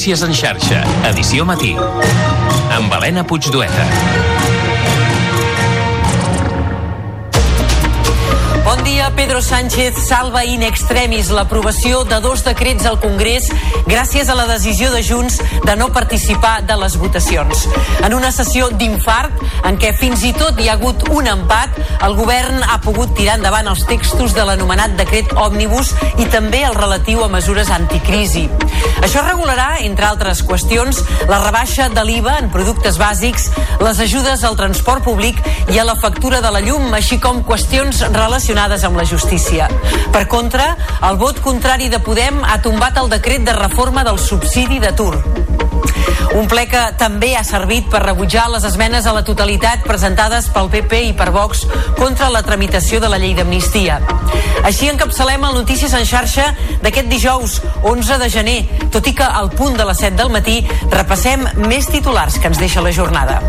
Notícies en xarxa, edició matí. Amb Helena Puigdueta. Pedro Sánchez salva in extremis l'aprovació de dos decrets al Congrés gràcies a la decisió de Junts de no participar de les votacions. En una sessió d'infart en què fins i tot hi ha hagut un empat, el govern ha pogut tirar endavant els textos de l'anomenat decret òmnibus i també el relatiu a mesures anticrisi. Això regularà, entre altres qüestions, la rebaixa de l'IVA en productes bàsics, les ajudes al transport públic i a la factura de la llum, així com qüestions relacionades amb la justícia. Per contra, el vot contrari de Podem ha tombat el decret de reforma del subsidi d'atur. Un ple que també ha servit per rebutjar les esmenes a la totalitat presentades pel PP i per Vox contra la tramitació de la llei d'amnistia. Així encapçalem el Notícies en xarxa d'aquest dijous 11 de gener, tot i que al punt de les 7 del matí repassem més titulars que ens deixa la jornada.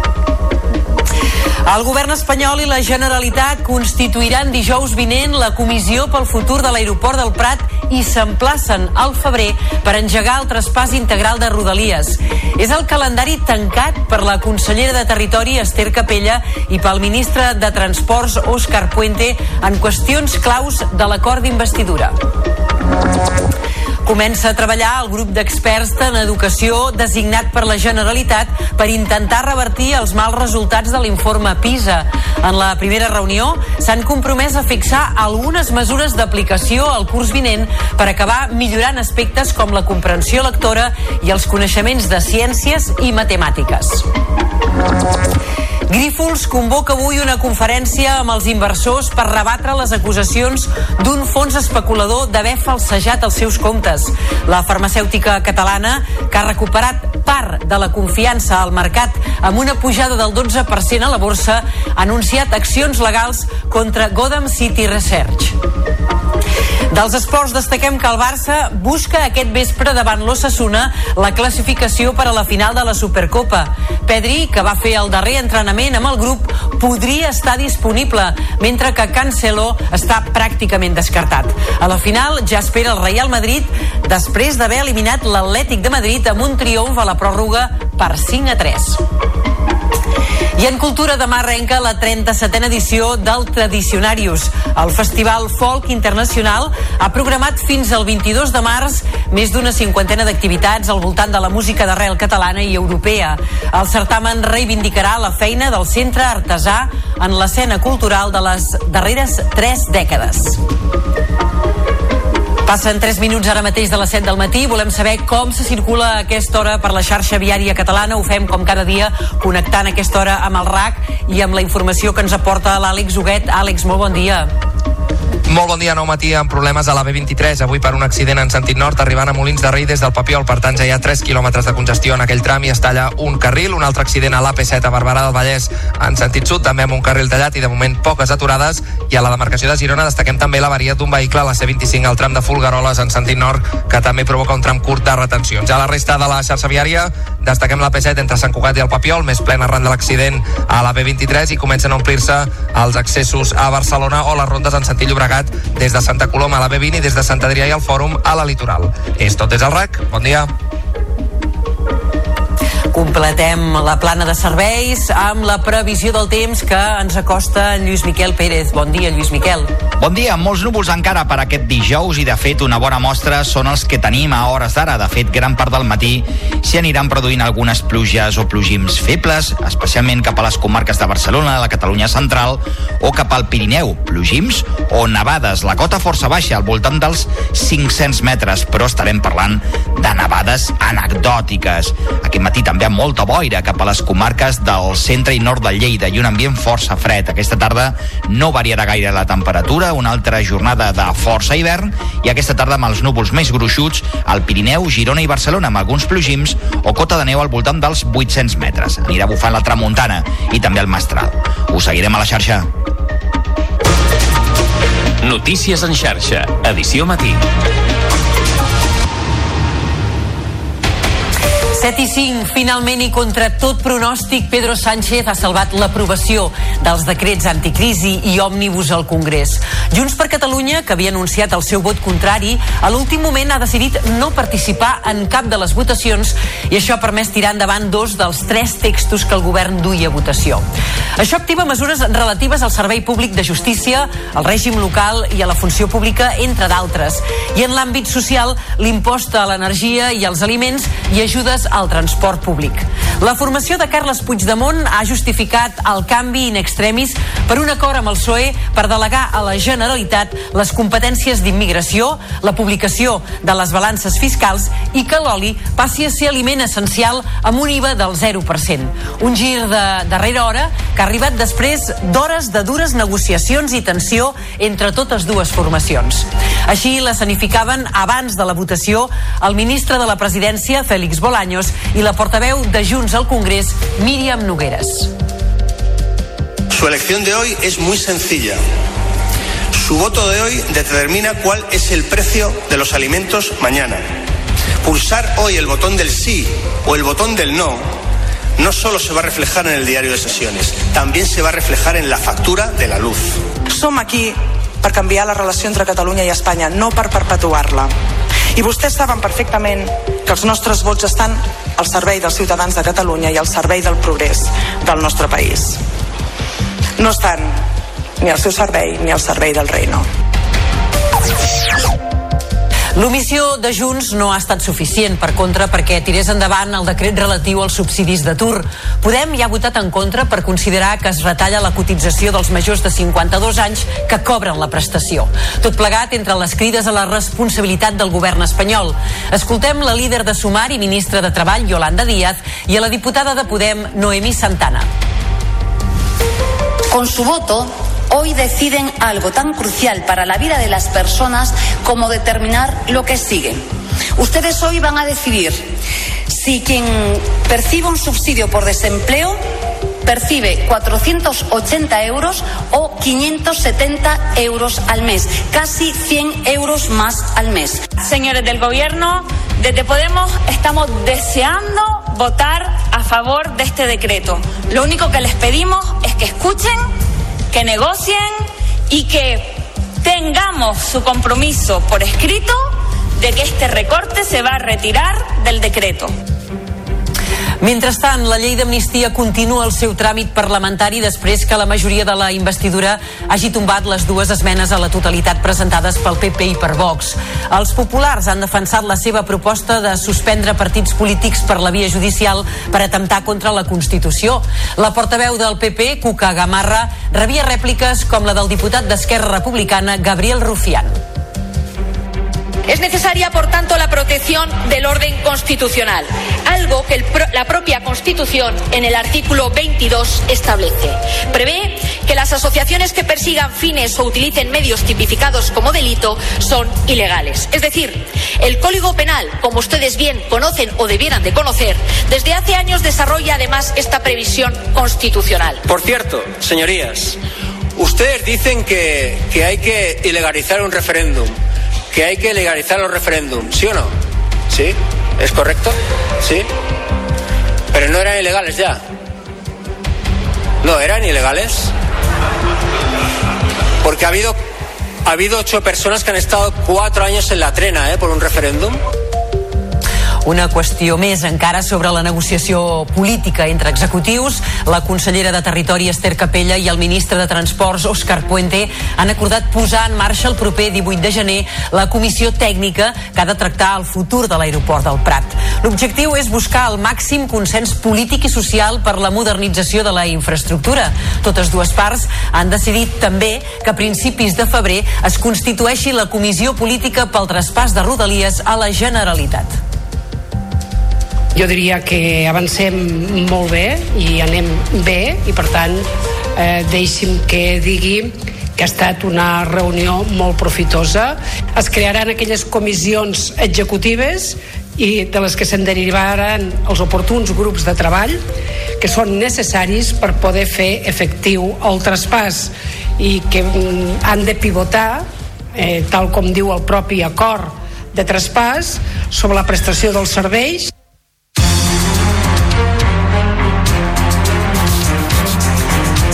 El govern espanyol i la Generalitat constituiran dijous vinent la comissió pel futur de l'aeroport del Prat i s'emplacen al febrer per engegar el traspàs integral de Rodalies. És el calendari tancat per la consellera de Territori Esther Capella i pel ministre de Transports Òscar Puente en qüestions claus de l'acord d'investidura. Comença a treballar el grup d'experts en educació designat per la Generalitat per intentar revertir els mals resultats de l'informe PISA. En la primera reunió s'han compromès a fixar algunes mesures d'aplicació al curs vinent per acabar millorant aspectes com la comprensió lectora i els coneixements de ciències i matemàtiques. Grífols convoca avui una conferència amb els inversors per rebatre les acusacions d'un fons especulador d'haver falsejat els seus comptes. La farmacèutica catalana, que ha recuperat part de la confiança al mercat amb una pujada del 12% a la borsa, ha anunciat accions legals contra Gotham City Research. Dels esports destaquem que el Barça busca aquest vespre davant l'Ossassuna la classificació per a la final de la Supercopa. Pedri, que va fer el darrer entrenament amb el grup, podria estar disponible, mentre que Cancelo està pràcticament descartat. A la final ja espera el Real Madrid després d'haver eliminat l'Atlètic de Madrid amb un triomf a la pròrroga per 5 a 3. I en cultura demà arrenca la 37a edició del Tradicionarius. El Festival Folk Internacional ha programat fins al 22 de març més d'una cinquantena d'activitats al voltant de la música d'arrel catalana i europea. El certamen reivindicarà la feina del centre artesà en l'escena cultural de les darreres tres dècades. Passen 3 minuts ara mateix de les 7 del matí. Volem saber com se circula a aquesta hora per la xarxa viària catalana. Ho fem com cada dia connectant aquesta hora amb el RAC i amb la informació que ens aporta l'Àlex Huguet. Àlex, molt bon dia. Molt bon dia, nou matí amb problemes a la B23, avui per un accident en sentit nord arribant a Molins de Rei des del Papiol, per tant ja hi ha 3 quilòmetres de congestió en aquell tram i es talla un carril, un altre accident a l'AP7 a Barberà del Vallès en sentit sud, també amb un carril tallat i de moment poques aturades. I a la demarcació de Girona destaquem també l'avaria d'un vehicle a la C25 al tram de Fulgaroles en sentit nord que també provoca un tram curt de retencions. Ja la resta de la xarxa viària destaquem l'AP7 entre Sant Cugat i el Papiol, més plena arran de l'accident a la B23 i comencen a omplir-se els accessos a Barcelona o les rondes en sentit Llobregat des de Santa Coloma a la B20 i des de Sant Adrià i al Fòrum a la Litoral. És tot des del RAC. Bon dia. Completem la plana de serveis amb la previsió del temps que ens acosta en Lluís Miquel Pérez. Bon dia, Lluís Miquel. Bon dia, molts núvols encara per aquest dijous i de fet una bona mostra són els que tenim a hores d'ara. De fet, gran part del matí s'hi aniran produint algunes pluges o plogims febles, especialment cap a les comarques de Barcelona, la Catalunya central o cap al Pirineu. Plogims o nevades. La cota força baixa, al voltant dels 500 metres, però estarem parlant de nevades anecdòtiques. Aquest matí també amb molta boira cap a les comarques del centre i nord de Lleida i un ambient força fred. Aquesta tarda no variarà gaire la temperatura, una altra jornada de força hivern i aquesta tarda amb els núvols més gruixuts al Pirineu, Girona i Barcelona amb alguns plogims o cota de neu al voltant dels 800 metres. Anirà bufant la tramuntana i també el mestral. Us seguirem a la xarxa. Notícies en xarxa, edició matí. 7 i 5, finalment i contra tot pronòstic, Pedro Sánchez ha salvat l'aprovació dels decrets anticrisi i òmnibus al Congrés. Junts per Catalunya, que havia anunciat el seu vot contrari, a l'últim moment ha decidit no participar en cap de les votacions i això ha permès tirar endavant dos dels tres textos que el govern duia a votació. Això activa mesures relatives al servei públic de justícia, al règim local i a la funció pública, entre d'altres. I en l'àmbit social, l'impost a l'energia i als aliments i ajudes al transport públic. La formació de Carles Puigdemont ha justificat el canvi in extremis per un acord amb el PSOE per delegar a la Generalitat les competències d'immigració, la publicació de les balances fiscals i que l'oli passi a ser aliment essencial amb un IVA del 0%. Un gir de darrera hora que ha arribat després d'hores de dures negociacions i tensió entre totes dues formacions. Així l'escenificaven abans de la votació el ministre de la presidència, Félix Bolaños, i la portaveu de Junts al Congrés, Míriam Nogueres. Su elección de hoy es muy sencilla. Su voto de hoy determina cuál es el precio de los alimentos mañana. Pulsar hoy el botón del sí o el botón del no no solo se va a reflejar en el diario de sesiones, también se va a reflejar en la factura de la luz. Som aquí per canviar la relació entre Catalunya i Espanya, no per perpetuar-la. I vostès saben perfectament que els nostres vots estan al servei dels ciutadans de Catalunya i al servei del progrés del nostre país. No estan ni al seu servei ni al servei del reino. L'omissió de Junts no ha estat suficient, per contra, perquè tirés endavant el decret relatiu als subsidis d'atur. Podem ja ha votat en contra per considerar que es retalla la cotització dels majors de 52 anys que cobren la prestació. Tot plegat entre les crides a la responsabilitat del govern espanyol. Escoltem la líder de Sumar i ministra de Treball, Yolanda Díaz, i a la diputada de Podem, Noemí Santana. Con su voto, hoy deciden algo tan crucial para la vida de las personas como determinar lo que sigue. Ustedes hoy van a decidir si quien percibe un subsidio por desempleo percibe 480 euros o 570 euros al mes, casi 100 euros más al mes. Señores del Gobierno, desde Podemos estamos deseando votar a favor de este decreto. Lo único que les pedimos es que escuchen que negocien y que tengamos su compromiso por escrito de que este recorte se va a retirar del decreto. Mentrestant, la llei d'amnistia continua el seu tràmit parlamentari després que la majoria de la investidura hagi tombat les dues esmenes a la totalitat presentades pel PP i per Vox. Els populars han defensat la seva proposta de suspendre partits polítics per la via judicial per atemptar contra la Constitució. La portaveu del PP, Cuca Gamarra, rebia rèpliques com la del diputat d'Esquerra Republicana, Gabriel Rufián. Es necesaria, por tanto, la protección del orden constitucional, algo que la propia Constitución, en el artículo 22, establece. Prevé que las asociaciones que persigan fines o utilicen medios tipificados como delito son ilegales. Es decir, el Código Penal, como ustedes bien conocen o debieran de conocer, desde hace años desarrolla además esta previsión constitucional. Por cierto, señorías, ustedes dicen que, que hay que ilegalizar un referéndum que hay que legalizar los referéndums, ¿sí o no? ¿Sí? ¿Es correcto? ¿Sí? Pero no eran ilegales ya. No, eran ilegales. Porque ha habido, ha habido ocho personas que han estado cuatro años en la trena ¿eh? por un referéndum. Una qüestió més encara sobre la negociació política entre executius. La consellera de Territori Esther Capella i el ministre de Transports Òscar Puente han acordat posar en marxa el proper 18 de gener la comissió tècnica que ha de tractar el futur de l'aeroport del Prat. L'objectiu és buscar el màxim consens polític i social per la modernització de la infraestructura. Totes dues parts han decidit també que a principis de febrer es constitueixi la comissió política pel traspàs de Rodalies a la Generalitat. Jo diria que avancem molt bé i anem bé i per tant eh, deixi'm que digui que ha estat una reunió molt profitosa. Es crearan aquelles comissions executives i de les que se'n derivaran els oportuns grups de treball que són necessaris per poder fer efectiu el traspàs i que mm, han de pivotar, eh, tal com diu el propi acord de traspàs, sobre la prestació dels serveis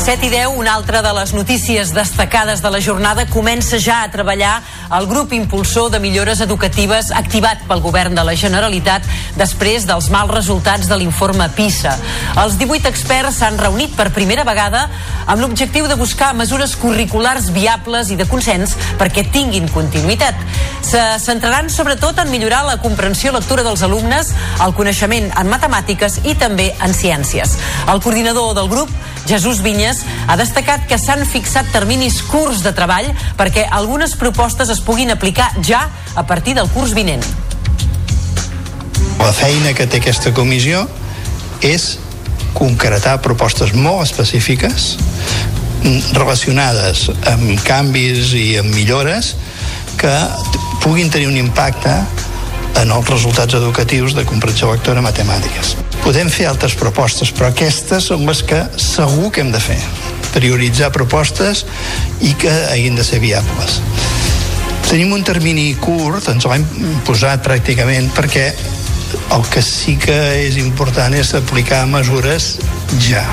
7 i 10, una altra de les notícies destacades de la jornada, comença ja a treballar el grup impulsor de millores educatives activat pel govern de la Generalitat després dels mals resultats de l'informe PISA. Els 18 experts s'han reunit per primera vegada amb l'objectiu de buscar mesures curriculars viables i de consens perquè tinguin continuïtat. Se centraran sobretot en millorar la comprensió lectura dels alumnes, el coneixement en matemàtiques i també en ciències. El coordinador del grup, Jesús Vinyes, ha destacat que s'han fixat terminis curts de treball perquè algunes propostes es puguin aplicar ja a partir del curs vinent. La feina que té aquesta comissió és concretar propostes molt específiques relacionades amb canvis i amb millores que puguin tenir un impacte en els resultats educatius de comprensió lectora matemàtiques. Podem fer altres propostes, però aquestes són les que segur que hem de fer. Prioritzar propostes i que hagin de ser viables. Tenim un termini curt, ens l'hem posat pràcticament perquè el que sí que és important és aplicar mesures ja.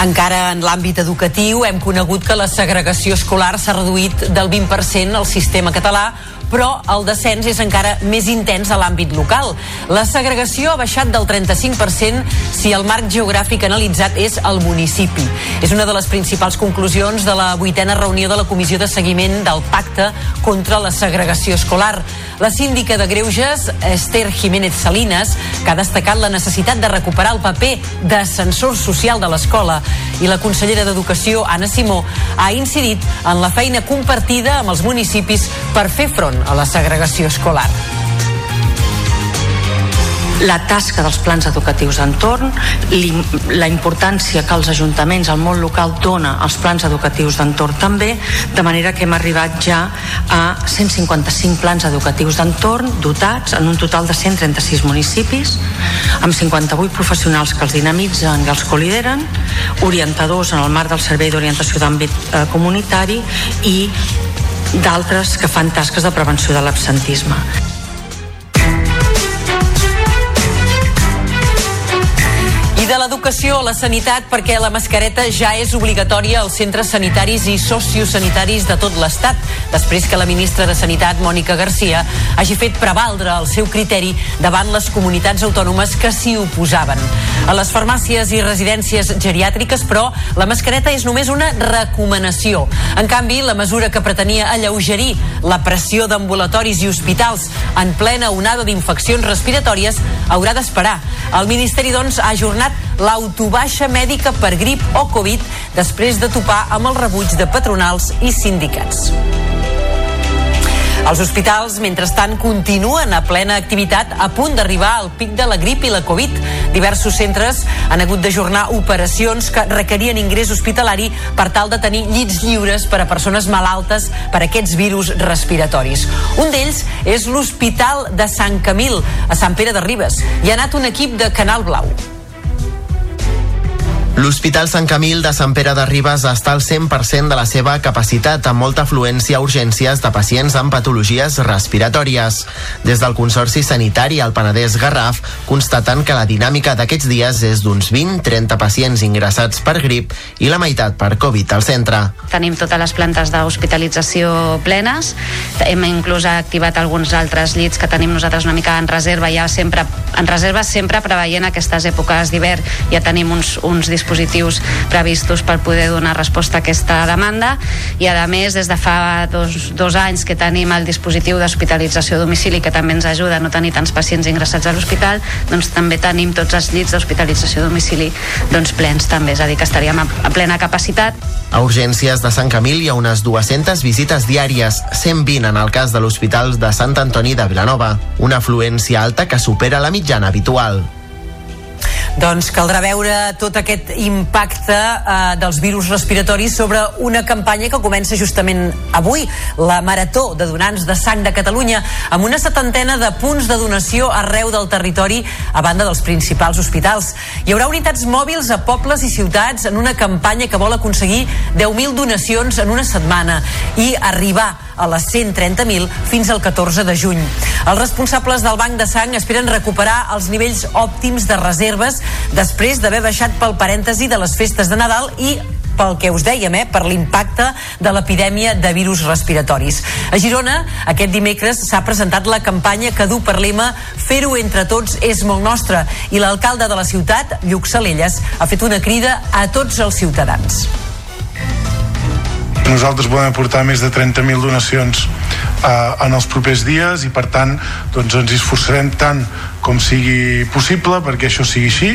Encara en l'àmbit educatiu hem conegut que la segregació escolar s'ha reduït del 20% al sistema català però el descens és encara més intens a l'àmbit local. La segregació ha baixat del 35% si el marc geogràfic analitzat és el municipi. És una de les principals conclusions de la vuitena reunió de la Comissió de Seguiment del Pacte contra la Segregació Escolar. La síndica de Greuges, Esther Jiménez Salinas, que ha destacat la necessitat de recuperar el paper d'ascensor social de l'escola, i la consellera d'Educació, Anna Simó, ha incidit en la feina compartida amb els municipis per fer front a la segregació escolar. La tasca dels plans educatius d'entorn, la importància que els ajuntaments, el món local dona als plans educatius d'entorn també, de manera que hem arribat ja a 155 plans educatius d'entorn dotats en un total de 136 municipis, amb 58 professionals que els dinamitzen i els colideren, orientadors en el marc del Servei d'Orientació d'Àmbit eh, Comunitari i d'altres que fan tasques de prevenció de l'absentisme. L'educació a la sanitat perquè la mascareta ja és obligatòria als centres sanitaris i sociosanitaris de tot l'Estat, després que la ministra de Sanitat, Mònica Garcia, hagi fet prevaldre el seu criteri davant les comunitats autònomes que s'hi oposaven. A les farmàcies i residències geriàtriques, però, la mascareta és només una recomanació. En canvi, la mesura que pretenia alleugerir la pressió d'ambulatoris i hospitals en plena onada d'infeccions respiratòries haurà d'esperar. El Ministeri, doncs, ha ajornat l'autobaixa mèdica per grip o Covid després de topar amb el rebuig de patronals i sindicats. Els hospitals, mentrestant, continuen a plena activitat a punt d'arribar al pic de la grip i la Covid. Diversos centres han hagut d'ajornar operacions que requerien ingrés hospitalari per tal de tenir llits lliures per a persones malaltes per aquests virus respiratoris. Un d'ells és l'Hospital de Sant Camil, a Sant Pere de Ribes. Hi ha anat un equip de Canal Blau. L'Hospital Sant Camil de Sant Pere de Ribes està al 100% de la seva capacitat, amb molta afluència a urgències de pacients amb patologies respiratòries. Des del Consorci Sanitari al Penedès Garraf constaten que la dinàmica d'aquests dies és d'uns 20-30 pacients ingressats per grip i la meitat per Covid al centre. Tenim totes les plantes d'hospitalització plenes, hem inclús activat alguns altres llits que tenim nosaltres una mica en reserva, ja sempre en reserva sempre preveient aquestes èpoques d'hivern, ja tenim uns, uns dispositius dispositius previstos per poder donar resposta a aquesta demanda i a més des de fa dos, dos anys que tenim el dispositiu d'hospitalització a domicili que també ens ajuda a no tenir tants pacients ingressats a l'hospital doncs també tenim tots els llits d'hospitalització a domicili doncs plens també, és a dir que estaríem a, a plena capacitat. A urgències de Sant Camil hi ha unes 200 visites diàries, 120 en el cas de l'Hospital de Sant Antoni de Vilanova, una afluència alta que supera la mitjana habitual. Doncs caldrà veure tot aquest impacte eh, dels virus respiratoris sobre una campanya que comença justament avui, la Marató de Donants de Sang de Catalunya, amb una setantena de punts de donació arreu del territori a banda dels principals hospitals. Hi haurà unitats mòbils a pobles i ciutats en una campanya que vol aconseguir 10.000 donacions en una setmana i arribar a les 130.000 fins al 14 de juny. Els responsables del Banc de Sang esperen recuperar els nivells òptims de reserves després d'haver baixat pel parèntesi de les festes de Nadal i pel que us dèiem, eh, per l'impacte de l'epidèmia de virus respiratoris. A Girona, aquest dimecres s'ha presentat la campanya que du per lema Fer-ho entre tots és molt nostre i l'alcalde de la ciutat, Lluc Salelles, ha fet una crida a tots els ciutadans. Nosaltres volem aportar més de 30.000 donacions eh, en els propers dies i per tant doncs, ens esforçarem tant com sigui possible perquè això sigui així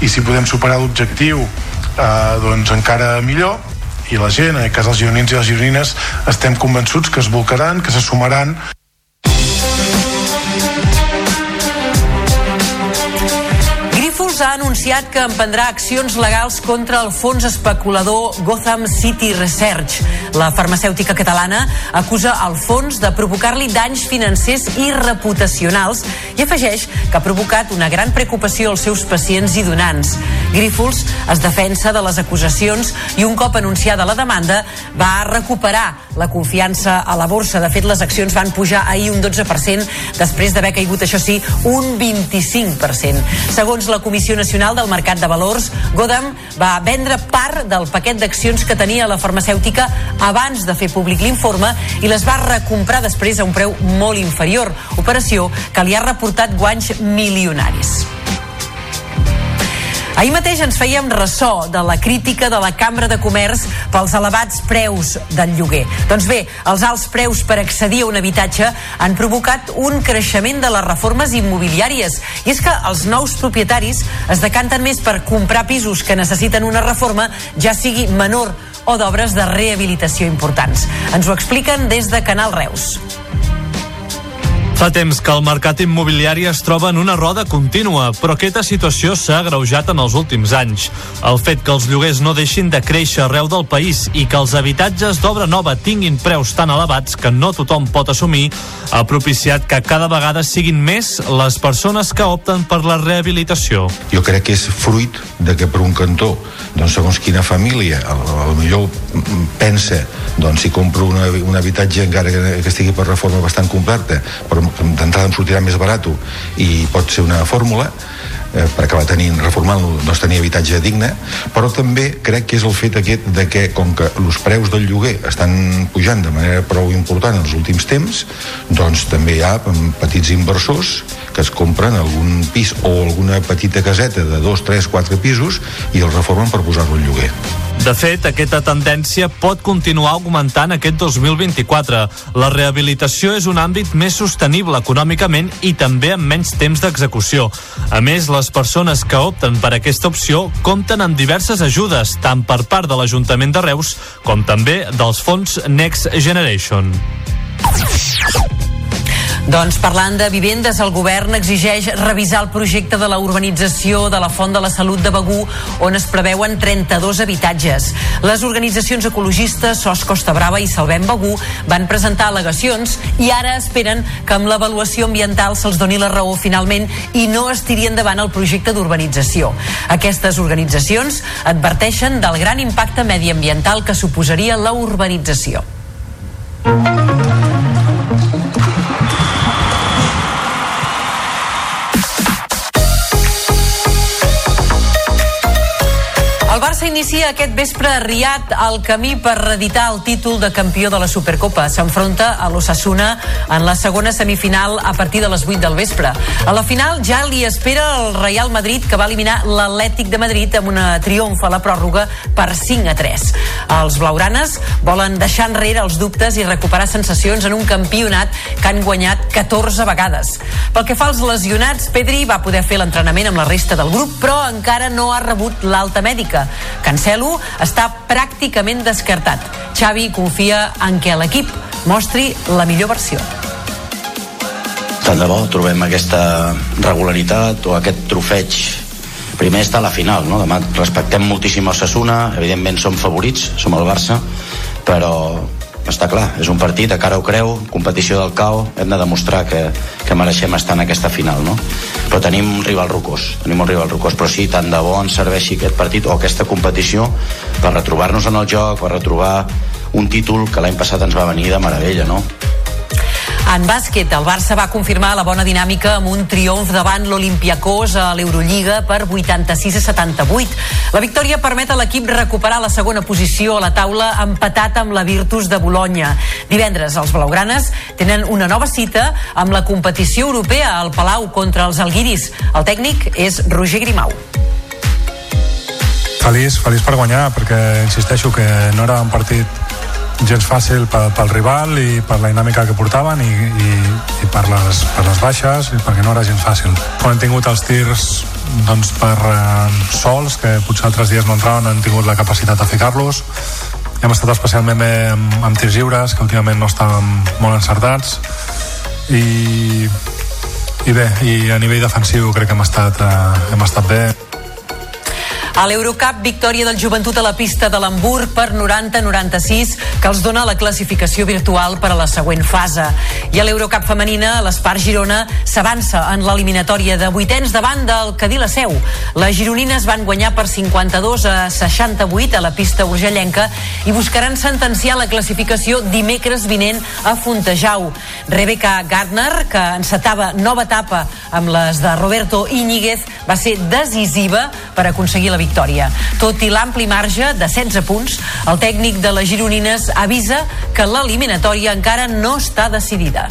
i si podem superar l'objectiu eh, doncs encara millor i la gent, en el cas dels gironins i les gironines estem convençuts que es volcaran, que se sumaran Grifols ha anunciat que emprendrà accions legals contra el fons especulador Gotham City Research. La farmacèutica catalana acusa el fons de provocar-li danys financers i reputacionals i afegeix que ha provocat una gran preocupació als seus pacients i donants. Grífols es defensa de les acusacions i un cop anunciada la demanda va recuperar la confiança a la borsa. De fet, les accions van pujar ahir un 12% després d'haver caigut, això sí, un 25%. Segons la Comissió Nacional del Mercat de Valors, Godam va vendre part del paquet d'accions que tenia la farmacèutica abans de fer públic l'informe i les va recomprar després a un preu molt inferior, operació que li ha reportat guanys milionaris. Ahir mateix ens fèiem ressò de la crítica de la Cambra de Comerç pels elevats preus del lloguer. Doncs bé, els alts preus per accedir a un habitatge han provocat un creixement de les reformes immobiliàries. I és que els nous propietaris es decanten més per comprar pisos que necessiten una reforma, ja sigui menor o d'obres de rehabilitació importants. Ens ho expliquen des de Canal Reus. Fa temps que el mercat immobiliari es troba en una roda contínua, però aquesta situació s'ha agreujat en els últims anys. El fet que els lloguers no deixin de créixer arreu del país i que els habitatges d'obra nova tinguin preus tan elevats que no tothom pot assumir ha propiciat que cada vegada siguin més les persones que opten per la rehabilitació. Jo crec que és fruit de que per un cantó, doncs segons quina família, millor pensa doncs si compro una, un habitatge encara que, que estigui per reforma bastant completa, però d'entrada em sortirà més barat i pot ser una fórmula eh, per acabar tenint, reformant-lo, doncs tenir habitatge digne, però també crec que és el fet aquest de que, com que els preus del lloguer estan pujant de manera prou important en els últims temps, doncs també hi ha petits inversors que es compren algun pis o alguna petita caseta de dos, tres, quatre pisos i el reformen per posar-lo al lloguer. De fet, aquesta tendència pot continuar augmentant aquest 2024. La rehabilitació és un àmbit més sostenible econòmicament i també amb menys temps d'execució. A més, les persones que opten per aquesta opció compten amb diverses ajudes, tant per part de l'Ajuntament de Reus com també dels fons Next Generation. Doncs parlant de vivendes, el govern exigeix revisar el projecte de la urbanització de la Font de la Salut de Begú, on es preveuen 32 habitatges. Les organitzacions ecologistes SOS Costa Brava i Salvem Begú van presentar al·legacions i ara esperen que amb l'avaluació ambiental se'ls doni la raó finalment i no es tiri endavant el projecte d'urbanització. Aquestes organitzacions adverteixen del gran impacte mediambiental que suposaria la urbanització. Barça inicia aquest vespre a Riad el camí per reeditar el títol de campió de la Supercopa. S'enfronta a l'Ossassuna en la segona semifinal a partir de les 8 del vespre. A la final ja li espera el Real Madrid que va eliminar l'Atlètic de Madrid amb una triomf a la pròrroga per 5 a 3. Els blaugranes volen deixar enrere els dubtes i recuperar sensacions en un campionat que han guanyat 14 vegades. Pel que fa als lesionats, Pedri va poder fer l'entrenament amb la resta del grup, però encara no ha rebut l'alta mèdica. Cancelo està pràcticament descartat. Xavi confia en què l'equip mostri la millor versió. Tant de bo trobem aquesta regularitat o aquest trofeig primer està a la final, no? Demà respectem moltíssim el Sassuna, evidentment som favorits, som el Barça, però està clar, és un partit de cara ho creu, competició del CAO, hem de demostrar que, que mereixem estar en aquesta final, no? Però tenim un rival rocós, tenim un rival rocós, però sí, tant de bo ens serveixi aquest partit o aquesta competició per retrobar-nos en el joc, per retrobar un títol que l'any passat ens va venir de meravella, no? En bàsquet, el Barça va confirmar la bona dinàmica amb un triomf davant l'Olimpiakos a l'Eurolliga per 86 a 78. La victòria permet a l'equip recuperar la segona posició a la taula empatat amb la Virtus de Bologna. Divendres, els blaugranes tenen una nova cita amb la competició europea al Palau contra els Alguiris. El tècnic és Roger Grimau. Feliç, feliç per guanyar, perquè insisteixo que no era un partit gens fàcil pel, pel rival i per la dinàmica que portaven i, i, i per, les, per les baixes i perquè no era gens fàcil. Quan hem tingut els tirs doncs, per eh, sols, que potser altres dies no entraven, han tingut la capacitat de ficar-los. Hem estat especialment bé amb, amb tirs lliures, que últimament no estàvem molt encertats. I, i bé, i a nivell defensiu crec que hem estat, eh, hem estat bé. A l'Eurocup, victòria del joventut a la pista de l'Hamburg per 90-96, que els dona la classificació virtual per a la següent fase. I a l'Eurocup femenina, l'Espar Girona s'avança en l'eliminatòria de vuitens davant del Cadí la Seu. Les gironines van guanyar per 52 a 68 a la pista urgellenca i buscaran sentenciar la classificació dimecres vinent a Fontejau. Rebecca Gardner, que encetava nova etapa amb les de Roberto Íñiguez, va ser decisiva per aconseguir la victòria. Tot i l'ampli marge de 16 punts, el tècnic de les gironines avisa que l'eliminatòria encara no està decidida.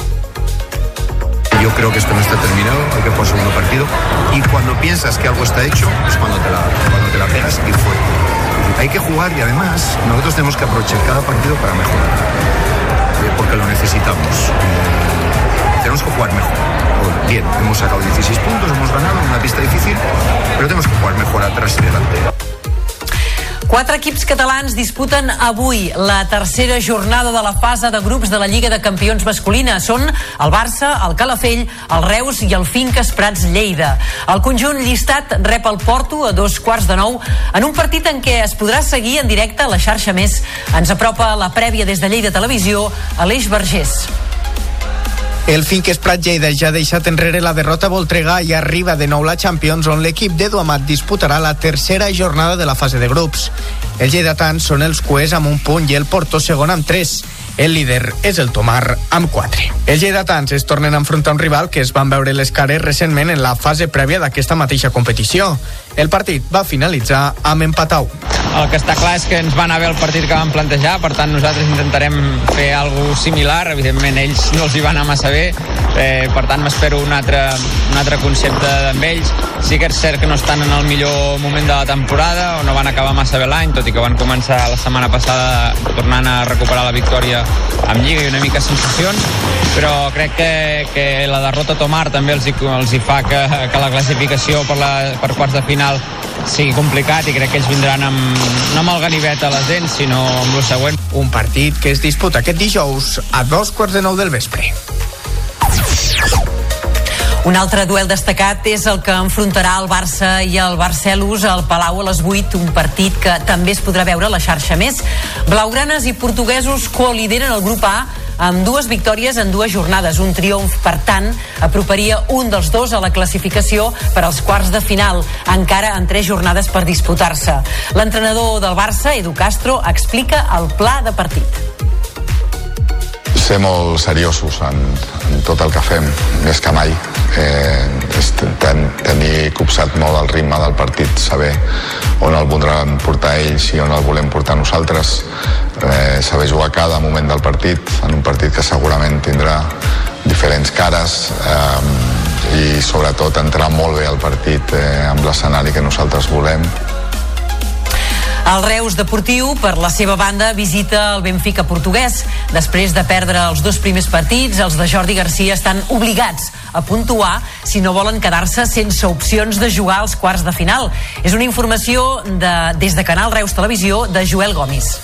Yo creo que esto no está terminado, hay que jugar segundo partido. Y cuando piensas que algo está hecho, es cuando te la, cuando te la pegas y fue. Hay que jugar y además nosotros tenemos que aprovechar cada partido para mejorar, eh, porque lo necesitamos. Eh, tenemos que jugar mejor. Bien, hemos sacado 16 puntos, hemos ganado en una pista difícil, pero tenemos que jugar mejor atrás y delante. Quatre equips catalans disputen avui la tercera jornada de la fase de grups de la Lliga de Campions masculina. Són el Barça, el Calafell, el Reus i el Finques Prats Lleida. El conjunt llistat rep el Porto a dos quarts de nou en un partit en què es podrà seguir en directe a la xarxa més. Ens apropa la prèvia des de Lleida Televisió, Aleix Vergés. El Finques Prat Lleida ja ha deixat enrere la derrota a Voltregà i arriba de nou la Champions on l'equip d'Edu Amat disputarà la tercera jornada de la fase de grups. Els lleidatans són els cues amb un punt i el Porto segon amb tres. El líder és el Tomar amb 4. Els lleidatans es tornen a enfrontar un rival que es van veure les cares recentment en la fase prèvia d'aquesta mateixa competició. El partit va finalitzar amb empat a 1. El que està clar és que ens va anar bé el partit que vam plantejar, per tant nosaltres intentarem fer alguna similar, evidentment ells no els hi va anar massa bé, eh, per tant m'espero un altre, un altre concepte amb ells. Sí que és cert que no estan en el millor moment de la temporada, o no van acabar massa bé l'any, tot i que van començar la setmana passada tornant a recuperar la victòria amb Lliga i una mica sensacions, però crec que, que la derrota a Tomar també els hi, els hi fa que, que la classificació per, la, per quarts de final sigui complicat i crec que ells vindran amb, no amb el ganivet a les dents, sinó amb el següent. Un partit que es disputa aquest dijous a dos quarts de nou del vespre. Un altre duel destacat és el que enfrontarà el Barça i el Barcelus al Palau a les 8, un partit que també es podrà veure a la xarxa més. Blaugranes i portuguesos coalideren el grup A amb dues victòries en dues jornades. Un triomf, per tant, aproparia un dels dos a la classificació per als quarts de final, encara en tres jornades per disputar-se. L'entrenador del Barça, Edu Castro, explica el pla de partit ser molt seriosos en, en tot el que fem, més que mai. Eh, és ten, tenir copsat molt el ritme del partit, saber on el voldran portar ells i on el volem portar nosaltres, eh, saber jugar cada moment del partit, en un partit que segurament tindrà diferents cares eh, i sobretot entrar molt bé al partit eh, amb l'escenari que nosaltres volem el Reus Deportiu, per la seva banda, visita el Benfica portuguès. Després de perdre els dos primers partits, els de Jordi Garcia estan obligats a puntuar si no volen quedar-se sense opcions de jugar als quarts de final. És una informació de, des de Canal Reus Televisió de Joel Gomis.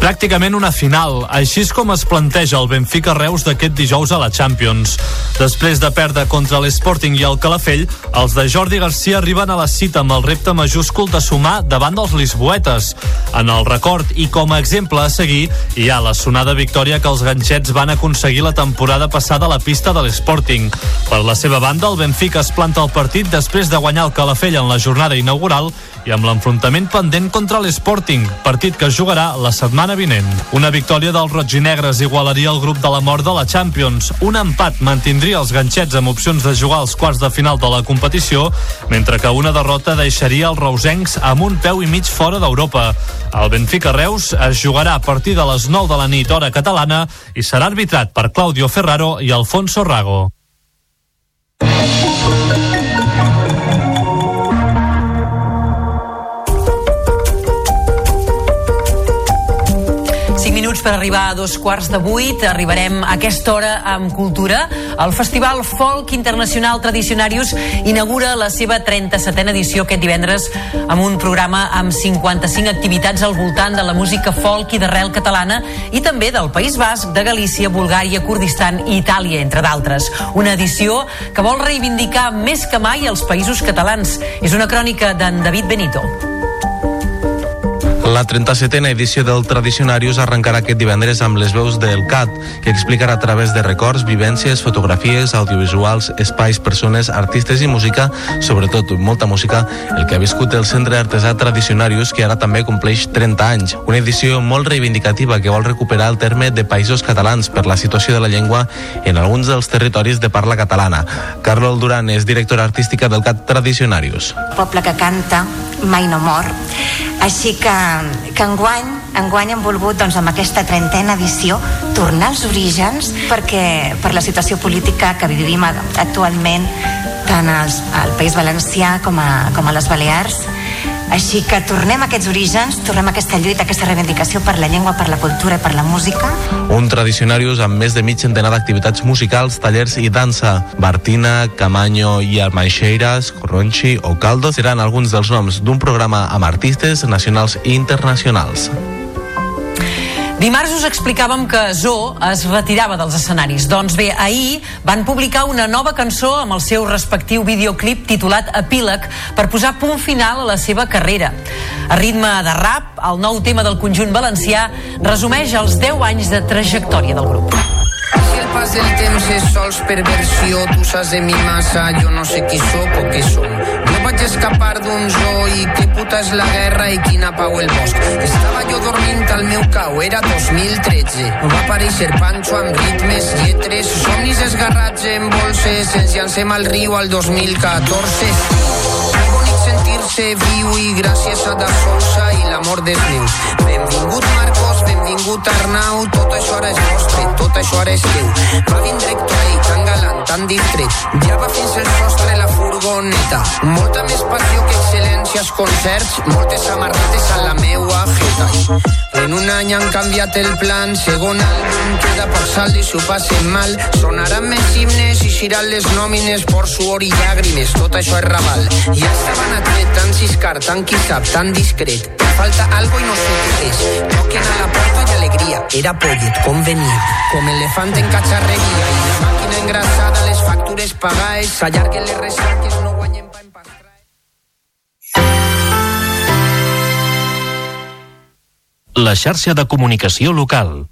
Pràcticament una final. Així és com es planteja el Benfica Reus d'aquest dijous a la Champions. Després de perdre contra l'Sporting i el Calafell, els de Jordi Garcia arriben a la cita amb el repte majúscul de sumar davant dels lisboetes. En el record i com a exemple a seguir, hi ha la sonada victòria que els ganxets van aconseguir la temporada passada a la pista de l'Sporting. Per la seva banda, el Benfica es planta el partit després de guanyar el Calafell en la jornada inaugural i amb l'enfrontament pendent contra l'Sporting, partit que es jugarà la setmana vinent. Una victòria dels roig-i-negres igualaria el grup de la mort de la Champions. Un empat mantindria els ganxets amb opcions de jugar als quarts de final de la competició, mentre que una derrota deixaria els reusencs amb un peu i mig fora d'Europa. El Benfica Reus es jugarà a partir de les 9 de la nit hora catalana i serà arbitrat per Claudio Ferraro i Alfonso Rago. Per arribar a dos quarts de vuit. Arribarem a aquesta hora amb cultura. El Festival Folk Internacional Tradicionarius inaugura la seva 37a edició aquest divendres amb un programa amb 55 activitats al voltant de la música folk i d'arrel catalana i també del País Basc, de Galícia, Bulgària, Kurdistan i Itàlia, entre d'altres. Una edició que vol reivindicar més que mai els països catalans. És una crònica d'en David Benito. La 37a edició del Tradicionarius arrencarà aquest divendres amb les veus del CAT, que explicarà a través de records, vivències, fotografies, audiovisuals, espais, persones, artistes i música, sobretot molta música, el que ha viscut el Centre Artesà Tradicionarius, que ara també compleix 30 anys. Una edició molt reivindicativa que vol recuperar el terme de països catalans per la situació de la llengua en alguns dels territoris de parla catalana. Carol Duran és directora artística del CAT Tradicionarius. poble que canta mai no mor així que, que enguany, enguany hem volgut doncs, amb aquesta trentena edició tornar als orígens perquè per la situació política que vivim actualment tant als, al País Valencià com a, com a les Balears així que tornem a aquests orígens, tornem a aquesta lluita, a aquesta reivindicació per la llengua, per la cultura i per la música. Un tradicionarius amb més de mig centenar d'activitats musicals, tallers i dansa. Bartina, Camaño i Almaixeiras, Corronchi o Caldo seran alguns dels noms d'un programa amb artistes nacionals i internacionals. Dimarts us explicàvem que Zo es retirava dels escenaris. Doncs bé, ahir van publicar una nova cançó amb el seu respectiu videoclip titulat Epíleg per posar punt final a la seva carrera. A ritme de rap, el nou tema del conjunt valencià resumeix els 10 anys de trajectòria del grup. El pas del temps és sols perversió, tu saps de mi massa, jo no sé qui sóc o què som. Jo vaig escapar d'un zoo i què puta és la guerra i quina pau el bosc. Estava jo dormint al meu cau, era 2013. Va aparèixer Pancho amb ritmes, lletres, somnis esgarrats en bolses, ens llancem al riu al 2014. Que bonic sentir-se viu i gràcies a Da Sousa i l'amor dels meus. Benvingut Marcos, benvingut Arnau, tot això ara és nostre, tot això ara és teu. Va vindre Héctor ell, tan galant, tan distret, ja va fins el sostre la furgoneta. Molta més passió que excel·lència als concerts, moltes samarretes a la meua jeta. En un any han canviat el plan, segon àlbum queda per salt i s'ho passen mal. Sonaran més himnes i xiran les nòmines por suor i llàgrimes, tot això és raval. Ja estaven atret, tan ciscar, tan qui sap, tan discret. Falta algo i no sé què és. Toquen a la porta i alegria. Era pollet, com venia. Com elefant en catxarreria i la màquina engrassada, les factures pagades, s'allarguen les recerques, no guanyem pa en La xarxa de comunicació local.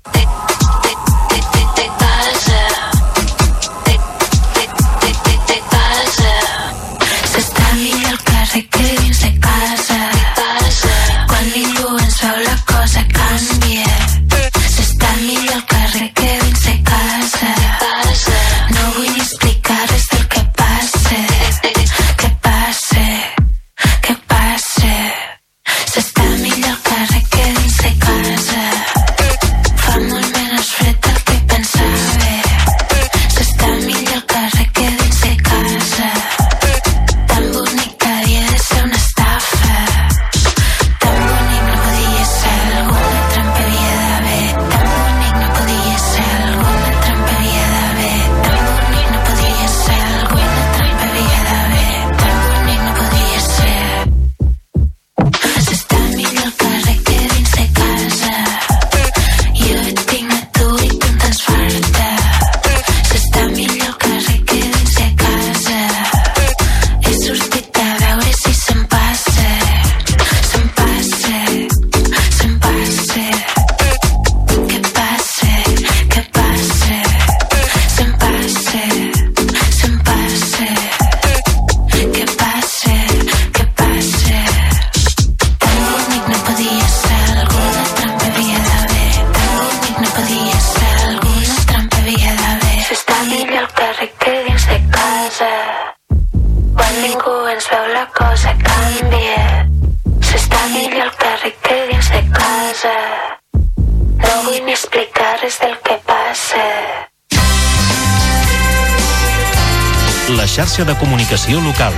La xarxa de comunicació local.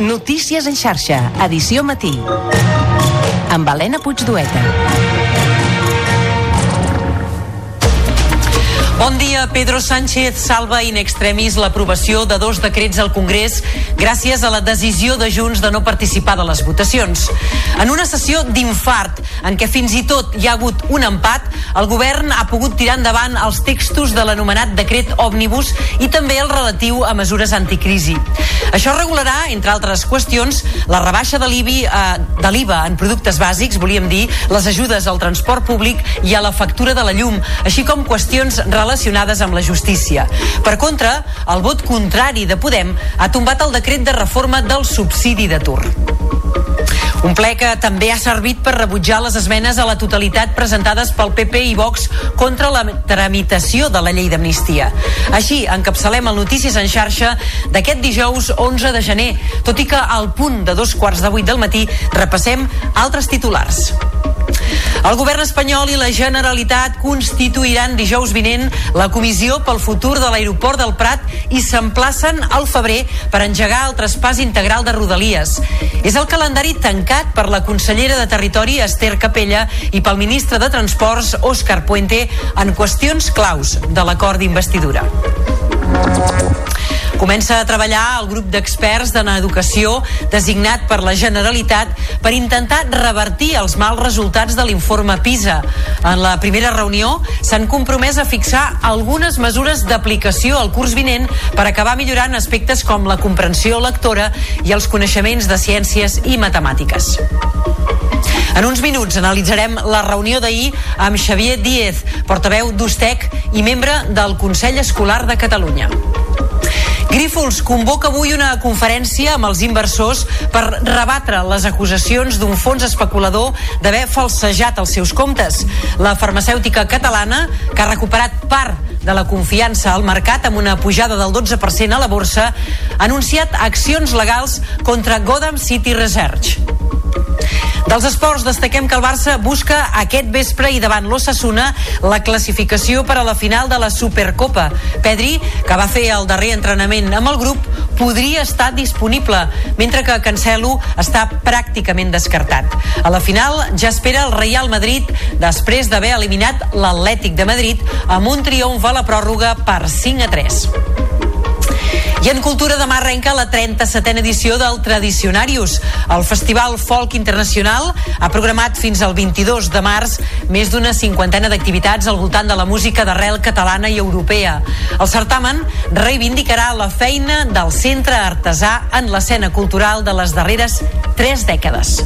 Notícies en xarxa, edició matí. Amb Helena Puigdueta. Bon dia. Pedro Sánchez salva in extremis l'aprovació de dos decrets al Congrés gràcies a la decisió de Junts de no participar de les votacions. En una sessió d'infart en què fins i tot hi ha hagut un empat, el govern ha pogut tirar endavant els textos de l'anomenat decret òmnibus i també el relatiu a mesures anticrisi. Això regularà, entre altres qüestions, la rebaixa de l'IBI eh, l'IVA en productes bàsics, volíem dir, les ajudes al transport públic i a la factura de la llum, així com qüestions relacionades amb la justícia. Per contra, el vot contrari de Podem ha tombat el decret de reforma del subsidi d'atur. Un ple que també ha servit per rebutjar les esmenes a la totalitat presentades pel PP i Vox contra la tramitació de la llei d'amnistia. Així, encapçalem el Notícies en xarxa d'aquest dijous 11 de gener, tot i que al punt de dos quarts de vuit del matí repassem altres titulars. El govern espanyol i la Generalitat constituiran dijous vinent la comissió pel futur de l'aeroport del Prat i s'emplacen al febrer per engegar el traspàs integral de Rodalies. És el calendari tancat per la consellera de Territori, Esther Capella, i pel ministre de Transports, Òscar Puente, en qüestions claus de l'acord d'investidura. Comença a treballar el grup d'experts de l'educació designat per la Generalitat per intentar revertir els mals resultats de l'informe PISA. En la primera reunió s'han compromès a fixar algunes mesures d'aplicació al curs vinent per acabar millorant aspectes com la comprensió lectora i els coneixements de ciències i matemàtiques. En uns minuts analitzarem la reunió d'ahir amb Xavier Díez, portaveu d'Ustec i membre del Consell Escolar de Catalunya. Grífols convoca avui una conferència amb els inversors per rebatre les acusacions d'un fons especulador d'haver falsejat els seus comptes. La farmacèutica catalana, que ha recuperat part de la confiança al mercat amb una pujada del 12% a la borsa, ha anunciat accions legals contra Gotham City Research. Dels esports destaquem que el Barça busca aquest vespre i davant l'Ossassuna la classificació per a la final de la Supercopa. Pedri, que va fer el darrer entrenament amb el grup, podria estar disponible, mentre que Cancelo està pràcticament descartat. A la final ja espera el Real Madrid després d'haver eliminat l'Atlètic de Madrid amb un triomf a la pròrroga per 5 a 3. I en Cultura demà arrenca la 37a edició del Tradicionarius. El Festival Folk Internacional ha programat fins al 22 de març més d'una cinquantena d'activitats al voltant de la música d'arrel catalana i europea. El certamen reivindicarà la feina del centre artesà en l'escena cultural de les darreres tres dècades.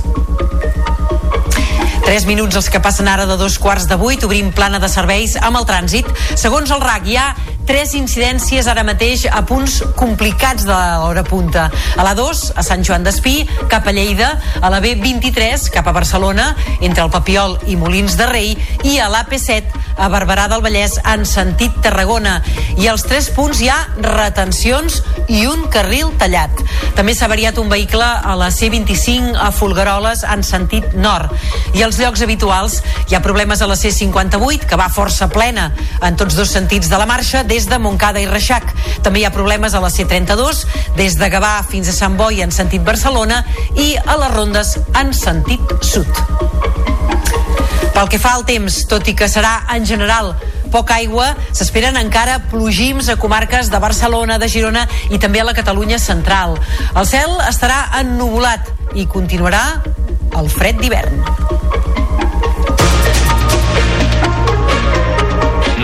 Tres minuts els que passen ara de dos quarts de vuit, obrim plana de serveis amb el trànsit. Segons el RAC, hi ha tres incidències ara mateix a punts complicats de l'hora punta. A la 2, a Sant Joan d'Espí, cap a Lleida, a la B23, cap a Barcelona, entre el Papiol i Molins de Rei, i a l'AP7, a Barberà del Vallès, en sentit Tarragona. I als tres punts hi ha retencions i un carril tallat. També s'ha variat un vehicle a la C25 a Folgueroles en sentit nord. I als llocs habituals hi ha problemes a la C58, que va força plena en tots dos sentits de la marxa, des de Montcada i Reixac. També hi ha problemes a la C32, des de Gavà fins a Sant Boi en sentit Barcelona i a les rondes en sentit sud. Pel que fa al temps, tot i que serà en general poca aigua, s'esperen encara plogims a comarques de Barcelona, de Girona i també a la Catalunya central. El cel estarà ennuvolat i continuarà el fred d'hivern.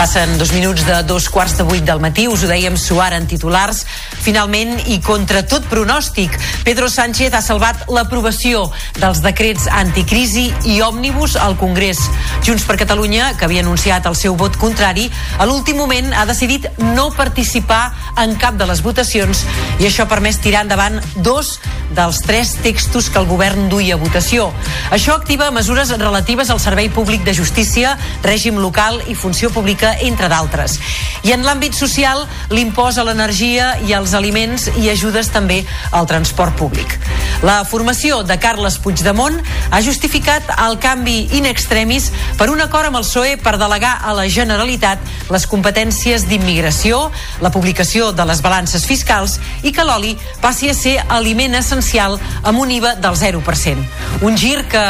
Passen dos minuts de dos quarts de vuit del matí, us ho dèiem suar en titulars. Finalment, i contra tot pronòstic, Pedro Sánchez ha salvat l'aprovació dels decrets anticrisi i òmnibus al Congrés. Junts per Catalunya, que havia anunciat el seu vot contrari, a l'últim moment ha decidit no participar en cap de les votacions i això ha permès tirar endavant dos dels tres textos que el govern duia a votació. Això activa mesures relatives al Servei Públic de Justícia, règim local i funció pública, entre d'altres. I en l'àmbit social, l'impost a l'energia i als aliments i ajudes també al transport públic. La formació de Carles Puigdemont ha justificat el canvi in extremis per un acord amb el PSOE per delegar a la Generalitat les competències d'immigració, la publicació de les balances fiscals i que l'oli passi a ser aliment essencial amb un IVA del 0%. Un gir que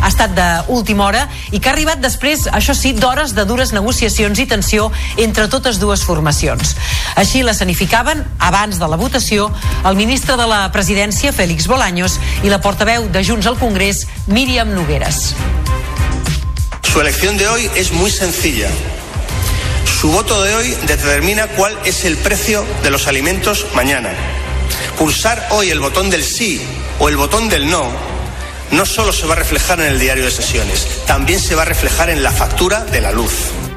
ha estat d'última hora i que ha arribat després, això sí, d'hores de dures negociacions i tensió entre totes dues formacions. Així l'escenificaven, abans de la votació, el ministre de la Presidència, Félix Bolaños, i la portaveu de Junts al Congrés, Míriam Nogueres. Su elección de hoy es muy sencilla. Su voto de hoy determina cuál es el precio de los alimentos mañana. Pulsar hoy el botón del sí o el botón del no no solo se va a reflejar en el diario de sesiones, también se va a reflejar en la factura de la luz.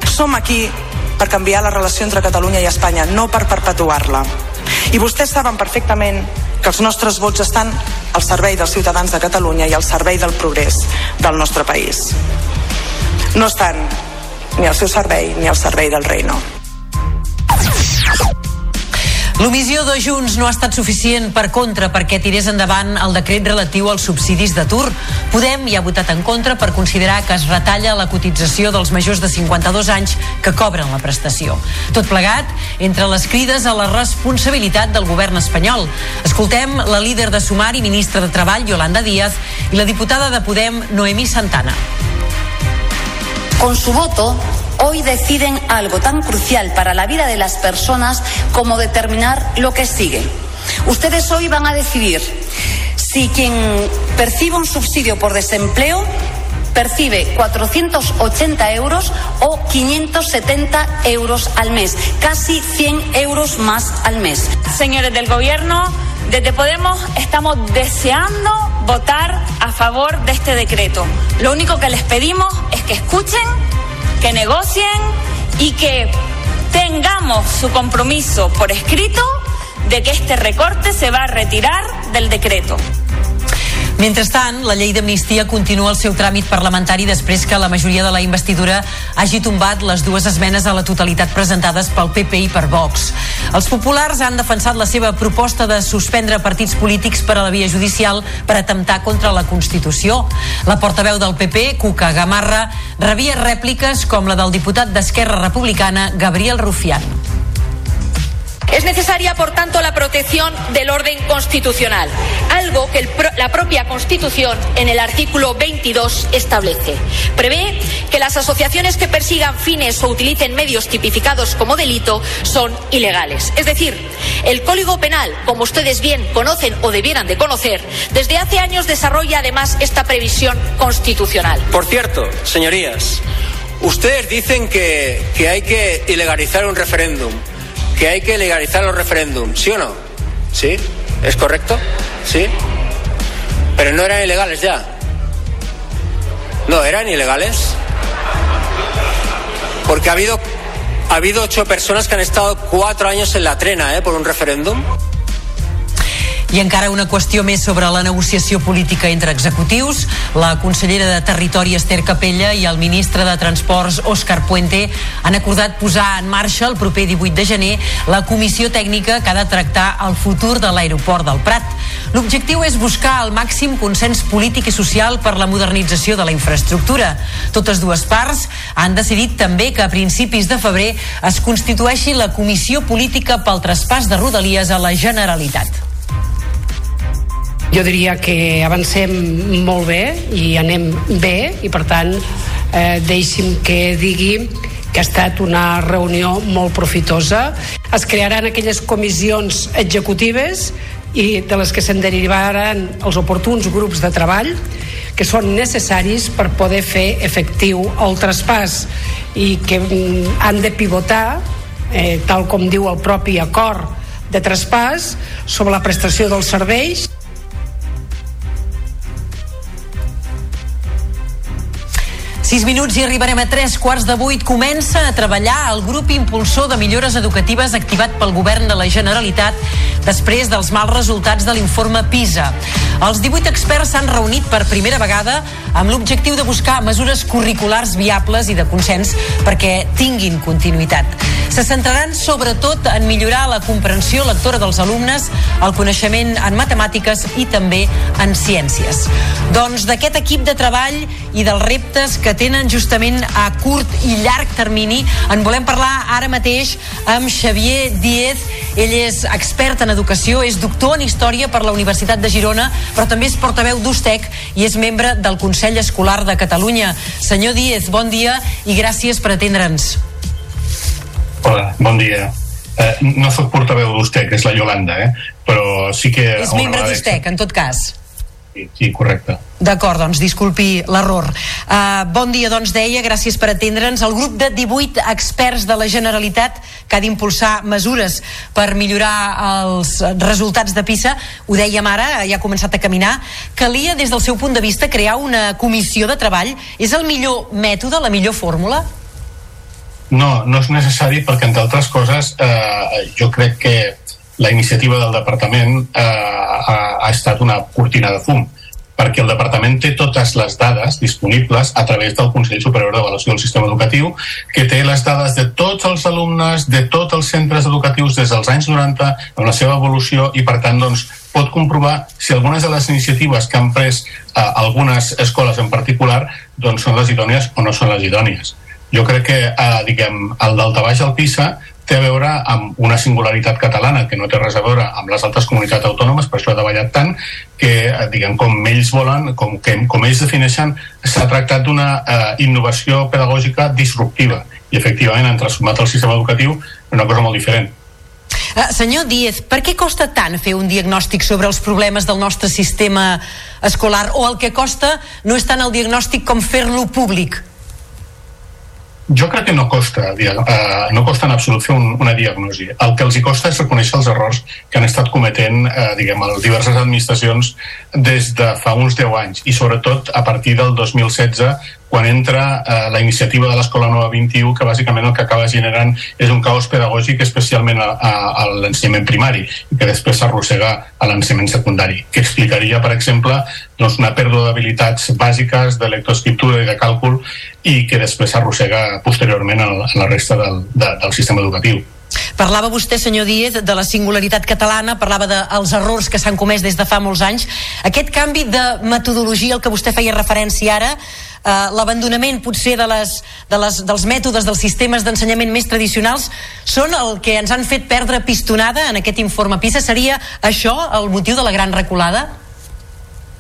Som aquí per canviar la relació entre Catalunya i Espanya, no per perpetuar-la. I vostès saben perfectament que els nostres vots estan al servei dels ciutadans de Catalunya i al servei del progrés del nostre país. No estan ni al seu servei ni al servei del reino. L'omissió de Junts no ha estat suficient per contra perquè tirés endavant el decret relatiu als subsidis d'atur. Podem hi ha votat en contra per considerar que es retalla la cotització dels majors de 52 anys que cobren la prestació. Tot plegat, entre les crides a la responsabilitat del govern espanyol. Escoltem la líder de Sumar i ministra de Treball, Yolanda Díaz, i la diputada de Podem, Noemí Santana. Con su voto, hoy deciden algo tan crucial para la vida de las personas como determinar lo que sigue. Ustedes hoy van a decidir si quien percibe un subsidio por desempleo percibe 480 euros o 570 euros al mes, casi 100 euros más al mes. Señores del Gobierno, desde Podemos estamos deseando votar a favor de este decreto. Lo único que les pedimos es que escuchen, que negocien y que tengamos su compromiso por escrito de que este recorte se va a retirar del decreto. Mentrestant, la llei d'amnistia continua el seu tràmit parlamentari després que la majoria de la investidura hagi tombat les dues esmenes a la totalitat presentades pel PP i per Vox. Els populars han defensat la seva proposta de suspendre partits polítics per a la via judicial per atemptar contra la Constitució. La portaveu del PP, Cuca Gamarra, rebia rèpliques com la del diputat d'Esquerra Republicana, Gabriel Rufián. Es necesaria, por tanto, la protección del orden constitucional, algo que la propia Constitución, en el artículo 22, establece. Prevé que las asociaciones que persigan fines o utilicen medios tipificados como delito son ilegales. Es decir, el Código Penal, como ustedes bien conocen o debieran de conocer, desde hace años desarrolla además esta previsión constitucional. Por cierto, señorías, ustedes dicen que, que hay que ilegalizar un referéndum que hay que legalizar los referéndums, ¿sí o no? ¿Sí? ¿Es correcto? ¿Sí? Pero no eran ilegales ya. No, eran ilegales. Porque ha habido, ha habido ocho personas que han estado cuatro años en la trena ¿eh? por un referéndum. I encara una qüestió més sobre la negociació política entre executius. La consellera de Territori Esther Capella i el ministre de Transports Òscar Puente han acordat posar en marxa el proper 18 de gener la comissió tècnica que ha de tractar el futur de l'aeroport del Prat. L'objectiu és buscar el màxim consens polític i social per la modernització de la infraestructura. Totes dues parts han decidit també que a principis de febrer es constitueixi la comissió política pel traspàs de Rodalies a la Generalitat. Jo diria que avancem molt bé i anem bé i per tant eh, deixi'm que digui que ha estat una reunió molt profitosa. Es crearan aquelles comissions executives i de les que se'n derivaran els oportuns grups de treball que són necessaris per poder fer efectiu el traspàs i que mm, han de pivotar, eh, tal com diu el propi acord de traspàs, sobre la prestació dels serveis 6 minuts i arribarem a 3 quarts de 8. Comença a treballar el grup impulsor de millores educatives activat pel govern de la Generalitat després dels mals resultats de l'informe PISA. Els 18 experts s'han reunit per primera vegada amb l'objectiu de buscar mesures curriculars viables i de consens perquè tinguin continuïtat. Se centraran sobretot en millorar la comprensió lectora dels alumnes, el coneixement en matemàtiques i també en ciències. Doncs d'aquest equip de treball i dels reptes que tenen justament a curt i llarg termini en volem parlar ara mateix amb Xavier Díez. Ell és expert en educació, és doctor en història per la Universitat de Girona, però també és portaveu d'USTEC i és membre del Consell Escolar de Catalunya. Senyor Díez, bon dia i gràcies per atendre'ns. Hola, bon dia. Eh, no sóc portaveu d'Ustec, és la Yolanda, eh? però sí que... És membre d'Ustec, en tot cas. Sí, sí correcte. D'acord, doncs disculpi l'error. Uh, bon dia, doncs deia, gràcies per atendre'ns. El grup de 18 experts de la Generalitat que ha d'impulsar mesures per millorar els resultats de PISA, ho dèiem ara, ja ha començat a caminar, calia des del seu punt de vista crear una comissió de treball? És el millor mètode, la millor fórmula? No, no és necessari perquè, entre altres coses, eh, jo crec que la iniciativa del departament eh, ha, ha estat una cortina de fum perquè el departament té totes les dades disponibles a través del Consell Superior d'Avaluació del Sistema Educatiu, que té les dades de tots els alumnes, de tots els centres educatius des dels anys 90, amb la seva evolució, i per tant doncs, pot comprovar si algunes de les iniciatives que han pres eh, algunes escoles en particular doncs, són les idònies o no són les idònies. Jo crec que, eh, diguem, el daltabaix al PISA té a veure amb una singularitat catalana que no té res a veure amb les altres comunitats autònomes, per això ha davallat tant, que, eh, diguem, com ells volen, com, que, com ells defineixen, s'ha tractat d'una eh, innovació pedagògica disruptiva i efectivament han transformat el sistema educatiu en una cosa molt diferent. Uh, senyor Díez, per què costa tant fer un diagnòstic sobre els problemes del nostre sistema escolar o el que costa no és tant el diagnòstic com fer-lo públic? Jo crec que no costa, eh, no costa en absolut fer un, una diagnosi. El que els hi costa és reconèixer els errors que han estat cometent eh, diguem, a diverses administracions des de fa uns 10 anys i sobretot a partir del 2016 quan entra eh, la iniciativa de l'Escola Nova 21, que bàsicament el que acaba generant és un caos pedagògic, especialment a, a, a l'ensenyament primari, i que després s'arrossega a l'ensenyament secundari, que explicaria, per exemple, doncs, una pèrdua d'habilitats bàsiques de lectoescriptura i de càlcul i que després s'arrossega posteriorment a la resta del, de, del sistema educatiu. Parlava vostè, senyor Díez, de la singularitat catalana, parlava dels de errors que s'han comès des de fa molts anys. Aquest canvi de metodologia al que vostè feia referència ara, eh, l'abandonament potser de les, de les, dels mètodes dels sistemes d'ensenyament més tradicionals són el que ens han fet perdre pistonada en aquest informe PISA. Seria això el motiu de la gran reculada?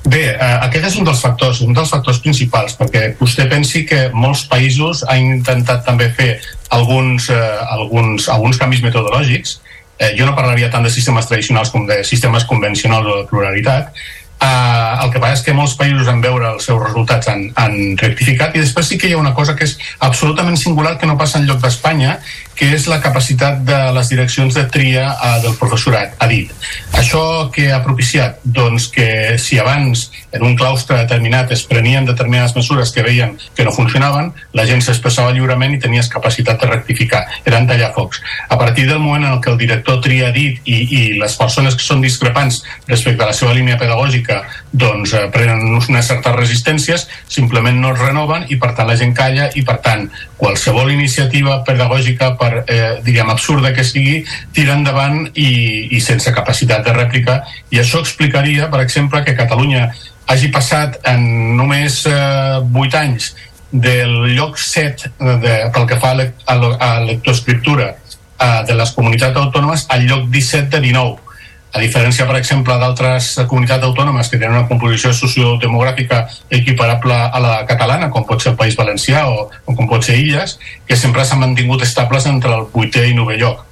Bé, eh, aquest és un dels factors, un dels factors principals, perquè vostè pensi que molts països han intentat també fer alguns, eh, alguns, alguns canvis metodològics. Eh, jo no parlaria tant de sistemes tradicionals com de sistemes convencionals o de pluralitat, Uh, el que passa és que molts països en veure els seus resultats han, han rectificat i després sí que hi ha una cosa que és absolutament singular que no passa en lloc d'Espanya que és la capacitat de les direccions de tria uh, del professorat, ha dit. Això que ha propiciat? Doncs que si abans en un claustre determinat es prenien determinades mesures que veien que no funcionaven, la gent s'expressava lliurement i tenies capacitat de rectificar. Eren tallafocs. A partir del moment en què el director tria dit i, i les persones que són discrepants respecte a la seva línia pedagògica doncs eh, prenen unes certes resistències, simplement no es renoven i per tant la gent calla i per tant qualsevol iniciativa pedagògica per per eh, diguem, absurda que sigui, tira endavant i, i sense capacitat de rèplica. I això explicaria, per exemple, que Catalunya hagi passat en només eh, 8 anys del lloc 7 de, pel que fa a, le, a, a lectoescriptura eh, de les comunitats autònomes al lloc 17 de 19 a diferència, per exemple, d'altres comunitats autònomes que tenen una composició sociodemogràfica equiparable a la catalana, com pot ser el País Valencià o, o com pot ser Illes, que sempre s'han mantingut estables entre el 8è i 9è lloc.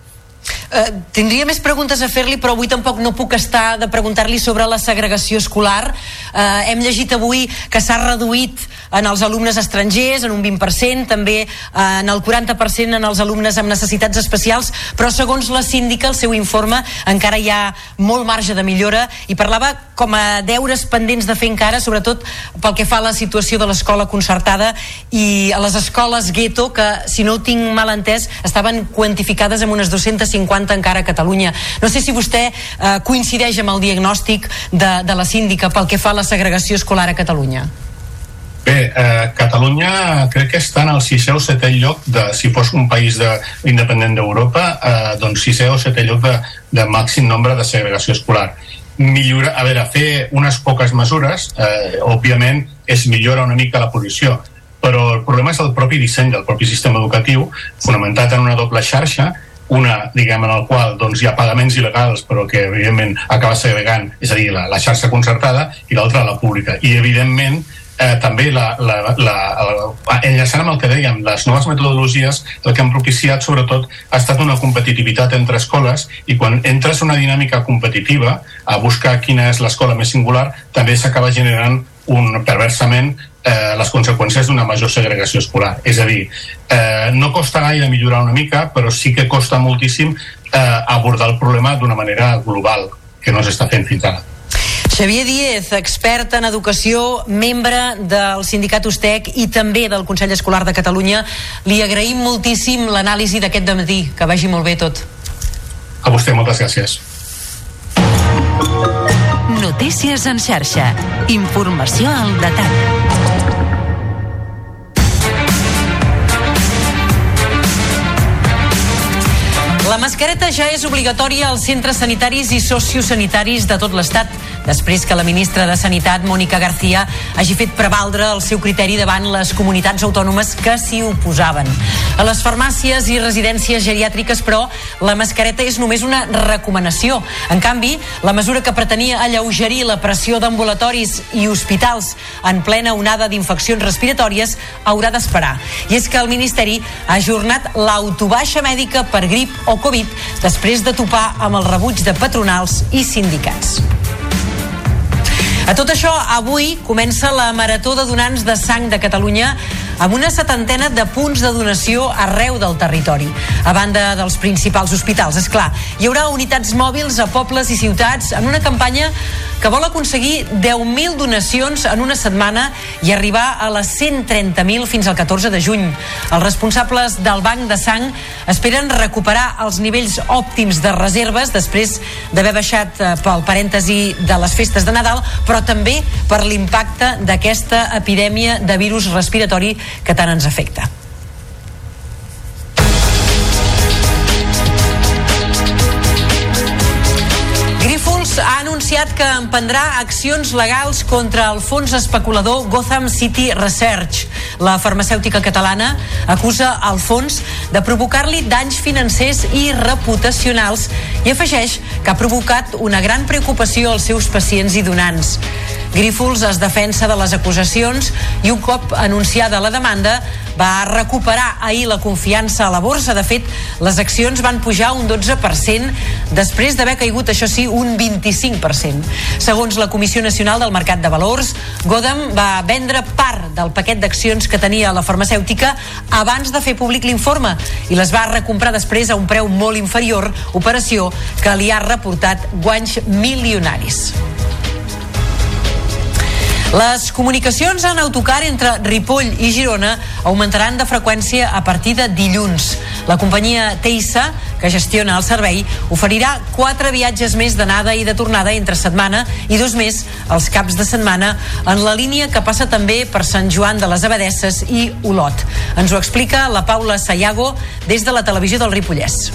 Eh, tindria més preguntes a fer-li, però avui tampoc no puc estar de preguntar-li sobre la segregació escolar. Eh, hem llegit avui que s'ha reduït en els alumnes estrangers en un 20%, també eh, en el 40% en els alumnes amb necessitats especials, però segons la síndica, el seu informe, encara hi ha molt marge de millora i parlava com a deures pendents de fer encara, sobretot pel que fa a la situació de l'escola concertada i a les escoles gueto, que, si no ho tinc mal entès, estaven quantificades amb unes 250 encara a Catalunya. No sé si vostè eh, coincideix amb el diagnòstic de, de la síndica pel que fa a la segregació escolar a Catalunya. Bé, eh, Catalunya crec que està en el sisè o setè lloc de, si fos un país de, independent d'Europa, eh, doncs sisè o setè lloc de, de màxim nombre de segregació escolar. Millora, a veure, fer unes poques mesures, eh, òbviament, és millora una mica la posició, però el problema és el propi disseny del propi sistema educatiu, fonamentat en una doble xarxa, una, diguem, en el qual doncs, hi ha pagaments il·legals però que evidentment acaba segregant, és a dir, la, la xarxa concertada i l'altra la pública. I evidentment eh, també la, la, la, la, enllaçant amb el que dèiem, les noves metodologies el que han propiciat sobretot ha estat una competitivitat entre escoles i quan entres una dinàmica competitiva a buscar quina és l'escola més singular també s'acaba generant un, perversament eh, les conseqüències d'una major segregació escolar. És a dir, eh, no costa gaire millorar una mica, però sí que costa moltíssim eh, abordar el problema d'una manera global, que no s'està fent fins ara. Xavier Díez, expert en educació, membre del sindicat USTEC i també del Consell Escolar de Catalunya. Li agraïm moltíssim l'anàlisi d'aquest matí. Que vagi molt bé tot. A vostè, moltes gràcies. Notícies en xarxa. Informació al detall. La mascareta ja és obligatòria als centres sanitaris i sociosanitaris de tot l'Estat, després que la ministra de Sanitat, Mònica García, hagi fet prevaldre el seu criteri davant les comunitats autònomes que s'hi oposaven. A les farmàcies i residències geriàtriques, però, la mascareta és només una recomanació. En canvi, la mesura que pretenia alleugerir la pressió d'ambulatoris i hospitals en plena onada d'infeccions respiratòries haurà d'esperar. I és que el Ministeri ha ajornat l'autobaixa mèdica per grip o Covid després de topar amb el rebuig de patronals i sindicats. A tot això, avui comença la Marató de Donants de Sang de Catalunya amb una setantena de punts de donació arreu del territori, a banda dels principals hospitals. És clar, hi haurà unitats mòbils a pobles i ciutats en una campanya que vol aconseguir 10.000 donacions en una setmana i arribar a les 130.000 fins al 14 de juny. Els responsables del Banc de Sang esperen recuperar els nivells òptims de reserves després d'haver baixat eh, pel parèntesi de les festes de Nadal, però també per l'impacte d'aquesta epidèmia de virus respiratori que tant ens afecta. Grífols ha anunciat que emprendrà accions legals contra el fons especulador Gotham City Research. La farmacèutica catalana acusa el fons de provocar-li danys financers i reputacionals i afegeix que ha provocat una gran preocupació als seus pacients i donants. Grífols es defensa de les acusacions i un cop anunciada la demanda va recuperar ahir la confiança a la borsa. De fet, les accions van pujar un 12% després d'haver caigut, això sí, un 25%. Segons la Comissió Nacional del Mercat de Valors, Godem va vendre part del paquet d'accions que tenia la farmacèutica abans de fer públic l'informe i les va recomprar després a un preu molt inferior, operació que li ha reportat guanys milionaris. Les comunicacions en autocar entre Ripoll i Girona augmentaran de freqüència a partir de dilluns. La companyia Teissa, que gestiona el servei, oferirà quatre viatges més d'anada i de tornada entre setmana i dos més els caps de setmana en la línia que passa també per Sant Joan de les Abadesses i Olot. Ens ho explica la Paula Sayago des de la televisió del Ripollès.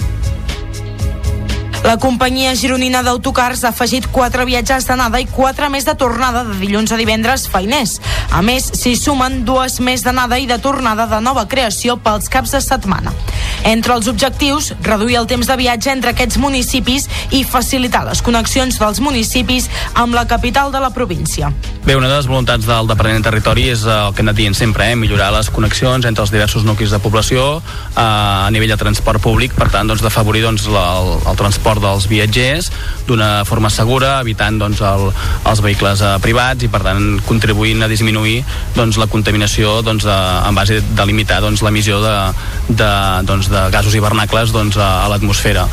La companyia gironina d'autocars ha afegit quatre viatges d'anada i quatre més de tornada de dilluns a divendres feiners. A més, s'hi sumen dues més d'anada i de tornada de nova creació pels caps de setmana. Entre els objectius, reduir el temps de viatge entre aquests municipis i facilitar les connexions dels municipis amb la capital de la província. Bé, una de les voluntats del Departament de Territori és el que hem anat dient sempre, eh? millorar les connexions entre els diversos nuclis de població eh, a nivell de transport públic, per tant, doncs, d'afavorir doncs, la, el, el transport dels viatgers d'una forma segura, evitant doncs, el, els vehicles eh, privats i, per tant, contribuint a disminuir doncs, la contaminació doncs, a, en base de limitar doncs, l'emissió de, de, doncs, de gasos hivernacles doncs, a, a l'atmosfera.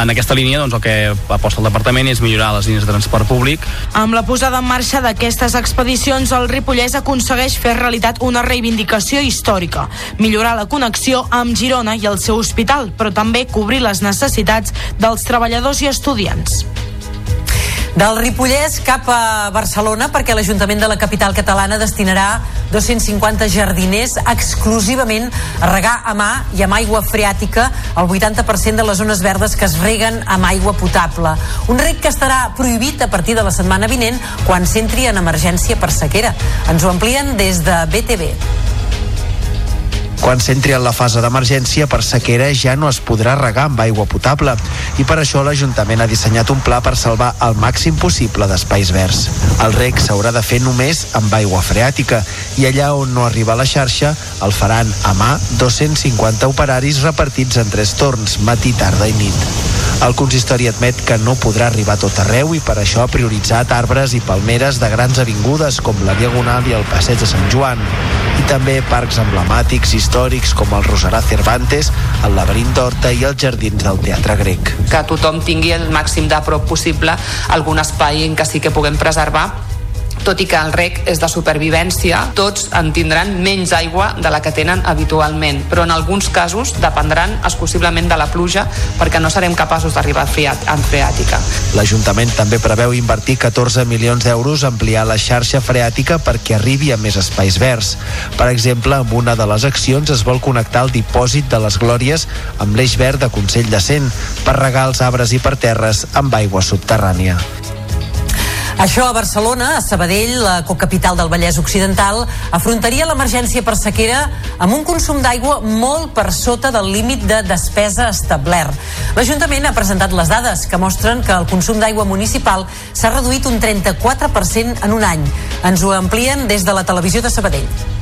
En aquesta línia, doncs, el que aposta el Departament és millorar les línies de transport públic. Amb la posada en marxa d'aquestes expedicions, el Ripollès aconsegueix fer realitat una reivindicació històrica, millorar la connexió amb Girona i el seu hospital, però també cobrir les necessitats dels treballadors i estudiants. Del Ripollès cap a Barcelona perquè l'Ajuntament de la capital catalana destinarà 250 jardiners exclusivament a regar a mà i amb aigua freàtica el 80% de les zones verdes que es reguen amb aigua potable. Un reg que estarà prohibit a partir de la setmana vinent quan s'entri en emergència per sequera. Ens ho amplien des de BTV. Quan s'entri en la fase d'emergència per sequera ja no es podrà regar amb aigua potable i per això l'Ajuntament ha dissenyat un pla per salvar el màxim possible d'espais verds. El rec s'haurà de fer només amb aigua freàtica i allà on no arriba la xarxa el faran a mà 250 operaris repartits en tres torns, matí, tarda i nit. El consistori admet que no podrà arribar a tot arreu i per això ha prioritzat arbres i palmeres de grans avingudes com la Diagonal i el Passeig de Sant Joan i també parcs emblemàtics històrics com el Roserà Cervantes, el Laberint d'Horta i els jardins del Teatre Grec. Que tothom tingui el màxim de prop possible algun espai en què sí que puguem preservar tot i que el rec és de supervivència, tots en tindran menys aigua de la que tenen habitualment, però en alguns casos dependran exclusivament de la pluja perquè no serem capaços d'arribar en freàtica. L'Ajuntament també preveu invertir 14 milions d'euros a ampliar la xarxa freàtica perquè arribi a més espais verds. Per exemple, amb una de les accions es vol connectar el dipòsit de les Glòries amb l'eix verd de Consell de Cent per regar els arbres i parterres amb aigua subterrània. Això a Barcelona, a Sabadell, la cocapital del Vallès Occidental, afrontaria l'emergència per sequera amb un consum d'aigua molt per sota del límit de despesa establert. L'Ajuntament ha presentat les dades que mostren que el consum d'aigua municipal s'ha reduït un 34% en un any. Ens ho amplien des de la televisió de Sabadell.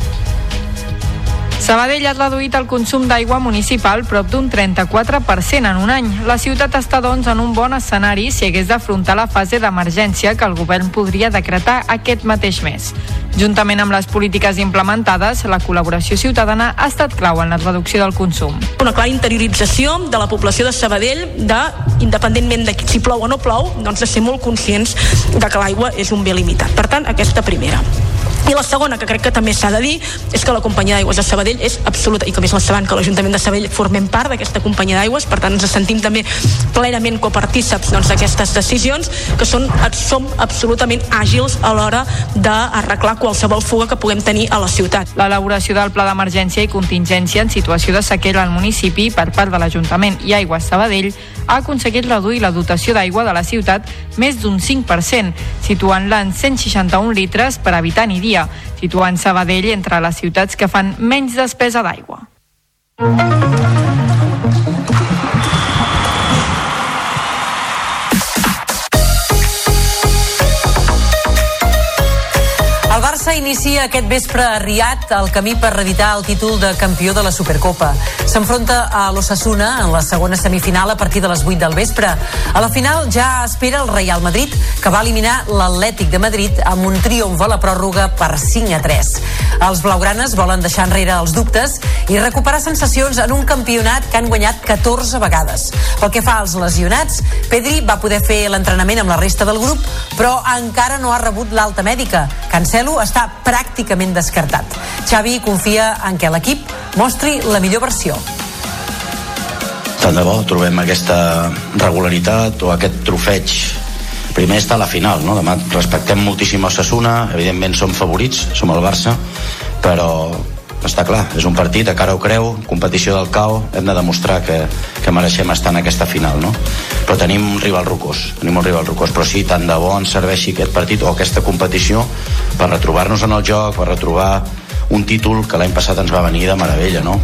Sabadell ha reduït el consum d'aigua municipal prop d'un 34% en un any. La ciutat està, doncs, en un bon escenari si hagués d'afrontar la fase d'emergència que el govern podria decretar aquest mateix mes. Juntament amb les polítiques implementades, la col·laboració ciutadana ha estat clau en la reducció del consum. Una clara interiorització de la població de Sabadell de, independentment de si plou o no plou, doncs de ser molt conscients de que l'aigua és un bé limitat. Per tant, aquesta primera. I la segona, que crec que també s'ha de dir, és que la companyia d'aigües de Sabadell és absoluta, i que més la sabran que l'Ajuntament de Sabadell formem part d'aquesta companyia d'aigües, per tant ens sentim també plenament copartíceps doncs, d'aquestes decisions, que són, som absolutament àgils a l'hora d'arreglar qualsevol fuga que puguem tenir a la ciutat. L'elaboració del pla d'emergència i contingència en situació de sequera al municipi per part de l'Ajuntament i Aigües Sabadell ha aconseguit reduir la dotació d'aigua de la ciutat més d'un 5%, situant-la en 161 litres per habitant i dia, situant Sabadell entre les ciutats que fan menys despesa d'aigua. Inicia aquest vespre a Riad el camí per reeditar el títol de campió de la Supercopa. S'enfronta a l'Ossassuna en la segona semifinal a partir de les 8 del vespre. A la final ja espera el Real Madrid, que va eliminar l'Atlètic de Madrid amb un triomf a la pròrroga per 5 a 3. Els blaugranes volen deixar enrere els dubtes i recuperar sensacions en un campionat que han guanyat 14 vegades. Pel que fa als lesionats, Pedri va poder fer l'entrenament amb la resta del grup, però encara no ha rebut l'alta mèdica. Cancelo està pràcticament descartat. Xavi confia en què l'equip mostri la millor versió. Tant de bo trobem aquesta regularitat o aquest trofeig primer està la final, no? Demà respectem moltíssim a Sassuna, evidentment som favorits, som el Barça, però està clar, és un partit a cara o creu, competició del CAO, hem de demostrar que, que mereixem estar en aquesta final, no? Però tenim un rival rocós, tenim un rival rocós, però sí, tant de bo ens serveixi aquest partit o aquesta competició per retrobar-nos en el joc, per retrobar un títol que l'any passat ens va venir de meravella, no?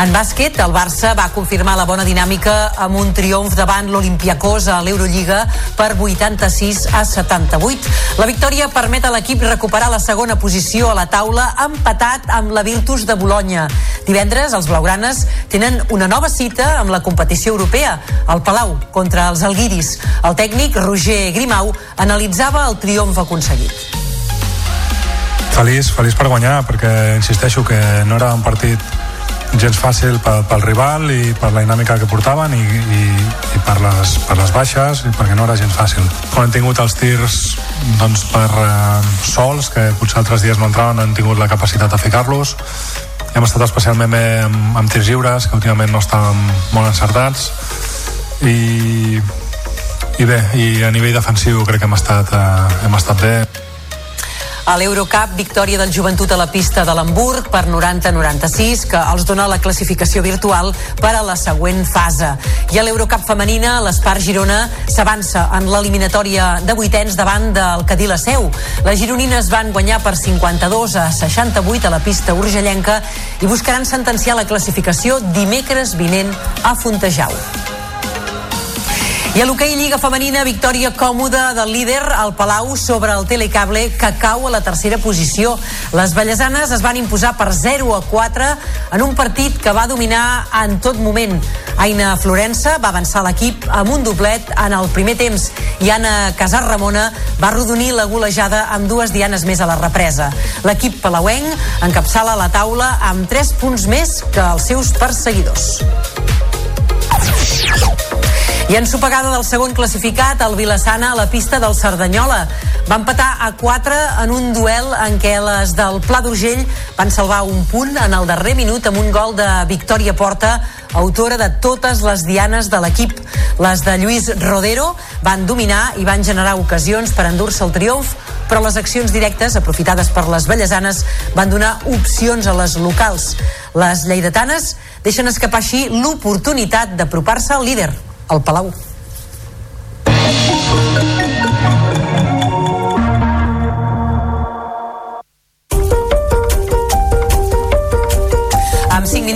En bàsquet, el Barça va confirmar la bona dinàmica amb un triomf davant l'Olimpiakos a l'Eurolliga per 86 a 78. La victòria permet a l'equip recuperar la segona posició a la taula empatat amb la Virtus de Bologna. Divendres, els blaugranes tenen una nova cita amb la competició europea, al Palau, contra els Alguiris. El tècnic, Roger Grimau, analitzava el triomf aconseguit. Feliç, feliç per guanyar, perquè insisteixo que no era un partit gens fàcil pel, pel rival i per la dinàmica que portaven i, i, i per, les, per les baixes i perquè no era gens fàcil. Quan hem tingut els tirs doncs, per eh, sols, que potser altres dies no entraven, no hem tingut la capacitat de ficar-los. Hem estat especialment bé amb, amb tirs lliures, que últimament no estàvem molt encertats. I, i bé, i a nivell defensiu crec que hem estat, eh, hem estat bé. A l'Eurocup, victòria del joventut a la pista de l'Hamburg per 90-96, que els dona la classificació virtual per a la següent fase. I a l'Eurocup femenina, l'Espar Girona s'avança en l'eliminatòria de vuitens davant del Cadí la Seu. Les gironines van guanyar per 52 a 68 a la pista urgellenca i buscaran sentenciar la classificació dimecres vinent a Fontejau. I a l'hoquei Lliga Femenina, victòria còmoda del líder al Palau sobre el Telecable, que cau a la tercera posició. Les ballesanes es van imposar per 0 a 4 en un partit que va dominar en tot moment. Aina Florença va avançar l'equip amb un doblet en el primer temps i Anna Casar Ramona va rodonir la golejada amb dues dianes més a la represa. L'equip palauenc encapçala la taula amb 3 punts més que els seus perseguidors. I en sopegada del segon classificat, el Vilassana a la pista del Cerdanyola. Va empatar a 4 en un duel en què les del Pla d'Urgell van salvar un punt en el darrer minut amb un gol de Victòria Porta, autora de totes les dianes de l'equip. Les de Lluís Rodero van dominar i van generar ocasions per endur-se el triomf, però les accions directes, aprofitades per les bellesanes, van donar opcions a les locals. Les lleidatanes deixen escapar així l'oportunitat d'apropar-se al líder, al Palau.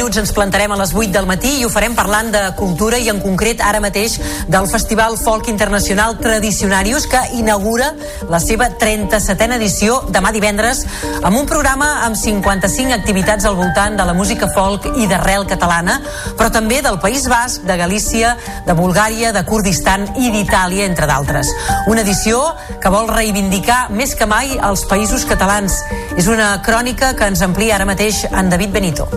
Minuts ens plantarem a les 8 del matí i ho farem parlant de cultura i en concret ara mateix del Festival Folk Internacional Tradicionarius que inaugura la seva 37a edició demà divendres amb un programa amb 55 activitats al voltant de la música folk i d'arrel catalana però també del País Basc, de Galícia, de Bulgària, de Kurdistan i d'Itàlia, entre d'altres. Una edició que vol reivindicar més que mai els països catalans. És una crònica que ens amplia ara mateix en David Benito.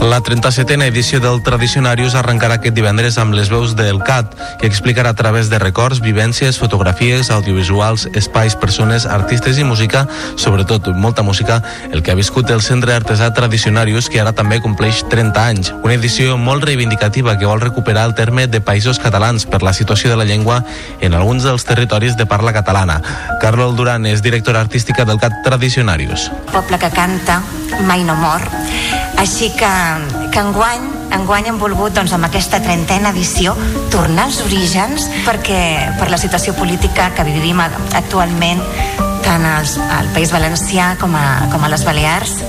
La 37a edició del Tradicionarius arrencarà aquest divendres amb les veus del CAT, que explicarà a través de records, vivències, fotografies, audiovisuals, espais, persones, artistes i música, sobretot molta música, el que ha viscut el Centre Artesà Tradicionarius, que ara també compleix 30 anys. Una edició molt reivindicativa que vol recuperar el terme de països catalans per la situació de la llengua en alguns dels territoris de parla catalana. Carlol Duran és directora artística del CAT Tradicionarius. poble que canta mai no mor així que, que enguany enguany hem volgut doncs, amb aquesta trentena edició tornar als orígens perquè per la situació política que vivim actualment tant als, al País Valencià com a, com a les Balears.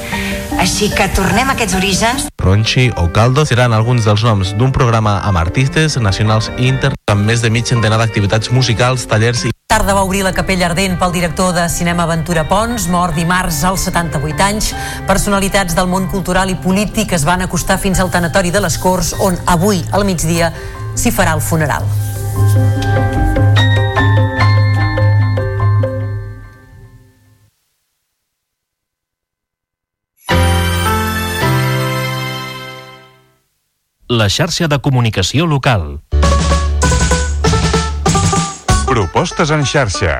Així que tornem a aquests orígens. Ronchi o Caldo seran alguns dels noms d'un programa amb artistes nacionals i inter amb més de mig centenar d'activitats musicals, tallers i Tarda va obrir la capella ardent pel director de cinema Ventura Pons, mort dimarts als 78 anys. Personalitats del món cultural i polític es van acostar fins al tanatori de les Corts, on avui, al migdia, s'hi farà el funeral. La xarxa de comunicació local. Propostes en xarxa.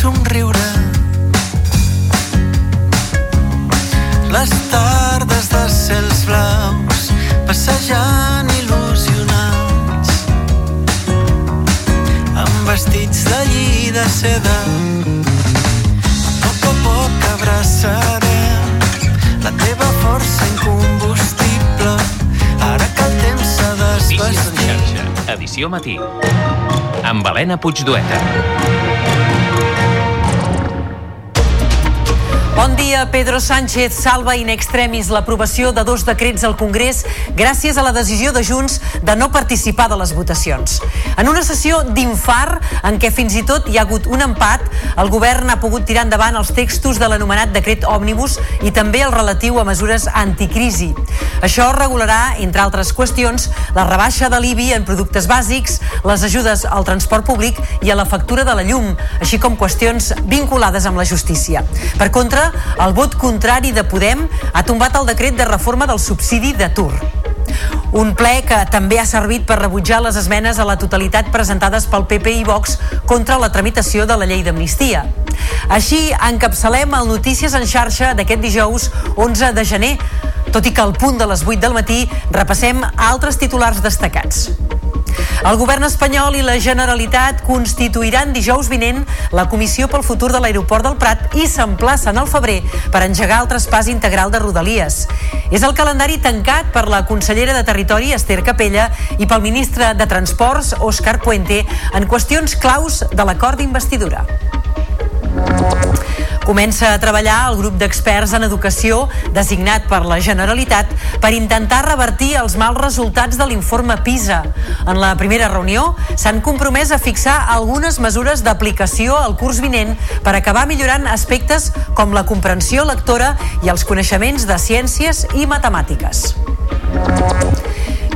Somriure. Les tardes de cels blaus passejant il·lusionats amb vestits de lli de seda. A poc a poc abraçarem la teva força incombustible ara que el temps s'ha desvestit edició matí. Amb Helena Puigdueta. Bon dia. Pedro Sánchez salva in extremis l'aprovació de dos decrets al Congrés gràcies a la decisió de Junts de no participar de les votacions. En una sessió d'infart en què fins i tot hi ha hagut un empat, el govern ha pogut tirar endavant els textos de l'anomenat decret òmnibus i també el relatiu a mesures anticrisi. Això regularà, entre altres qüestions, la rebaixa de l'IBI en productes bàsics, les ajudes al transport públic i a la factura de la llum, així com qüestions vinculades amb la justícia. Per contra, el vot contrari de Podem ha tombat el decret de reforma del subsidi d'atur. Un ple que també ha servit per rebutjar les esmenes a la totalitat presentades pel PP i Vox contra la tramitació de la llei d'amnistia. Així encapçalem el Notícies en xarxa d'aquest dijous 11 de gener, tot i que al punt de les 8 del matí repassem altres titulars destacats. El govern espanyol i la Generalitat constituiran dijous vinent la Comissió pel Futur de l'Aeroport del Prat i s'emplacen al febrer per engegar el traspàs integral de Rodalies. És el calendari tancat per la consellera de Territori, Esther Capella, i pel ministre de Transports, Òscar Puente, en qüestions claus de l'acord d'investidura. Comença a treballar el grup d'experts en educació designat per la Generalitat per intentar revertir els mals resultats de l'informe PISA. En la primera reunió s'han compromès a fixar algunes mesures d'aplicació al curs vinent per acabar millorant aspectes com la comprensió lectora i els coneixements de ciències i matemàtiques.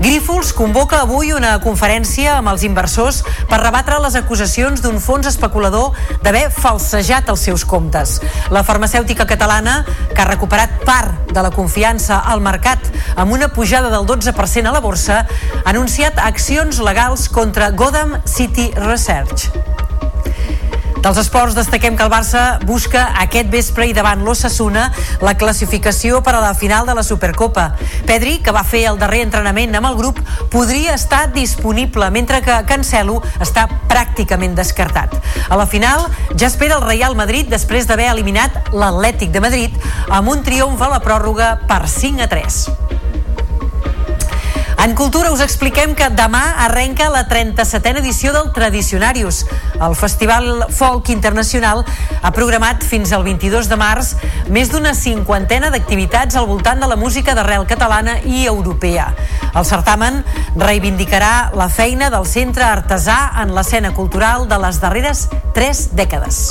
Grífols convoca avui una conferència amb els inversors per rebatre les acusacions d'un fons especulador d'haver falsejat els seus comptes. La farmacèutica catalana, que ha recuperat part de la confiança al mercat amb una pujada del 12% a la borsa, ha anunciat accions legals contra Gotham City Research. Dels esports destaquem que el Barça busca aquest vespre i davant l'Ossassuna la classificació per a la final de la Supercopa. Pedri, que va fer el darrer entrenament amb el grup, podria estar disponible, mentre que Cancelo està pràcticament descartat. A la final ja espera el Real Madrid després d'haver eliminat l'Atlètic de Madrid amb un triomf a la pròrroga per 5 a 3. En Cultura us expliquem que demà arrenca la 37a edició del Tradicionarius. El Festival Folk Internacional ha programat fins al 22 de març més d'una cinquantena d'activitats al voltant de la música d'arrel catalana i europea. El certamen reivindicarà la feina del centre artesà en l'escena cultural de les darreres tres dècades.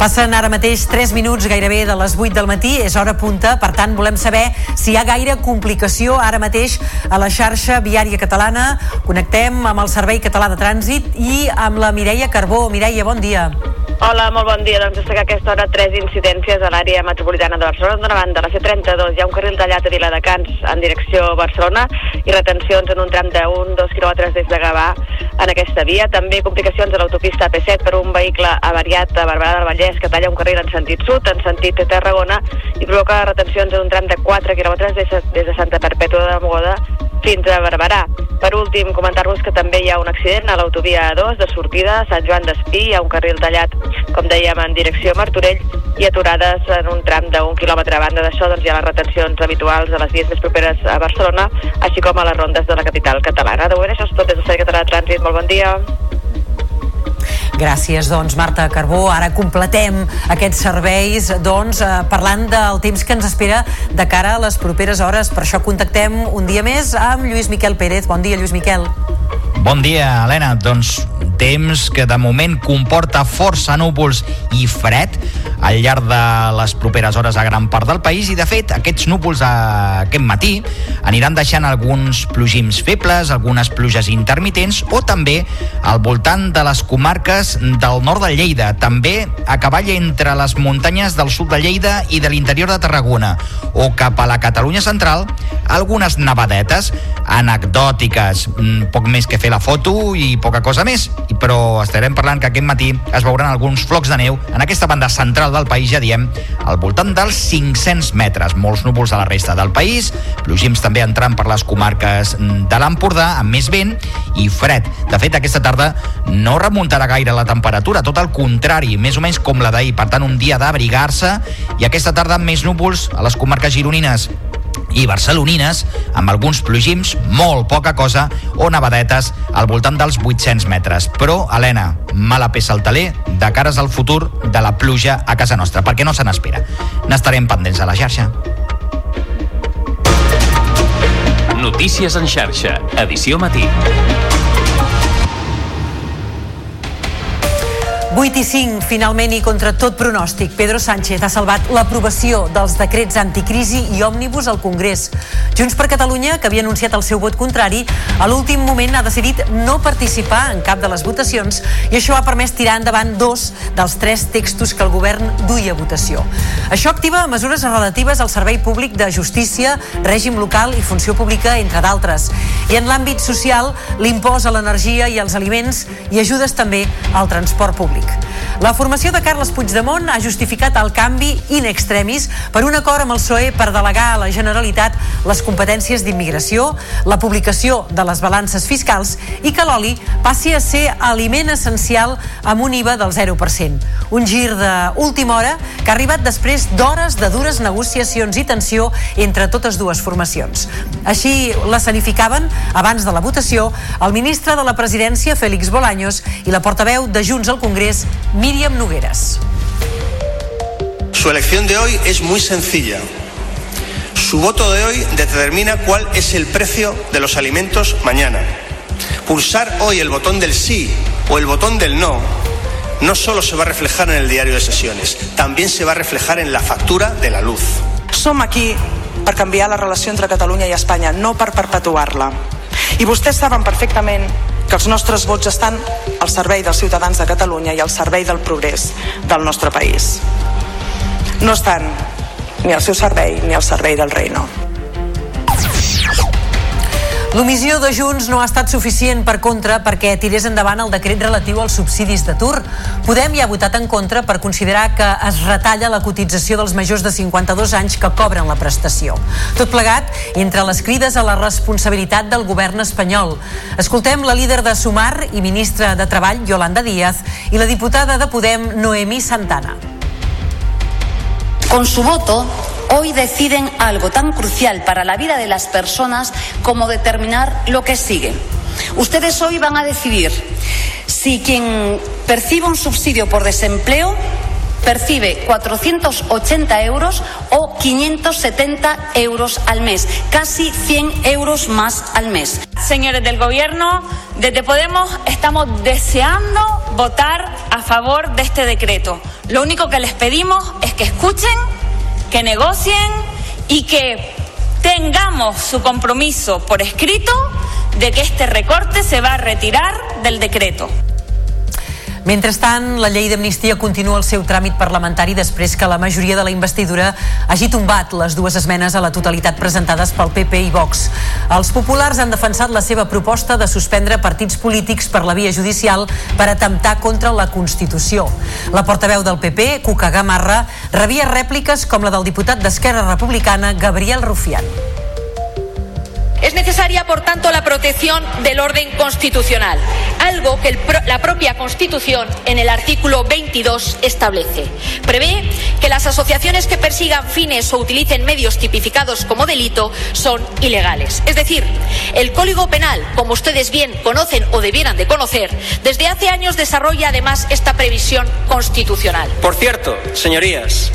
Passen ara mateix 3 minuts gairebé de les 8 del matí, és hora punta, per tant volem saber si hi ha gaire complicació ara mateix a la xarxa viària catalana. Connectem amb el Servei Català de Trànsit i amb la Mireia Carbó. Mireia, bon dia. Hola, molt bon dia. Doncs destacar aquesta hora tres incidències a l'àrea metropolitana de Barcelona. D'una banda, a la C32 hi ha un carril tallat a Viladecans en direcció a Barcelona i retencions en un tram de 1-2 quilòmetres des de Gavà en aquesta via. També complicacions a l'autopista AP7 per un vehicle avariat a Barberà del Vallès que talla un carril en sentit sud, en sentit Tarragona i provoca retencions en un tram de 4 quilòmetres des de Santa Perpètua de Mogoda fins a Barberà. Per últim, comentar-vos que també hi ha un accident a l'autovia A2 de sortida a Sant Joan d'Espí, hi ha un carril tallat, com dèiem, en direcció a Martorell i aturades en un tram d'un quilòmetre a banda d'això, doncs hi ha les retencions habituals a les vies més properes a Barcelona, així com a les rondes de la capital catalana. De moment això és tot des del Servei Català de Trànsit. Molt bon dia. Gràcies, doncs, Marta Carbó. Ara completem aquests serveis, doncs, eh, parlant del temps que ens espera de cara a les properes hores. Per això contactem un dia més amb Lluís Miquel Pérez. Bon dia, Lluís Miquel. Bon dia, Helena. Doncs temps que de moment comporta força núvols i fred al llarg de les properes hores a gran part del país i de fet aquests núvols aquest matí aniran deixant alguns plogims febles, algunes pluges intermitents o també al voltant de les comarques del nord de Lleida, també a cavall entre les muntanyes del sud de Lleida i de l'interior de Tarragona o cap a la Catalunya central algunes nevadetes anecdòtiques, mm, poc més que fer la foto i poca cosa més però estarem parlant que aquest matí es veuran alguns flocs de neu en aquesta banda central del país, ja diem, al voltant dels 500 metres. Molts núvols a la resta del país, plogims també entrant per les comarques de l'Empordà, amb més vent i fred. De fet, aquesta tarda no remuntarà gaire la temperatura, tot el contrari, més o menys com la d'ahir. Per tant, un dia d'abrigar-se i aquesta tarda més núvols a les comarques gironines i barcelonines, amb alguns plogims, molt poca cosa, o nevadetes al voltant dels 800 metres. Però, Helena, mala peça al taler de cares al futur de la pluja a casa nostra, perquè no se n'espera. N'estarem pendents a la xarxa. Notícies en xarxa, edició matí. 8 i 5, finalment i contra tot pronòstic, Pedro Sánchez ha salvat l'aprovació dels decrets anticrisi i òmnibus al Congrés. Junts per Catalunya, que havia anunciat el seu vot contrari, a l'últim moment ha decidit no participar en cap de les votacions i això ha permès tirar endavant dos dels tres textos que el govern duia a votació. Això activa mesures relatives al servei públic de justícia, règim local i funció pública, entre d'altres. I en l'àmbit social, l'impost a l'energia i als aliments i ajudes també al transport públic públic. La formació de Carles Puigdemont ha justificat el canvi in extremis per un acord amb el PSOE per delegar a la Generalitat les competències d'immigració, la publicació de les balances fiscals i que l'oli passi a ser aliment essencial amb un IVA del 0%. Un gir d'última hora que ha arribat després d'hores de dures negociacions i tensió entre totes dues formacions. Així l'escenificaven, abans de la votació, el ministre de la Presidència, Félix Bolaños, i la portaveu de Junts al Congrés, Míriam Nogueras. Su elección de hoy es muy sencilla. Su voto de hoy determina cuál es el precio de los alimentos mañana. Pulsar hoy el botón del sí o el botón del no no solo se va a reflejar en el diario de sesiones, también se va a reflejar en la factura de la luz. Som aquí per canviar la relació entre Catalunya i Espanya, no per perpetuar-la. I vostès saben perfectament que els nostres vots estan al servei dels ciutadans de Catalunya i al servei del progrés del nostre país. No estan ni al seu servei ni al servei del reino. L'omissió de Junts no ha estat suficient per contra perquè tirés endavant el decret relatiu als subsidis d'atur. Podem hi ha votat en contra per considerar que es retalla la cotització dels majors de 52 anys que cobren la prestació. Tot plegat entre les crides a la responsabilitat del govern espanyol. Escoltem la líder de Sumar i ministra de Treball, Yolanda Díaz, i la diputada de Podem, Noemí Santana. Con su voto, hoy deciden algo tan crucial para la vida de las personas como determinar lo que sigue. Ustedes hoy van a decidir si quien percibe un subsidio por desempleo percibe 480 euros o 570 euros al mes, casi 100 euros más al mes. Señores del Gobierno, desde Podemos estamos deseando votar a favor de este decreto. Lo único que les pedimos es que escuchen, que negocien y que tengamos su compromiso por escrito de que este recorte se va a retirar del decreto. Mentrestant, la llei d'amnistia continua el seu tràmit parlamentari després que la majoria de la investidura hagi tombat les dues esmenes a la totalitat presentades pel PP i Vox. Els populars han defensat la seva proposta de suspendre partits polítics per la via judicial per atemptar contra la Constitució. La portaveu del PP, Cuca Gamarra, rebia rèpliques com la del diputat d'Esquerra Republicana, Gabriel Rufián. Es necesaria, por tanto, la protección del orden constitucional, algo que la propia Constitución, en el artículo 22, establece. Prevé que las asociaciones que persigan fines o utilicen medios tipificados como delito son ilegales. Es decir, el Código Penal, como ustedes bien conocen o debieran de conocer, desde hace años desarrolla además esta previsión constitucional. Por cierto, señorías,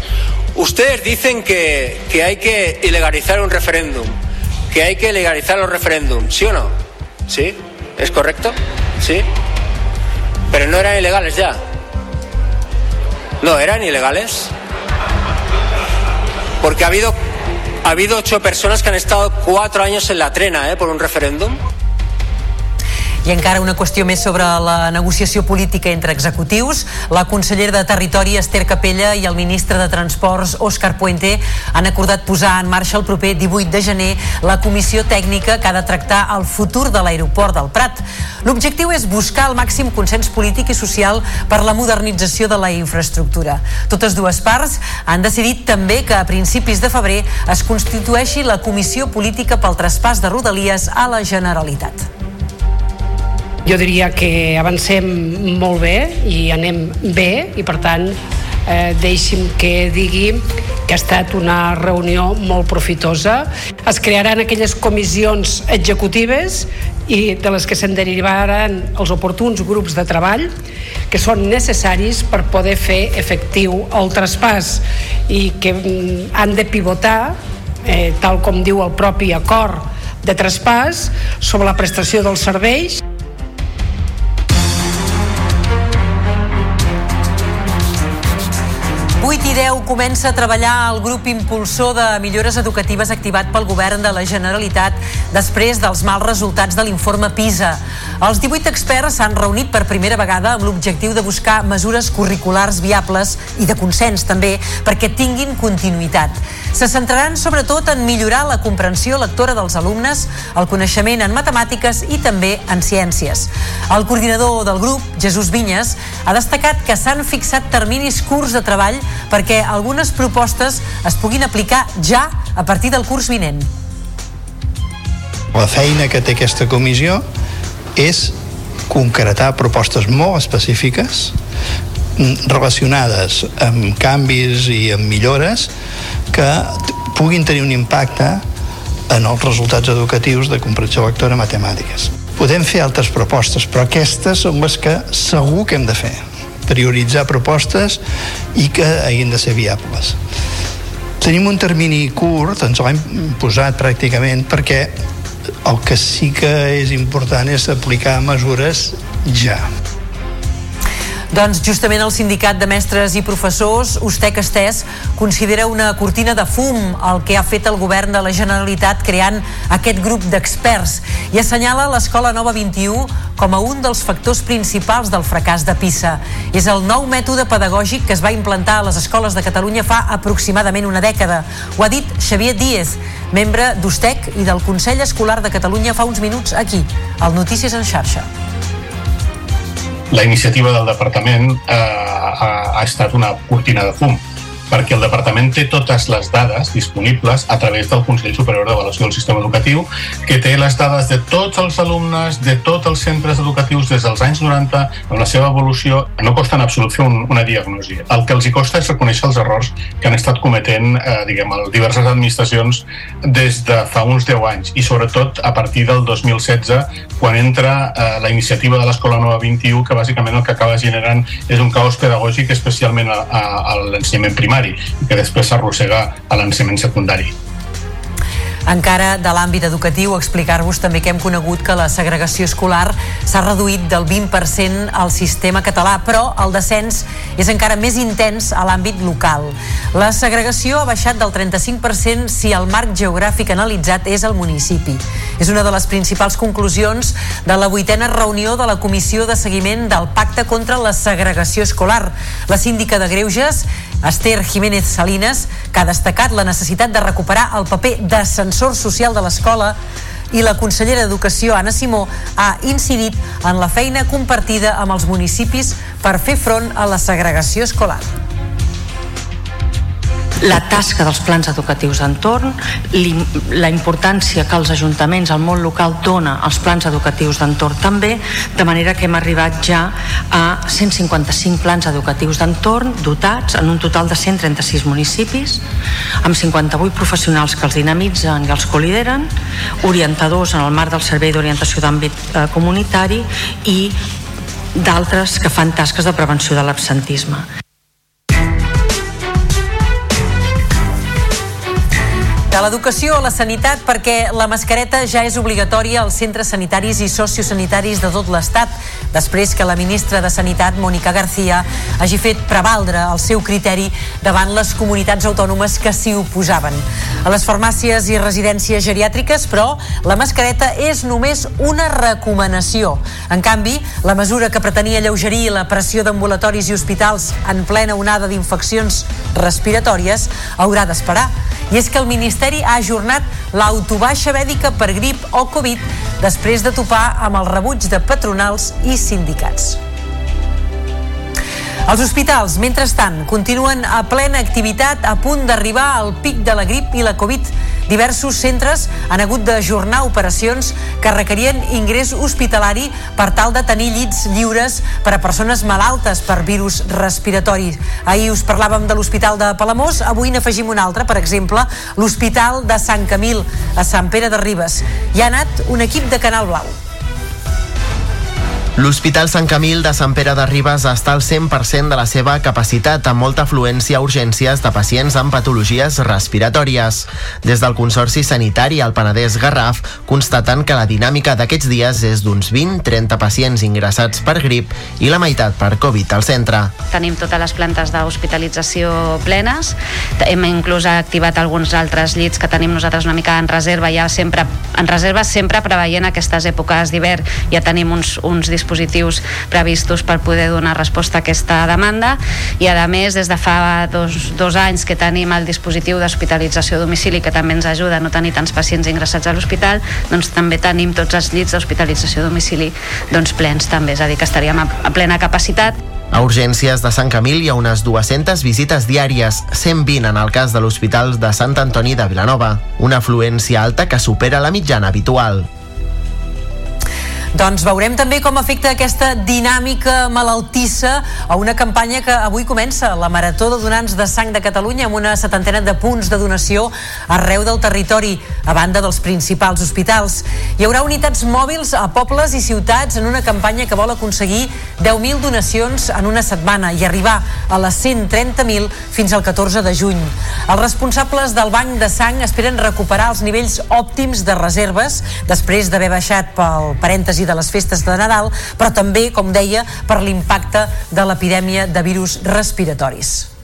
ustedes dicen que, que hay que ilegalizar un referéndum que hay que legalizar los referéndums, ¿sí o no? ¿Sí? ¿Es correcto? ¿Sí? Pero no eran ilegales ya. No, eran ilegales. Porque ha habido, ha habido ocho personas que han estado cuatro años en la trena ¿eh? por un referéndum. I encara una qüestió més sobre la negociació política entre executius. La consellera de Territori, Esther Capella, i el ministre de Transports, Òscar Puente, han acordat posar en marxa el proper 18 de gener la comissió tècnica que ha de tractar el futur de l'aeroport del Prat. L'objectiu és buscar el màxim consens polític i social per la modernització de la infraestructura. Totes dues parts han decidit també que a principis de febrer es constitueixi la comissió política pel traspàs de Rodalies a la Generalitat. Jo diria que avancem molt bé i anem bé i per tant eh, deixi'm que digui que ha estat una reunió molt profitosa. Es crearan aquelles comissions executives i de les que se'n derivaran els oportuns grups de treball que són necessaris per poder fer efectiu el traspàs i que mm, han de pivotar, eh, tal com diu el propi acord de traspàs, sobre la prestació dels serveis 8 i 10 comença a treballar el grup impulsor de millores educatives activat pel govern de la Generalitat després dels mals resultats de l'informe PISA. Els 18 experts s'han reunit per primera vegada amb l'objectiu de buscar mesures curriculars viables i de consens també perquè tinguin continuïtat. Se centraran sobretot en millorar la comprensió lectora dels alumnes, el coneixement en matemàtiques i també en ciències. El coordinador del grup, Jesús Vinyes, ha destacat que s'han fixat terminis curts de treball perquè algunes propostes es puguin aplicar ja a partir del curs vinent. La feina que té aquesta comissió és concretar propostes molt específiques relacionades amb canvis i amb millores que puguin tenir un impacte en els resultats educatius de comprensió lectora matemàtiques. Podem fer altres propostes, però aquestes són les que segur que hem de fer prioritzar propostes i que hagin de ser viables. Tenim un termini curt, ens l'hem posat pràcticament perquè el que sí que és important és aplicar mesures ja. Doncs justament el sindicat de mestres i professors, Ustec Estès, considera una cortina de fum el que ha fet el govern de la Generalitat creant aquest grup d'experts i assenyala l'Escola Nova 21 com a un dels factors principals del fracàs de PISA. És el nou mètode pedagògic que es va implantar a les escoles de Catalunya fa aproximadament una dècada. Ho ha dit Xavier Díez, membre d'Ustec i del Consell Escolar de Catalunya fa uns minuts aquí, al Notícies en xarxa la iniciativa del departament eh, ha, ha estat una cortina de fum perquè el departament té totes les dades disponibles a través del Consell Superior d'Avaluació del Sistema Educatiu, que té les dades de tots els alumnes, de tots els centres educatius des dels anys 90, amb la seva evolució. No costa en absolut fer un, una diagnosi. El que els hi costa és reconèixer els errors que han estat cometent, eh, diguem, diverses administracions des de fa uns 10 anys, i sobretot a partir del 2016, quan entra eh, la iniciativa de l'Escola Nova 21, que bàsicament el que acaba generant és un caos pedagògic, especialment a, a, a l'ensenyament primari, que després s'arrossega a l'ensenyament secundari. Encara de l'àmbit educatiu, explicar-vos també que hem conegut que la segregació escolar s'ha reduït del 20% al sistema català, però el descens és encara més intens a l'àmbit local. La segregació ha baixat del 35% si el marc geogràfic analitzat és el municipi. És una de les principals conclusions de la vuitena reunió de la Comissió de Seguiment del Pacte contra la Segregació Escolar. La síndica de Greuges, Esther Jiménez Salinas, que ha destacat la necessitat de recuperar el paper d'ascensor social de l'escola i la consellera d'Educació, Anna Simó, ha incidit en la feina compartida amb els municipis per fer front a la segregació escolar la tasca dels plans educatius d'entorn, la importància que els ajuntaments, el món local dona als plans educatius d'entorn també, de manera que hem arribat ja a 155 plans educatius d'entorn dotats en un total de 136 municipis, amb 58 professionals que els dinamitzen i els colideren, orientadors en el marc del Servei d'Orientació d'Àmbit eh, Comunitari i d'altres que fan tasques de prevenció de l'absentisme. De l'educació a la sanitat perquè la mascareta ja és obligatòria als centres sanitaris i sociosanitaris de tot l'Estat després que la ministra de Sanitat, Mònica García, hagi fet prevaldre el seu criteri davant les comunitats autònomes que s'hi oposaven. A les farmàcies i residències geriàtriques, però, la mascareta és només una recomanació. En canvi, la mesura que pretenia lleugerir la pressió d'ambulatoris i hospitals en plena onada d'infeccions respiratòries haurà d'esperar. I és que el Ministeri ha ajornat l'autobaixa mèdica per grip o Covid després de topar amb el rebuig de patronals i sindicats. Els hospitals, mentrestant, continuen a plena activitat a punt d'arribar al pic de la grip i la Covid Diversos centres han hagut d'ajornar operacions que requerien ingrés hospitalari per tal de tenir llits lliures per a persones malaltes per virus respiratori. Ahir us parlàvem de l'Hospital de Palamós, avui n'afegim un altre, per exemple, l'Hospital de Sant Camil, a Sant Pere de Ribes. Hi ha anat un equip de Canal Blau. L'Hospital Sant Camil de Sant Pere de Ribes està al 100% de la seva capacitat, amb molta afluència a urgències de pacients amb patologies respiratòries. Des del Consorci Sanitari al Penedès Garraf constaten que la dinàmica d'aquests dies és d'uns 20-30 pacients ingressats per grip i la meitat per Covid al centre. Tenim totes les plantes d'hospitalització plenes, hem inclús activat alguns altres llits que tenim nosaltres una mica en reserva, ja sempre en reserva sempre preveient aquestes èpoques d'hivern, ja tenim uns, uns dispositius previstos per poder donar resposta a aquesta demanda. I a més des de fa dos, dos anys que tenim el dispositiu d'hospitalització a domicili que també ens ajuda a no tenir tants pacients ingressats a l'hospital doncs també tenim tots els llits d'hospitalització a domicili doncs plens també, és a dir que estaríem a, a plena capacitat. A urgències de Sant Camil hi ha unes 200 visites diàries, 120 en el cas de l'Hospital de Sant Antoni de Vilanova, una afluència alta que supera la mitjana habitual. Doncs veurem també com afecta aquesta dinàmica malaltissa a una campanya que avui comença, la Marató de Donants de Sang de Catalunya, amb una setantena de punts de donació arreu del territori, a banda dels principals hospitals. Hi haurà unitats mòbils a pobles i ciutats en una campanya que vol aconseguir 10.000 donacions en una setmana i arribar a les 130.000 fins al 14 de juny. Els responsables del Banc de Sang esperen recuperar els nivells òptims de reserves després d'haver baixat pel parèntesi de les festes de Nadal, però també, com deia, per l'impacte de l'epidèmia de virus respiratoris.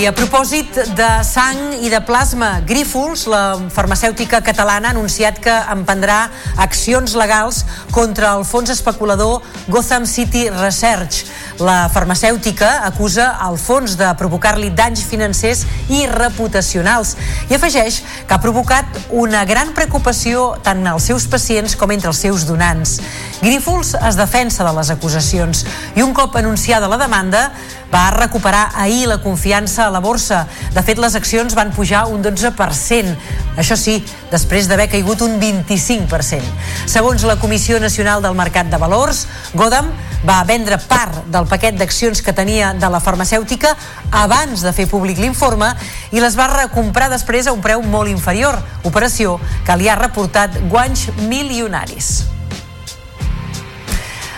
I a propòsit de sang i de plasma, Grífols, la farmacèutica catalana, ha anunciat que emprendrà accions legals contra el fons especulador Gotham City Research. La farmacèutica acusa el fons de provocar-li danys financers i reputacionals i afegeix que ha provocat una gran preocupació tant als seus pacients com entre els seus donants. Grífols es defensa de les acusacions i un cop anunciada la demanda va recuperar ahir la confiança a la borsa. De fet, les accions van pujar un 12%. Això sí, després d'haver caigut un 25%. Segons la Comissió Nacional del Mercat de Valors, Godam va vendre part del paquet d'accions que tenia de la farmacèutica abans de fer públic l'informe i les va recomprar després a un preu molt inferior, operació que li ha reportat guanys milionaris.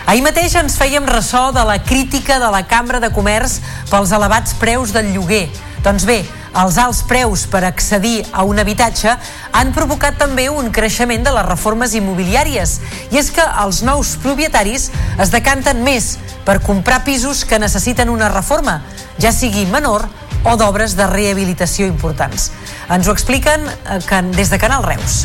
Ahir mateix ens fèiem ressò de la crítica de la Cambra de Comerç pels elevats preus del lloguer. Doncs bé, els alts preus per accedir a un habitatge han provocat també un creixement de les reformes immobiliàries. I és que els nous propietaris es decanten més per comprar pisos que necessiten una reforma, ja sigui menor o d'obres de rehabilitació importants. Ens ho expliquen eh, des de Canal Reus.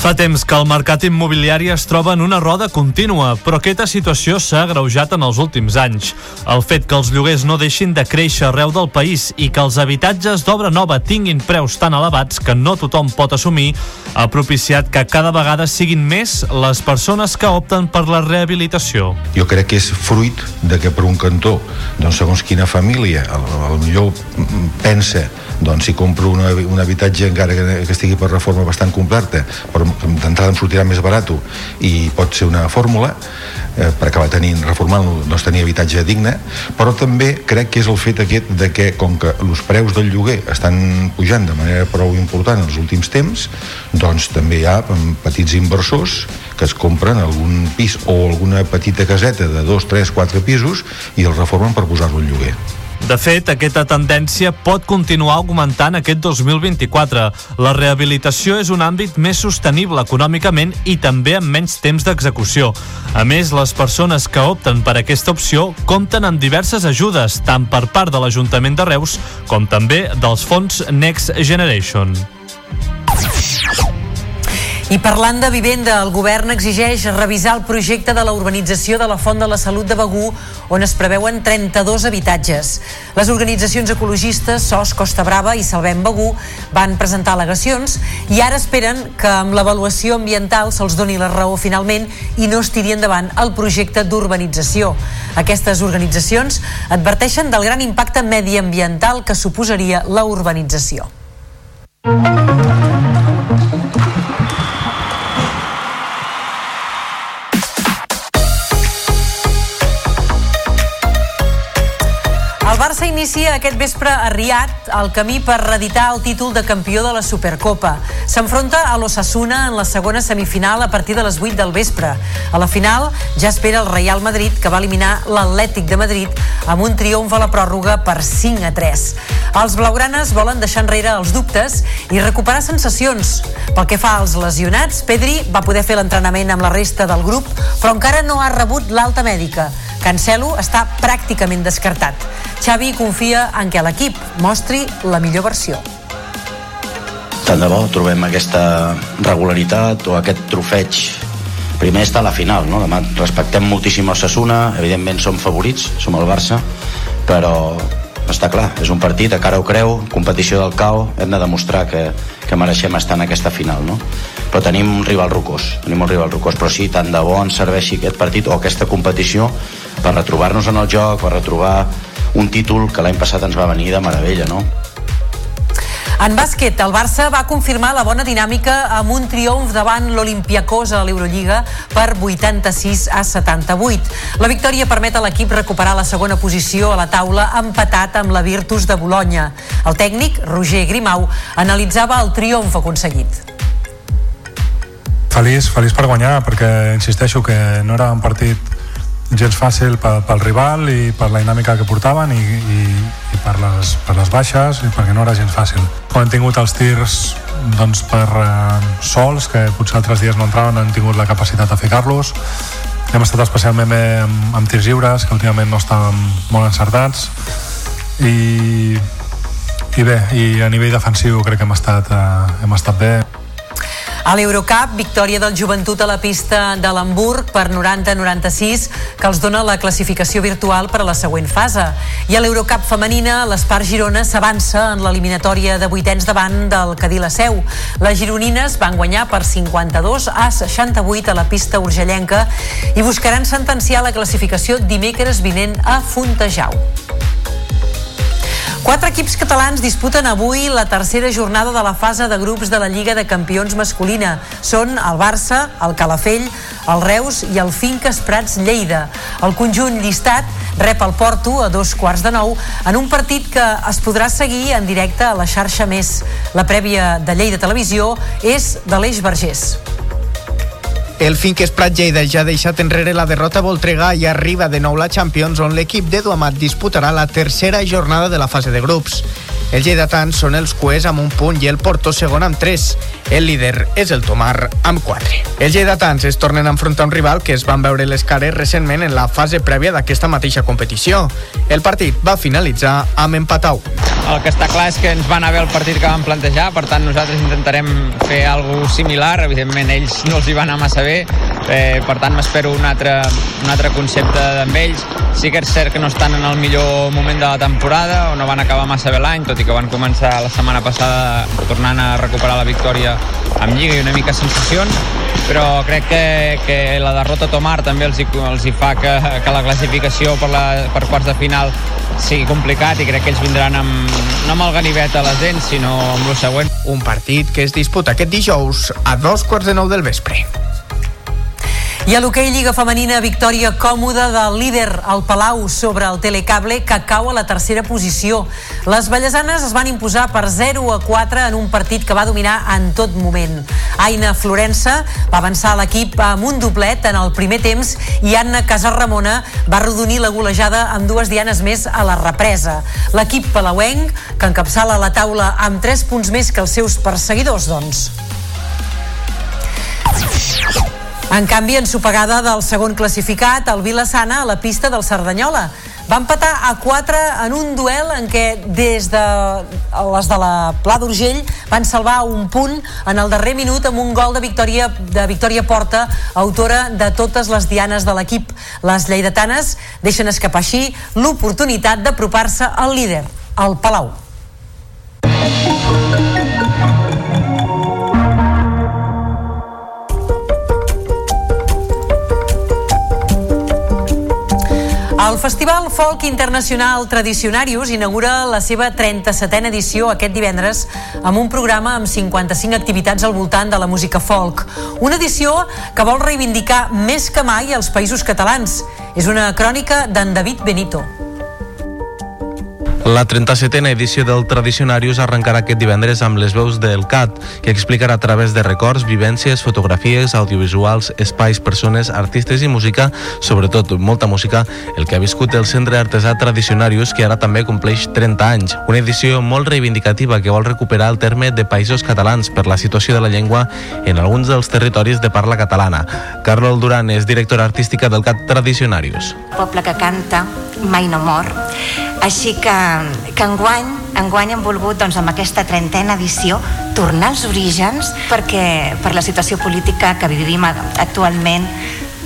Fa temps que el mercat immobiliari es troba en una roda contínua, però aquesta situació s'ha agreujat en els últims anys. El fet que els lloguers no deixin de créixer arreu del país i que els habitatges d'obra nova tinguin preus tan elevats que no tothom pot assumir ha propiciat que cada vegada siguin més les persones que opten per la rehabilitació. Jo crec que és fruit de que per un cantó, doncs segons quina família, millor pensa doncs si compro una, un habitatge encara que, que estigui per reforma bastant completa però d'entrada em sortirà més barat i pot ser una fórmula eh, per acabar tenint, reformant doncs tenir habitatge digne, però també crec que és el fet aquest de que com que els preus del lloguer estan pujant de manera prou important en els últims temps doncs també hi ha petits inversors que es compren algun pis o alguna petita caseta de dos, tres, quatre pisos i el reformen per posar-lo en lloguer. De fet, aquesta tendència pot continuar augmentant aquest 2024. La rehabilitació és un àmbit més sostenible econòmicament i també amb menys temps d'execució. A més, les persones que opten per aquesta opció compten amb diverses ajudes, tant per part de l'Ajuntament de Reus com també dels fons Next Generation. I parlant de vivenda, el govern exigeix revisar el projecte de la urbanització de la Font de la Salut de Begú, on es preveuen 32 habitatges. Les organitzacions ecologistes SOS Costa Brava i Salvem Begú van presentar al·legacions i ara esperen que amb l'avaluació ambiental se'ls doni la raó finalment i no es tiri endavant el projecte d'urbanització. Aquestes organitzacions adverteixen del gran impacte mediambiental que suposaria la urbanització. Inicia aquest vespre a Riad el camí per reeditar el títol de campió de la Supercopa. S'enfronta a l'Ossassuna en la segona semifinal a partir de les 8 del vespre. A la final ja espera el Real Madrid que va eliminar l'Atlètic de Madrid amb un triomf a la pròrroga per 5 a 3. Els blaugranes volen deixar enrere els dubtes i recuperar sensacions. Pel que fa als lesionats, Pedri va poder fer l'entrenament amb la resta del grup, però encara no ha rebut l'alta mèdica. Cancelo està pràcticament descartat. Xavi confia en que l'equip mostri la millor versió. Tant de bo trobem aquesta regularitat o aquest trofeig primer està la final, no? Demà respectem moltíssim el Sassuna, evidentment som favorits, som el Barça, però està clar, és un partit a cara o creu, competició del CAO, hem de demostrar que, que mereixem estar en aquesta final, no? Però tenim un rival rocós, tenim un rival rocós, però sí, tant de bo ens serveixi aquest partit o aquesta competició per retrobar-nos en el joc, per retrobar un títol que l'any passat ens va venir de meravella, no? En bàsquet, el Barça va confirmar la bona dinàmica amb un triomf davant l'Olimpiakos a l'Eurolliga per 86 a 78. La victòria permet a l'equip recuperar la segona posició a la taula empatat amb la Virtus de Bologna. El tècnic, Roger Grimau, analitzava el triomf aconseguit. Feliç, feliç per guanyar, perquè insisteixo que no era un partit gens fàcil pel, pel rival i per la dinàmica que portaven i, i, i per, les, per les baixes i perquè no era gens fàcil. Quan hem tingut els tirs doncs, per eh, sols, que potser altres dies no entraven, no hem tingut la capacitat de ficar-los. Hem estat especialment bé amb, amb tirs lliures, que últimament no estàvem molt encertats. I, i bé, i a nivell defensiu crec que hem estat, eh, hem estat bé. A l'Eurocup, victòria del joventut a la pista de l'Hamburg per 90-96, que els dona la classificació virtual per a la següent fase. I a l'Eurocup femenina, l'Espar Girona s'avança en l'eliminatòria de vuitens davant del Cadí la Seu. Les gironines van guanyar per 52 a 68 a la pista urgellenca i buscaran sentenciar la classificació dimecres vinent a Fontejau. Quatre equips catalans disputen avui la tercera jornada de la fase de grups de la Lliga de Campions masculina. Són el Barça, el Calafell, el Reus i el Finques Prats Lleida. El conjunt llistat rep el Porto a dos quarts de nou en un partit que es podrà seguir en directe a la xarxa més. La prèvia de Lleida Televisió és de l'Eix Vergés. El Finques Lleida ja ha deixat enrere la derrota Voltregà i arriba de nou la Champions on l'equip d'Edu Amat disputarà la tercera jornada de la fase de grups. Els lleidatans són els cues amb un punt i el Porto segon amb 3. El líder és el Tomar amb 4. Els lleidatans es tornen a enfrontar un rival que es van veure les cares recentment en la fase prèvia d'aquesta mateixa competició. El partit va finalitzar amb empat a 1. El que està clar és que ens va anar bé el partit que vam plantejar, per tant nosaltres intentarem fer alguna similar, evidentment ells no els hi va anar massa bé, eh, per tant m'espero un altre, un altre concepte amb ells. Sí que és cert que no estan en el millor moment de la temporada o no van acabar massa bé l'any, tot i que van començar la setmana passada tornant a recuperar la victòria amb Lliga i una mica sensacions, però crec que, que la derrota a Tomar també els hi, els hi fa que, que la classificació per, la, per quarts de final sigui complicat i crec que ells vindran amb, no amb el ganivet a les dents, sinó amb el següent. Un partit que es disputa aquest dijous a dos quarts de nou del vespre. I a l'hoquei Lliga Femenina, victòria còmoda del líder, el Palau, sobre el Telecable, que cau a la tercera posició. Les ballesanes es van imposar per 0 a 4 en un partit que va dominar en tot moment. Aina Florença va avançar l'equip amb un doblet en el primer temps i Anna Casarramona va rodonir la golejada amb dues dianes més a la represa. L'equip palauenc, que encapçala la taula amb 3 punts més que els seus perseguidors, doncs. En canvi, ensopegada del segon classificat, el Vilassana, a la pista del Cerdanyola. Va empatar a 4 en un duel en què des de les de la Pla d'Urgell van salvar un punt en el darrer minut amb un gol de Victòria, de Victòria Porta, autora de totes les dianes de l'equip. Les lleidatanes deixen escapar així l'oportunitat d'apropar-se al líder, el Palau. El Festival Folk Internacional Tradicionarius inaugura la seva 37a edició aquest divendres amb un programa amb 55 activitats al voltant de la música folk. Una edició que vol reivindicar més que mai els països catalans. És una crònica d'en David Benito. La 37a edició del Tradicionarius arrencarà aquest divendres amb les veus del CAT, que explicarà a través de records, vivències, fotografies, audiovisuals, espais, persones, artistes i música, sobretot molta música, el que ha viscut el Centre Artesà Tradicionarius, que ara també compleix 30 anys. Una edició molt reivindicativa que vol recuperar el terme de països catalans per la situació de la llengua en alguns dels territoris de parla catalana. Carol Duran és directora artística del CAT Tradicionarius. Poble que canta mai no mor. Així que, que enguany, enguany hem volgut, doncs, amb aquesta trentena edició, tornar als orígens perquè per la situació política que vivim actualment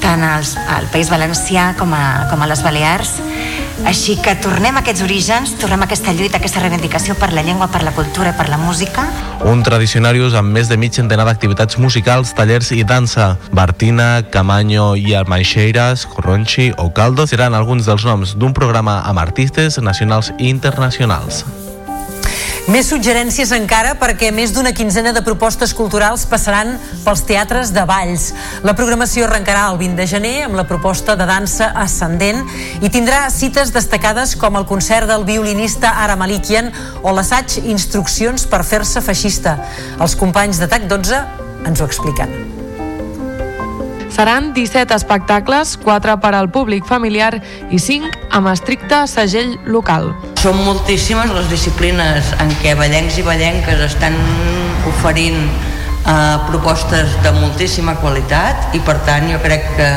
tant als, al País Valencià com a, com a les Balears. Així que tornem a aquests orígens, tornem a aquesta lluita, a aquesta reivindicació per la llengua, per la cultura i per la música. Un tradicionarius amb més de mig centenar d'activitats musicals, tallers i dansa. Bartina, Camaño i Almaixeiras, Corronchi o Caldo seran alguns dels noms d'un programa amb artistes nacionals i internacionals. Més suggerències encara perquè més d'una quinzena de propostes culturals passaran pels teatres de Valls. La programació arrencarà el 20 de gener amb la proposta de dansa ascendent i tindrà cites destacades com el concert del violinista Ara Malikian o l'assaig Instruccions per fer-se feixista. Els companys de TAC 12 ens ho expliquen. Seran 17 espectacles, 4 per al públic familiar i 5 amb estricte segell local. Són moltíssimes les disciplines en què ballencs i ballenques estan oferint eh, propostes de moltíssima qualitat i per tant jo crec que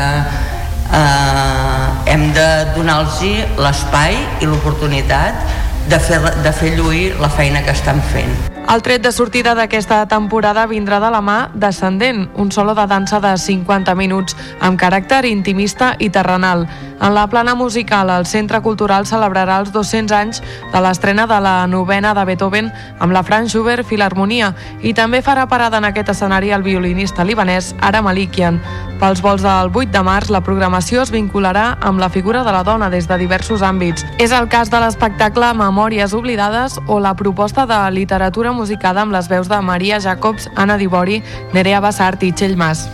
eh, hem de donar-los l'espai i l'oportunitat de fer, de fer lluir la feina que estan fent. El tret de sortida d'aquesta temporada vindrà de la mà d'Ascendent, un solo de dansa de 50 minuts amb caràcter intimista i terrenal. En la plana musical, el Centre Cultural celebrarà els 200 anys de l'estrena de la novena de Beethoven amb la Franz Schubert Filharmonia i també farà parada en aquest escenari el violinista libanès Ara Malikian. Pels vols del 8 de març, la programació es vincularà amb la figura de la dona des de diversos àmbits. És el cas de l'espectacle Memòries oblidades o la proposta de literatura musicada amb les veus de Maria Jacobs, Anna Dibori, Nerea Bassart i Txell Mas.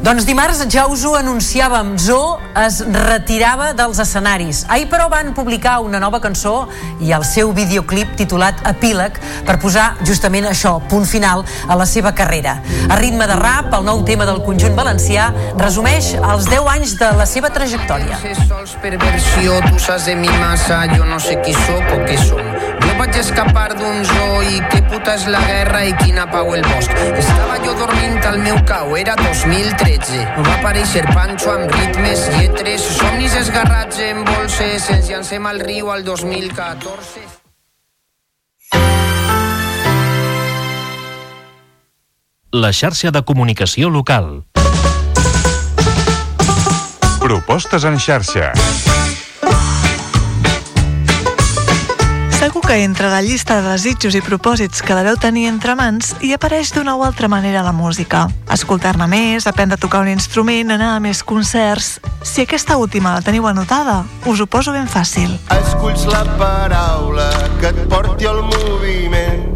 Doncs dimarts ja us ho anunciàvem, Zo es retirava dels escenaris. Ahir però van publicar una nova cançó i el seu videoclip titulat Epíleg per posar justament això, punt final a la seva carrera. A ritme de rap, el nou tema del conjunt valencià resumeix els 10 anys de la seva trajectòria. Sols per versió, tu saps de mi massa, jo no sé qui sóc o què som. Vaig escapar d'un zoo i què puta és la guerra i quina pau el bosc. Estava jo dormint al meu cau, era 2013 13. Va aparèixer Pancho amb ritmes, lletres, somnis esgarrats en bolses, ens llancem al riu al 2014. La xarxa de comunicació local. Propostes en xarxa. Segur que entre la llista de desitjos i propòsits que deveu tenir entre mans hi apareix d'una o altra manera la música. Escoltar-ne més, aprendre a tocar un instrument, anar a més concerts... Si aquesta última la teniu anotada, us ho poso ben fàcil. Esculls la paraula que et porti al moviment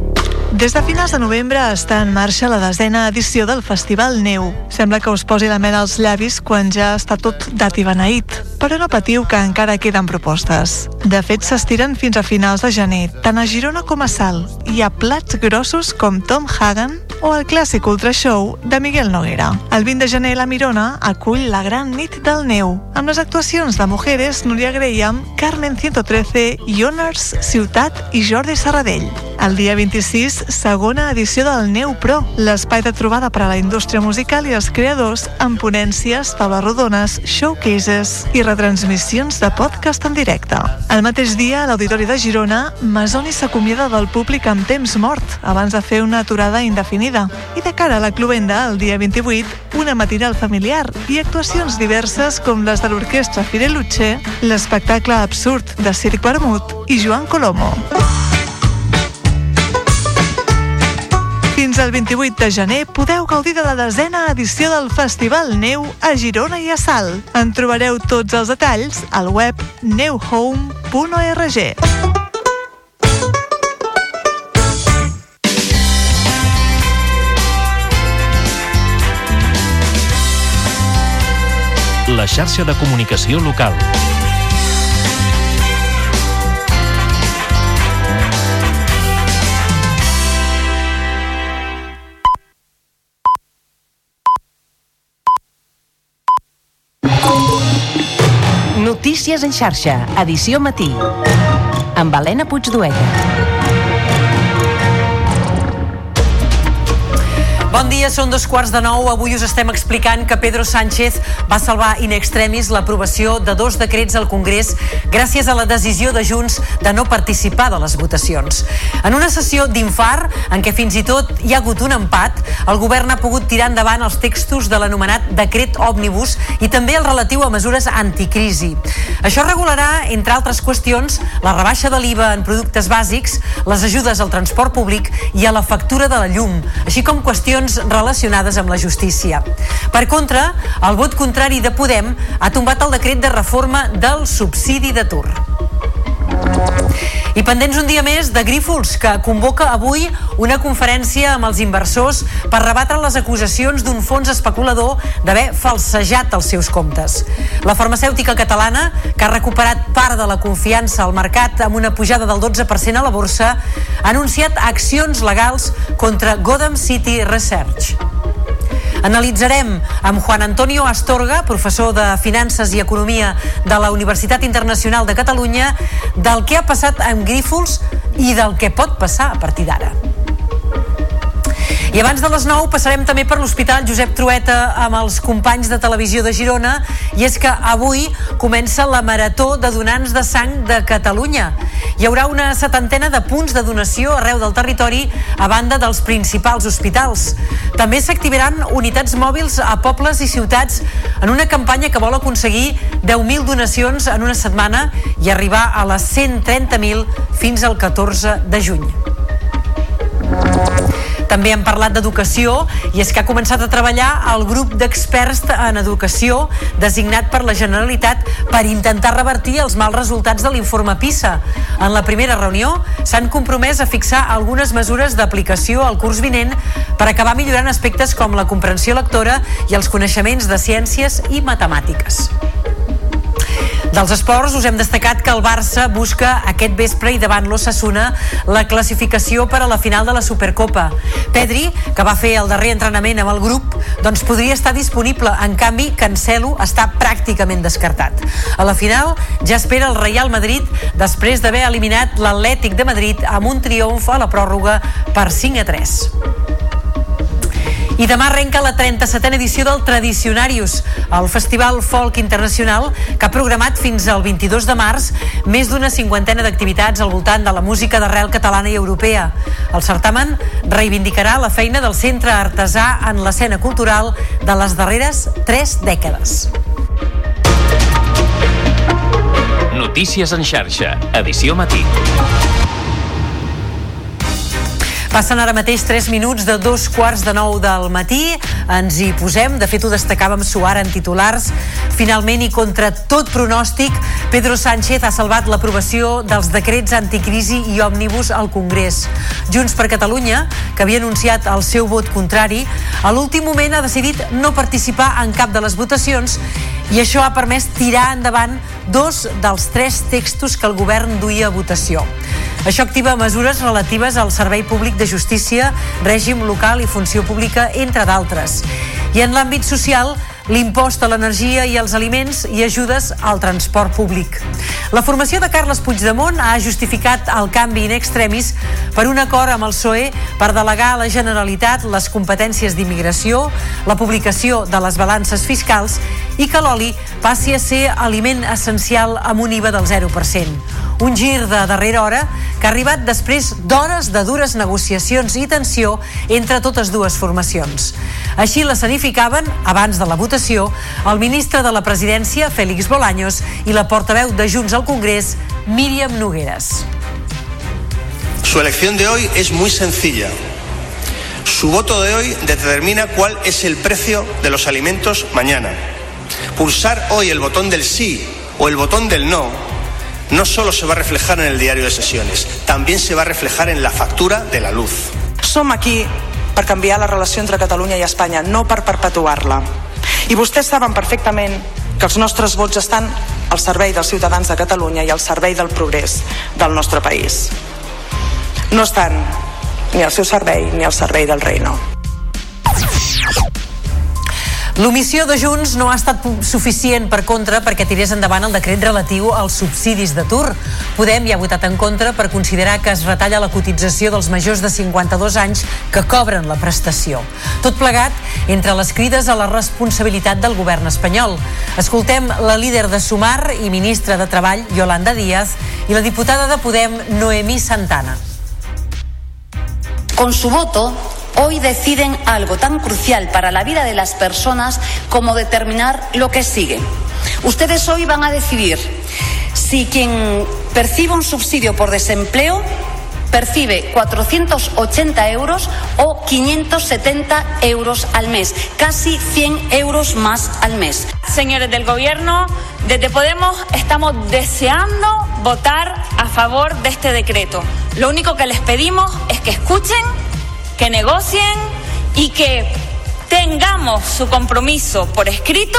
des de finals de novembre està en marxa la desena edició del Festival Neu. Sembla que us posi la mel als llavis quan ja està tot dat i beneït, però no patiu que encara queden propostes. De fet, s'estiren fins a finals de gener, tant a Girona com a Salt. Hi ha plats grossos com Tom Hagen o el clàssic Ultra Show de Miguel Noguera. El 20 de gener la Mirona acull la gran nit del neu, amb les actuacions de Mujeres, Núria Graham, Carmen 113, Ioners, Ciutat i Jordi Serradell. El dia 26, segona edició del Neu Pro, l'espai de trobada per a la indústria musical i els creadors amb ponències, taules rodones, showcases i retransmissions de podcast en directe. El mateix dia, a l'Auditori de Girona, Masoni s'acomiada del públic amb temps mort abans de fer una aturada indefinida. I de cara a la cluenda, el dia 28, una matinal familiar i actuacions diverses com les de l'orquestra Fireluche, l'espectacle absurd de Circ Vermut i Joan Colomo. Fins al 28 de gener podeu gaudir de la desena edició del Festival Neu a Girona i a Salt. En trobareu tots els detalls al web neuhome.org. La xarxa de comunicació local. Notícies en xarxa, edició matí. Amb Helena Puigdueta. Bon dia, són dos quarts de nou. Avui us estem explicant que Pedro Sánchez va salvar in extremis l'aprovació de dos decrets al Congrés gràcies a la decisió de Junts de no participar de les votacions. En una sessió d'infart, en què fins i tot hi ha hagut un empat, el govern ha pogut tirar endavant els textos de l'anomenat decret òmnibus i també el relatiu a mesures anticrisi. Això regularà, entre altres qüestions, la rebaixa de l'IVA en productes bàsics, les ajudes al transport públic i a la factura de la llum, així com qüestions qüestions relacionades amb la justícia. Per contra, el vot contrari de Podem ha tombat el decret de reforma del subsidi d'atur. I pendents un dia més de Grífols, que convoca avui una conferència amb els inversors per rebatre les acusacions d'un fons especulador d'haver falsejat els seus comptes. La farmacèutica catalana, que ha recuperat part de la confiança al mercat amb una pujada del 12% a la borsa, ha anunciat accions legals contra Gotham City Research. Analitzarem amb Juan Antonio Astorga, professor de Finances i Economia de la Universitat Internacional de Catalunya, del que ha passat amb Grífols i del que pot passar a partir d'ara. I abans de les 9 passarem també per l'Hospital Josep Trueta amb els companys de televisió de Girona i és que avui comença la Marató de Donants de Sang de Catalunya. Hi haurà una setantena de punts de donació arreu del territori a banda dels principals hospitals. També s'activaran unitats mòbils a pobles i ciutats en una campanya que vol aconseguir 10.000 donacions en una setmana i arribar a les 130.000 fins al 14 de juny. També hem parlat d'educació i és que ha començat a treballar el grup d'experts en educació designat per la Generalitat per intentar revertir els mals resultats de l'informe PISA. En la primera reunió s'han compromès a fixar algunes mesures d'aplicació al curs vinent per acabar millorant aspectes com la comprensió lectora i els coneixements de ciències i matemàtiques. Dels esports us hem destacat que el Barça busca aquest vespre i davant l'Ossassuna la classificació per a la final de la Supercopa. Pedri, que va fer el darrer entrenament amb el grup, doncs podria estar disponible. En canvi, Cancelo està pràcticament descartat. A la final ja espera el Real Madrid després d'haver eliminat l'Atlètic de Madrid amb un triomf a la pròrroga per 5 a 3. I demà arrenca la 37a edició del Tradicionarius, el Festival Folk Internacional que ha programat fins al 22 de març més d'una cinquantena d'activitats al voltant de la música d'arrel catalana i europea. El certamen reivindicarà la feina del centre artesà en l'escena cultural de les darreres tres dècades. Notícies en xarxa, edició matí. Passen ara mateix 3 minuts de dos quarts de nou del matí. Ens hi posem. De fet, ho destacàvem suar en titulars. Finalment, i contra tot pronòstic, Pedro Sánchez ha salvat l'aprovació dels decrets anticrisi i òmnibus al Congrés. Junts per Catalunya, que havia anunciat el seu vot contrari, a l'últim moment ha decidit no participar en cap de les votacions i això ha permès tirar endavant dos dels tres textos que el govern duia a votació. Això activa mesures relatives al servei públic de justícia, règim local i funció pública, entre d'altres. I en l'àmbit social, l'impost a l'energia i als aliments i ajudes al transport públic. La formació de Carles Puigdemont ha justificat el canvi in extremis per un acord amb el PSOE per delegar a la Generalitat les competències d'immigració, la publicació de les balances fiscals i que l'oli passi a ser aliment essencial amb un IVA del 0%. Un gir de darrera hora que ha arribat després d'hores de dures negociacions i tensió entre totes dues formacions. Així l'escenificaven, abans de la votació, el ministre de la Presidència, Félix Bolaños, i la portaveu de Junts al Congrés, Míriam Nogueras. Su elección de hoy es muy sencilla. Su voto de hoy determina cuál es el precio de los alimentos mañana. Pulsar hoy el botón del sí o el botón del no no solo se va a reflejar en el diario de sesiones, también se va a reflejar en la factura de la luz. Som aquí per canviar la relació entre Catalunya i Espanya, no per perpetuar-la. I vostès saben perfectament que els nostres vots estan al servei dels ciutadans de Catalunya i al servei del progrés del nostre país. No estan ni al seu servei ni al servei del rei, no. L'omissió de Junts no ha estat suficient per contra perquè tirés endavant el decret relatiu als subsidis d'atur. Podem hi ha votat en contra per considerar que es retalla la cotització dels majors de 52 anys que cobren la prestació. Tot plegat entre les crides a la responsabilitat del govern espanyol. Escoltem la líder de Sumar i ministra de Treball, Yolanda Díaz, i la diputada de Podem, Noemí Santana. Con su voto, hoy deciden algo tan crucial para la vida de las personas como determinar lo que sigue. Ustedes hoy van a decidir si quien percibe un subsidio por desempleo percibe 480 euros o 570 euros al mes, casi 100 euros más al mes. Señores del Gobierno, desde Podemos estamos deseando votar a favor de este decreto. Lo único que les pedimos es que escuchen, que negocien y que tengamos su compromiso por escrito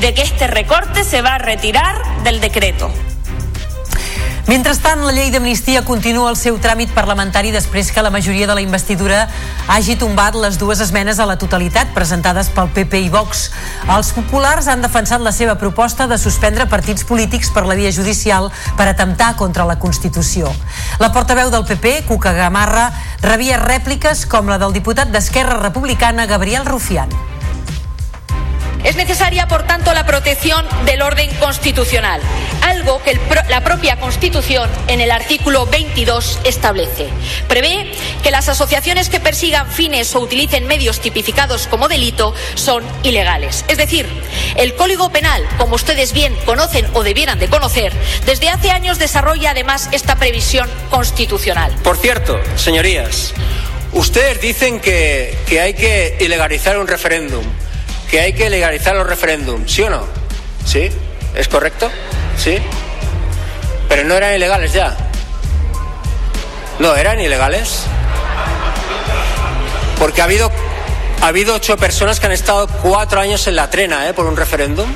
de que este recorte se va a retirar del decreto. Mentrestant, la llei d'amnistia continua el seu tràmit parlamentari després que la majoria de la investidura hagi tombat les dues esmenes a la totalitat presentades pel PP i Vox. Els populars han defensat la seva proposta de suspendre partits polítics per la via judicial per atemptar contra la Constitució. La portaveu del PP, Cuca Gamarra, rebia rèpliques com la del diputat d'Esquerra Republicana, Gabriel Rufián. Es necesaria, por tanto, la protección del orden constitucional, algo que la propia Constitución en el artículo 22 establece. Prevé que las asociaciones que persigan fines o utilicen medios tipificados como delito son ilegales. Es decir, el Código Penal, como ustedes bien conocen o debieran de conocer, desde hace años desarrolla además esta previsión constitucional. Por cierto, señorías, Ustedes dicen que, que hay que ilegalizar un referéndum, que hay que legalizar los referéndums, ¿sí o no? ¿Sí? ¿Es correcto? ¿Sí? Pero no eran ilegales ya. No, eran ilegales. Porque ha habido, ha habido ocho personas que han estado cuatro años en la trena ¿eh? por un referéndum.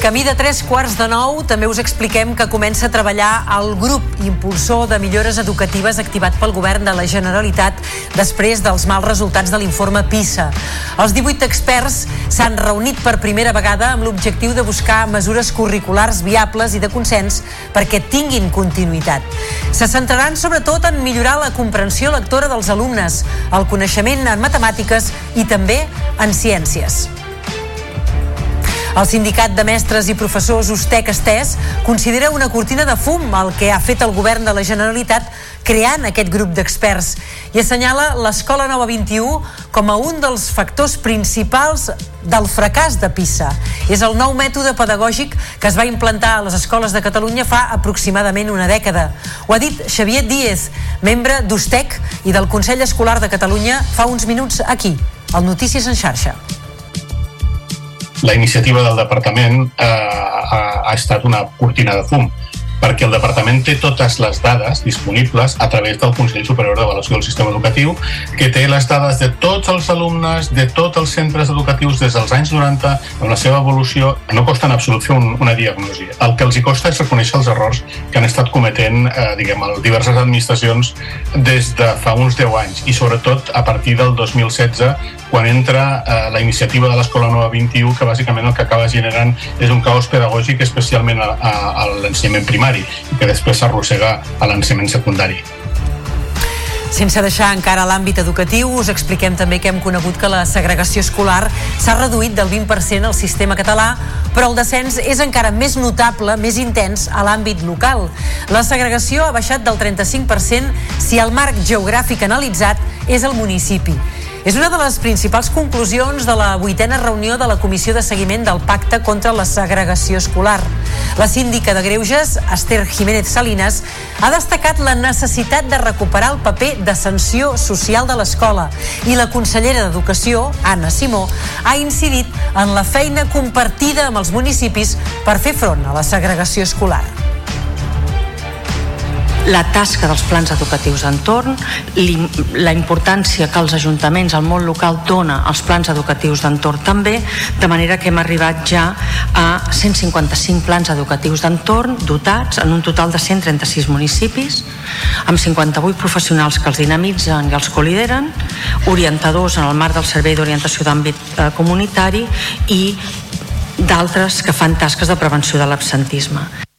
Camí de tres quarts de nou, també us expliquem que comença a treballar el grup impulsor de millores educatives activat pel govern de la Generalitat després dels mals resultats de l'informe PISA. Els 18 experts s'han reunit per primera vegada amb l'objectiu de buscar mesures curriculars viables i de consens perquè tinguin continuïtat. Se centraran sobretot en millorar la comprensió lectora dels alumnes, el coneixement en matemàtiques i també en ciències. El sindicat de mestres i professors Ustec Estès considera una cortina de fum el que ha fet el govern de la Generalitat creant aquest grup d'experts i assenyala l'Escola Nova 21 com a un dels factors principals del fracàs de PISA. És el nou mètode pedagògic que es va implantar a les escoles de Catalunya fa aproximadament una dècada. Ho ha dit Xavier Díez, membre d'Ustec i del Consell Escolar de Catalunya fa uns minuts aquí, al Notícies en xarxa la iniciativa del departament eh, ha, ha estat una cortina de fum perquè el departament té totes les dades disponibles a través del Consell Superior d'Avaluació del Sistema Educatiu, que té les dades de tots els alumnes, de tots els centres educatius des dels anys 90, amb la seva evolució. No costa en absolut fer un, una diagnosi. El que els hi costa és reconèixer els errors que han estat cometent eh, diguem, diverses administracions des de fa uns 10 anys i sobretot a partir del 2016 quan entra eh, la iniciativa de l'Escola Nova 21, que bàsicament el que acaba generant és un caos pedagògic, especialment a, a, a l'ensenyament primari, i que després s'arrossega a l'ensenyament secundari. Sense deixar encara l'àmbit educatiu, us expliquem també que hem conegut que la segregació escolar s'ha reduït del 20% al sistema català, però el descens és encara més notable, més intens a l'àmbit local. La segregació ha baixat del 35% si el marc geogràfic analitzat és el municipi. És una de les principals conclusions de la vuitena reunió de la Comissió de Seguiment del Pacte contra la Segregació Escolar. La síndica de Greuges, Esther Jiménez Salinas, ha destacat la necessitat de recuperar el paper de sanció social de l'escola i la consellera d'Educació, Anna Simó, ha incidit en la feina compartida amb els municipis per fer front a la segregació escolar la tasca dels plans educatius d'entorn, la importància que els ajuntaments, el món local dona als plans educatius d'entorn també, de manera que hem arribat ja a 155 plans educatius d'entorn dotats en un total de 136 municipis, amb 58 professionals que els dinamitzen i els colideren, orientadors en el marc del Servei d'Orientació d'Àmbit eh, Comunitari i d'altres que fan tasques de prevenció de l'absentisme.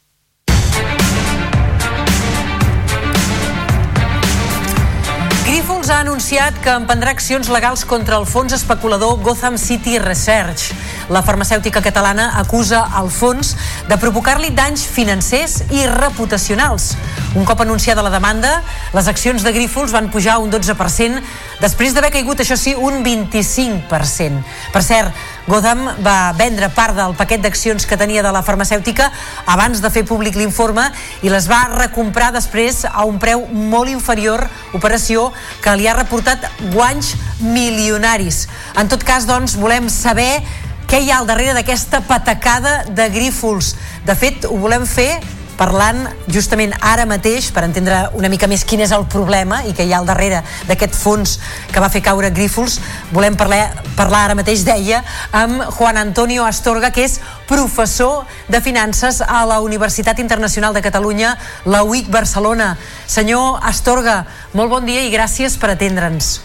Ha anunciat que emprendrà accions legals contra el fons especulador Gotham City Research. La farmacèutica catalana acusa el fons de provocar-li danys financers i reputacionals. Un cop anunciada la demanda, les accions de Grífols van pujar un 12% després d'haver caigut, això sí, un 25%. Per cert, Gotham va vendre part del paquet d'accions que tenia de la farmacèutica abans de fer públic l'informe i les va recomprar després a un preu molt inferior, operació que li ha reportat guanys milionaris. En tot cas, doncs, volem saber què hi ha al darrere d'aquesta patacada de Grífols. De fet, ho volem fer parlant justament ara mateix per entendre una mica més quin és el problema i que hi ha al darrere d'aquest fons que va fer caure Grífols volem parlar, parlar ara mateix deia amb Juan Antonio Astorga que és professor de finances a la Universitat Internacional de Catalunya la UIC Barcelona. Senyor Astorga, molt bon dia i gràcies per atendre'ns.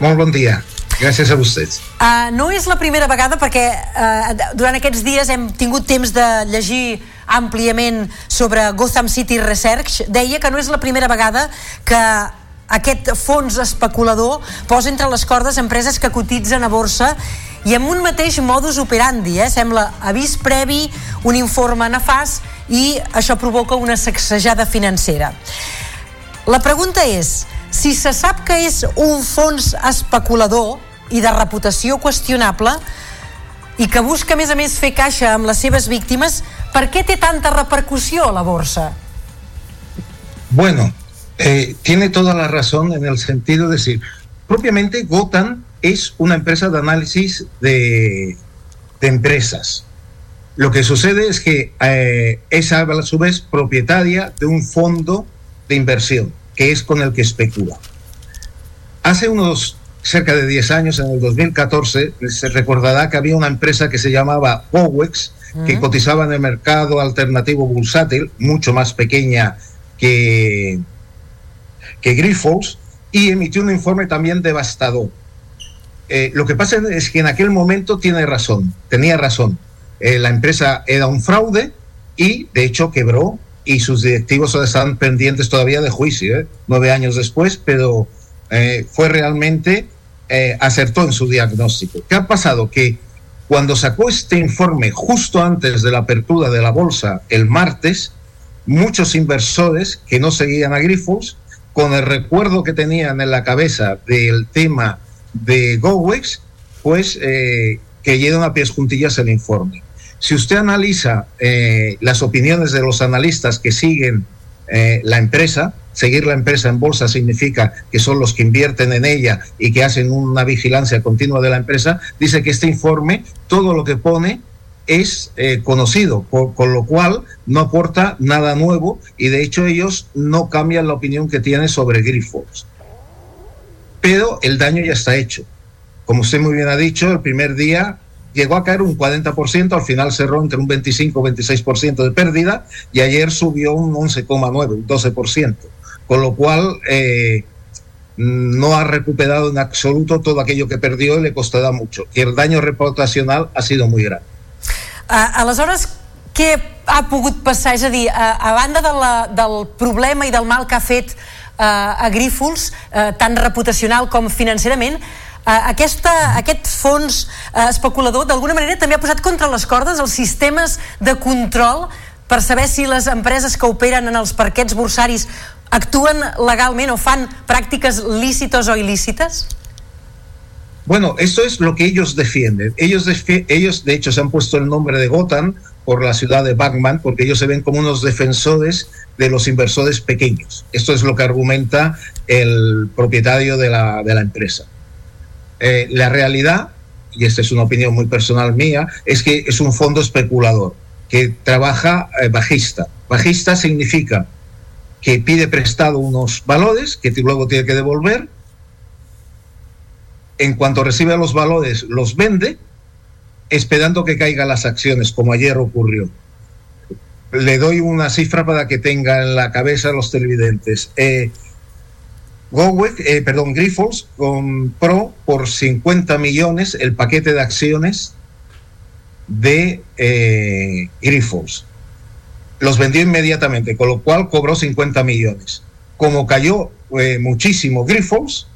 Molt bon dia Gràcies a vostès. Uh, no és la primera vegada perquè uh, durant aquests dies hem tingut temps de llegir àmpliament sobre Gotham City Research. Deia que no és la primera vegada que aquest fons especulador posa entre les cordes empreses que cotitzen a borsa i amb un mateix modus operandi, eh? sembla avís previ, un informe nefast i això provoca una sacsejada financera. La pregunta és, si se sap que és un fons especulador, i de reputació qüestionable i que busca a més a més fer caixa amb les seves víctimes per què té tanta repercussió a la borsa? Bueno, eh, tiene toda la razón en el sentido de decir, propiamente Gotham es una empresa de análisis de, de empresas. Lo que sucede es que eh, es a su vez propietaria de un fondo de inversión, que es con el que especula. Hace unos cerca de 10 años, en el 2014, se recordará que había una empresa que se llamaba Powex, que cotizaba en el mercado alternativo bursátil, mucho más pequeña que, que Grifols, y emitió un informe también devastador. Eh, lo que pasa es que en aquel momento tiene razón, tenía razón. Eh, la empresa era un fraude y de hecho quebró y sus directivos están pendientes todavía de juicio, ¿eh? nueve años después, pero eh, fue realmente, eh, acertó en su diagnóstico. ¿Qué ha pasado? Que cuando sacó este informe justo antes de la apertura de la bolsa el martes, muchos inversores que no seguían a Grifols, con el recuerdo que tenían en la cabeza del tema de GoWex, pues eh, cayeron a pies juntillas el informe. Si usted analiza eh, las opiniones de los analistas que siguen la empresa, seguir la empresa en bolsa significa que son los que invierten en ella y que hacen una vigilancia continua de la empresa, dice que este informe, todo lo que pone es eh, conocido, por- con lo cual no aporta nada nuevo y de hecho ellos no cambian la opinión que tienen sobre Grifols. Pero el daño ya está hecho. Como usted muy bien ha dicho, el primer día llegó a caer un 40%, al final cerró entre un 25 y 26% de pérdida y ayer subió un 11,9, un 12%, con lo cual eh, no ha recuperado en absoluto todo aquello que perdió y le costará mucho. Y el daño reputacional ha sido muy grande. Uh, aleshores, què ha pogut passar? És a dir, a, a banda de la, del problema i del mal que ha fet uh, a Grífols, uh, tant reputacional com financerament, uh, aquesta, aquest fons uh, especulador d'alguna manera també ha posat contra les cordes els sistemes de control per saber si les empreses que operen en els parquets bursaris actuen legalment o fan pràctiques lícites o il·lícites? Bueno, esto es lo que ellos defienden. Ellos, defi- ellos, de hecho, se han puesto el nombre de Gotham por la ciudad de Batman, porque ellos se ven como unos defensores de los inversores pequeños. Esto es lo que argumenta el propietario de la, de la empresa. Eh, la realidad, y esta es una opinión muy personal mía, es que es un fondo especulador que trabaja eh, bajista. Bajista significa que pide prestado unos valores que luego tiene que devolver en cuanto recibe los valores, los vende, esperando que caigan las acciones, como ayer ocurrió. Le doy una cifra para que tenga en la cabeza los televidentes. Eh, eh, perdón, Grifols compró por 50 millones el paquete de acciones de eh. Los vendió inmediatamente, con lo cual cobró 50 millones. Como cayó eh, muchísimo Grifols,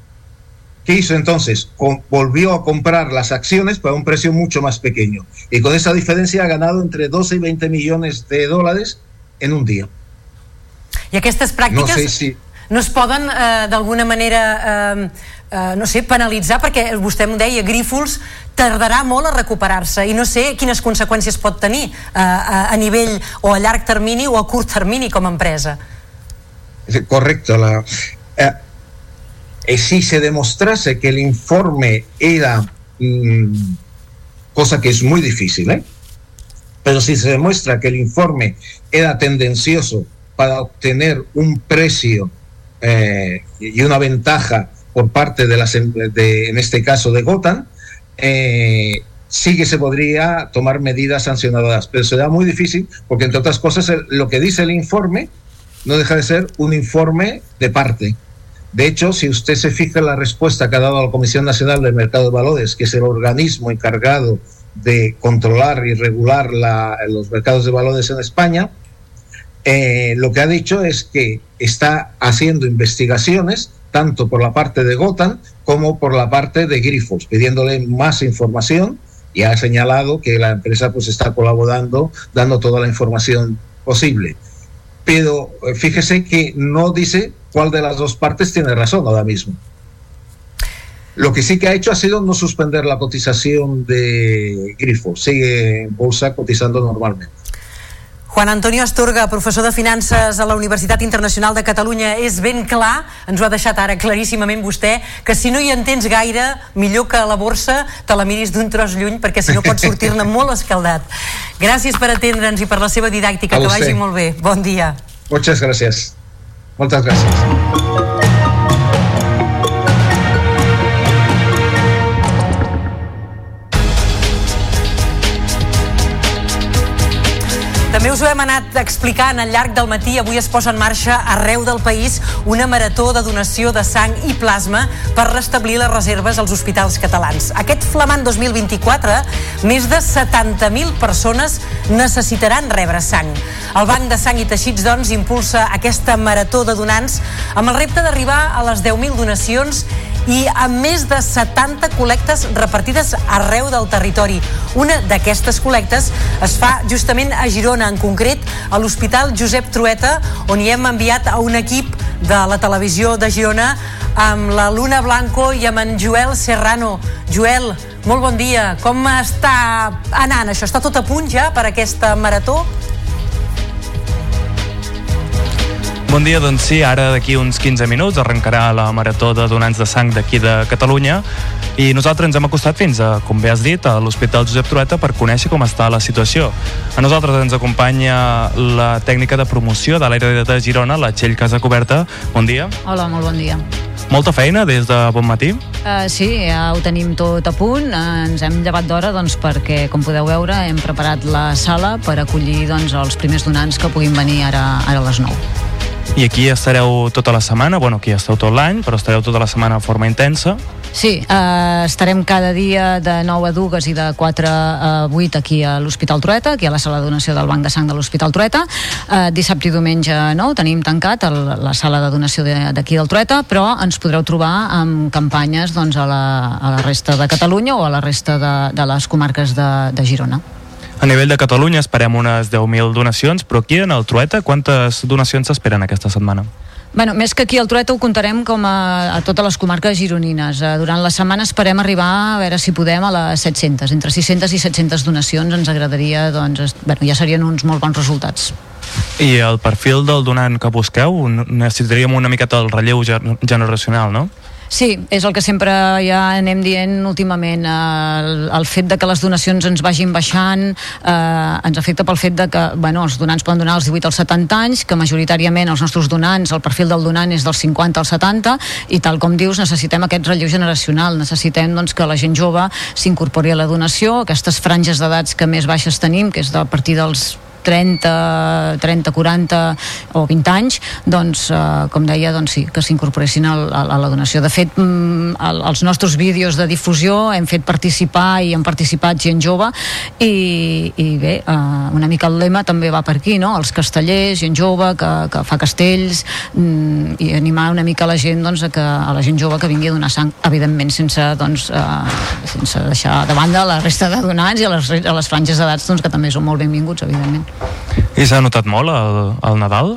¿Qué hizo entonces? Volvió a comprar las acciones para un precio mucho más pequeño. Y con esa diferencia ha ganado entre 12 y 20 millones de dólares en un día. I aquestes No pràctiques sé si... no es poden eh, d'alguna manera eh, eh, no sé, penalitzar perquè vostè em deia, Grífols tardarà molt a recuperar-se i no sé quines conseqüències pot tenir eh, a, a nivell o a llarg termini o a curt termini com a empresa Correcto. La, eh, eh, si se demostrase que el informe era, mm, cosa que es muy difícil, ¿eh? pero si se demuestra que el informe era tendencioso para obtener un precio eh, y una ventaja por parte de las, em- de, en este caso de Gotham, eh, sí que se podría tomar medidas sancionadoras, pero será muy difícil porque, entre otras cosas, lo que dice el informe no deja de ser un informe de parte. De hecho, si usted se fija en la respuesta que ha dado la Comisión Nacional del Mercado de Valores, que es el organismo encargado de controlar y regular la- los mercados de valores en España, eh, lo que ha dicho es que está haciendo investigaciones tanto por la parte de Gotham como por la parte de Grifols, pidiéndole más información y ha señalado que la empresa pues está colaborando, dando toda la información posible. Pero eh, fíjese que no dice cuál de las dos partes tiene razón ahora mismo. Lo que sí que ha hecho ha sido no suspender la cotización de Grifols, sigue en bolsa cotizando normalmente. Juan Antonio Astorga, professor de Finances a la Universitat Internacional de Catalunya, és ben clar, ens ho ha deixat ara claríssimament vostè, que si no hi entens gaire, millor que a la borsa te la miris d'un tros lluny, perquè si no pots sortir-ne molt escaldat. Gràcies per atendre'ns i per la seva didàctica, que vagi molt bé. Bon dia. Muchas gracias. Moltes gràcies. També us ho hem anat explicant al llarg del matí. Avui es posa en marxa arreu del país una marató de donació de sang i plasma per restablir les reserves als hospitals catalans. Aquest flamant 2024, més de 70.000 persones necessitaran rebre sang. El Banc de Sang i Teixits, doncs, impulsa aquesta marató de donants amb el repte d'arribar a les 10.000 donacions i amb més de 70 col·lectes repartides arreu del territori. Una d'aquestes col·lectes es fa justament a Girona, en concret a l'Hospital Josep Trueta, on hi hem enviat a un equip de la televisió de Girona amb la Luna Blanco i amb en Joel Serrano. Joel, molt bon dia. Com està anant això? Està tot a punt ja per aquesta marató? Bon dia, doncs sí, ara d'aquí uns 15 minuts arrencarà la marató de donants de sang d'aquí de Catalunya i nosaltres ens hem acostat fins a, com bé has dit, a l'Hospital Josep Trueta per conèixer com està la situació. A nosaltres ens acompanya la tècnica de promoció de l'aire de Girona, la Txell Casacoberta. Bon dia. Hola, molt bon dia. Molta feina des de bon matí? Uh, sí, ja ho tenim tot a punt. Uh, ens hem llevat d'hora doncs, perquè, com podeu veure, hem preparat la sala per acollir doncs, els primers donants que puguin venir ara, ara a les 9. I aquí estareu tota la setmana, bueno, aquí esteu tot l'any, però estareu tota la setmana de forma intensa. Sí, eh, estarem cada dia de 9 a 2 i de 4 a 8 aquí a l'Hospital Trueta, aquí a la sala de donació del Banc de Sang de l'Hospital Trueta. Eh, dissabte i diumenge no, tenim tancat el, la sala de donació d'aquí del Trueta, però ens podreu trobar amb campanyes doncs, a, la, a la resta de Catalunya o a la resta de, de les comarques de, de Girona. A nivell de Catalunya esperem unes 10.000 donacions, però aquí en el Trueta quantes donacions s'esperen aquesta setmana? Bueno, més que aquí al Trueta ho comptarem com a, a totes les comarques gironines. Eh, durant la setmana esperem arribar a veure si podem a les 700. Entre 600 i 700 donacions ens agradaria, doncs, bueno, ja serien uns molt bons resultats. I el perfil del donant que busqueu, necessitaríem una miqueta el relleu generacional, no? Sí, és el que sempre ja anem dient últimament. El, el fet de que les donacions ens vagin baixant eh, ens afecta pel fet de que bueno, els donants poden donar als 18 als 70 anys, que majoritàriament els nostres donants, el perfil del donant és dels 50 als 70, i tal com dius, necessitem aquest relleu generacional, necessitem doncs, que la gent jove s'incorpori a la donació, aquestes franges d'edats que més baixes tenim, que és a partir dels 30, 30, 40 o 20 anys, doncs, eh, com deia, doncs sí, que s'incorporessin a, a la donació. De fet, mm, el, els nostres vídeos de difusió hem fet participar i han participat gent jove i, i bé, eh, una mica el lema també va per aquí, no? Els castellers, gent jove que, que fa castells mm, i animar una mica la gent doncs, a, que, a la gent jove que vingui a donar sang, evidentment sense, doncs, eh, sense deixar de banda la resta de donants i a les, a les franges d'edats doncs, que també són molt benvinguts, evidentment. I s'ha notat molt el, el Nadal?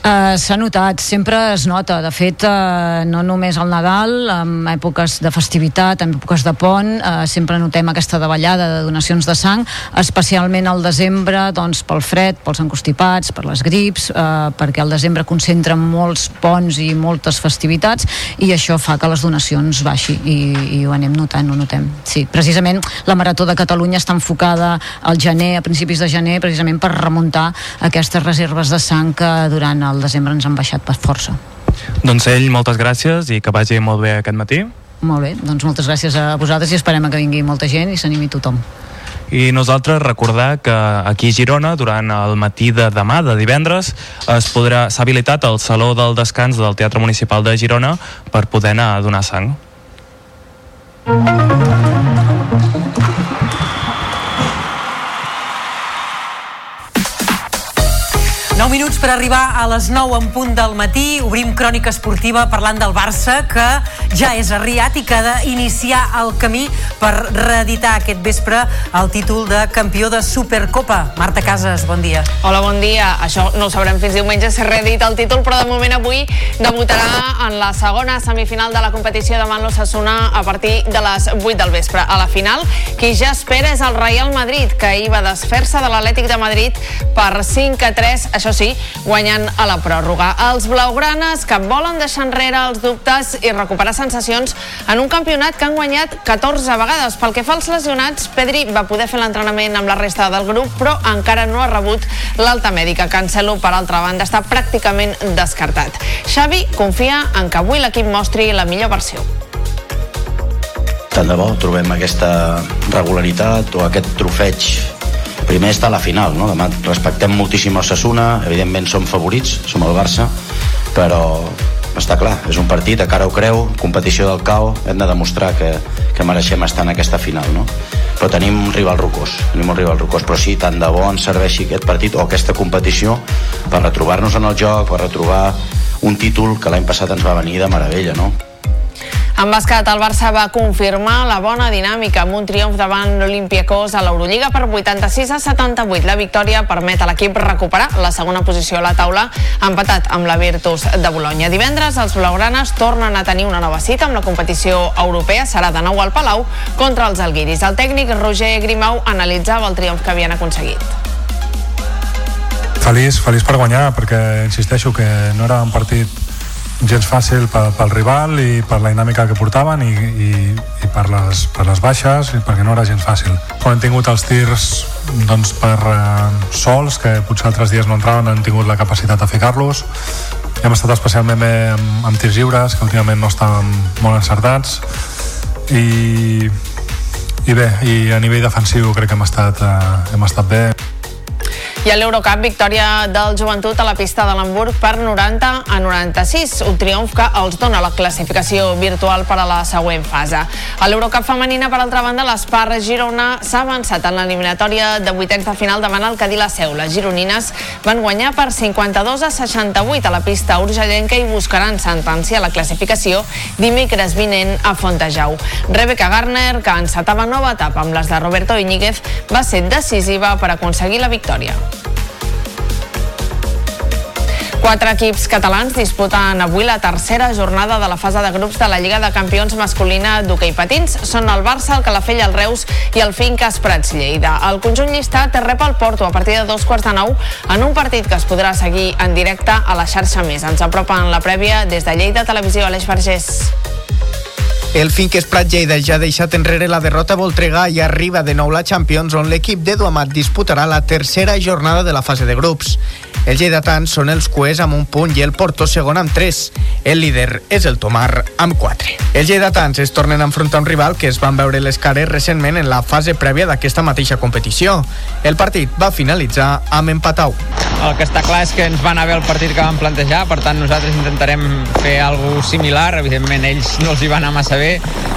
Uh, S'ha notat, sempre es nota. De fet, uh, no només al Nadal, en èpoques de festivitat, en èpoques de pont, uh, sempre notem aquesta davallada de donacions de sang, especialment al desembre, doncs, pel fred, pels encostipats, per les grips, uh, perquè al desembre concentra molts ponts i moltes festivitats, i això fa que les donacions baixi, i, i ho anem notant, ho notem. Sí, precisament la Marató de Catalunya està enfocada al gener, a principis de gener, precisament per remuntar aquestes reserves de sang que durant al desembre ens han baixat per força. Doncs ell, moltes gràcies i que vagi molt bé aquest matí. Molt bé, doncs moltes gràcies a vosaltres i esperem que vingui molta gent i s'animi tothom. I nosaltres recordar que aquí a Girona, durant el matí de demà, de divendres, es podrà s'ha habilitat el Saló del Descans del Teatre Municipal de Girona per poder anar a donar sang. 9 minuts per arribar a les 9 en punt del matí. Obrim crònica esportiva parlant del Barça, que ja és arriat i que ha d'iniciar el camí per reeditar aquest vespre el títol de campió de Supercopa. Marta Casas, bon dia. Hola, bon dia. Això no ho sabrem fins diumenge si reedita el títol, però de moment avui debutarà en la segona semifinal de la competició davant l'Ossassuna a partir de les 8 del vespre. A la final, qui ja espera és el Real Madrid, que ahir va desfer-se de l'Atlètic de Madrid per 5 a 3, això sí, guanyant a la pròrroga. Els blaugranes que volen deixar enrere els dubtes i recuperar sensacions en un campionat que han guanyat 14 vegades. Pel que fa als lesionats, Pedri va poder fer l'entrenament amb la resta del grup, però encara no ha rebut l'alta mèdica. Cancelo, per altra banda, està pràcticament descartat. Xavi confia en que avui l'equip mostri la millor versió. Tant de bo trobem aquesta regularitat o aquest trofeig primer està la final, no? Demà respectem moltíssim el Sassuna, evidentment som favorits, som el Barça, però està clar, és un partit, a cara ho creu, competició del CAO, hem de demostrar que, que mereixem estar en aquesta final, no? Però tenim un rival rocós, tenim un rival rocós, però sí, tant de bo ens serveixi aquest partit o aquesta competició per retrobar-nos en el joc, per retrobar un títol que l'any passat ens va venir de meravella, no? En bàsquet, el Barça va confirmar la bona dinàmica amb un triomf davant l'Olimpiakos a l'Eurolliga per 86 a 78. La victòria permet a l'equip recuperar la segona posició a la taula, empatat amb la Virtus de Bologna. Divendres, els blaugranes tornen a tenir una nova cita amb la competició europea. Serà de nou al Palau contra els alguiris. El tècnic Roger Grimau analitzava el triomf que havien aconseguit. Feliç, feliç per guanyar, perquè insisteixo que no era un partit gens fàcil pel, pel rival i per la dinàmica que portaven i, i, i per, les, per les baixes i perquè no era gens fàcil. Quan hem tingut els tirs doncs, per eh, sols, que potser altres dies no entraven, hem tingut la capacitat de ficar-los. Hem estat especialment bé amb, amb tirs lliures, que últimament no estàvem molt encertats. I, i bé, i a nivell defensiu crec que hem estat, eh, hem estat bé. I a l'Eurocup, victòria del Joventut a la pista de l'Hamburg per 90 a 96, un triomf que els dona la classificació virtual per a la següent fase. A l'Eurocup femenina, per altra banda, l'Espar Girona s'ha avançat en l'eliminatòria de vuitens de final davant el Cadí la Seu. Les gironines van guanyar per 52 a 68 a la pista urgellenca i buscaran sentenciar la classificació dimecres vinent a Fontejau. Rebecca Garner, que encetava nova etapa amb les de Roberto Iñiguez, va ser decisiva per aconseguir la victòria. Quatre equips catalans disputen avui la tercera jornada de la fase de grups de la Lliga de Campions masculina d'hoquei patins. Són el Barça, el Calafell, el Reus i el Finques Prats Lleida. El conjunt llistat rep el Porto a partir de dos quarts de nou en un partit que es podrà seguir en directe a la xarxa més. Ens apropa en la prèvia des de Lleida Televisió, Aleix Vergés. El Finques Prat Lleida ja ha deixat enrere la derrota Voltregà i arriba de nou la Champions on l'equip d'Edu Amat disputarà la tercera jornada de la fase de grups. Els lleidatans són els cuers amb un punt i el Porto segon amb 3. El líder és el Tomar amb 4. Els lleidatans es tornen a enfrontar un rival que es van veure les cares recentment en la fase prèvia d'aquesta mateixa competició. El partit va finalitzar amb empat a 1. El que està clar és que ens va anar bé el partit que vam plantejar, per tant nosaltres intentarem fer alguna similar, evidentment ells no els hi va anar massa bé,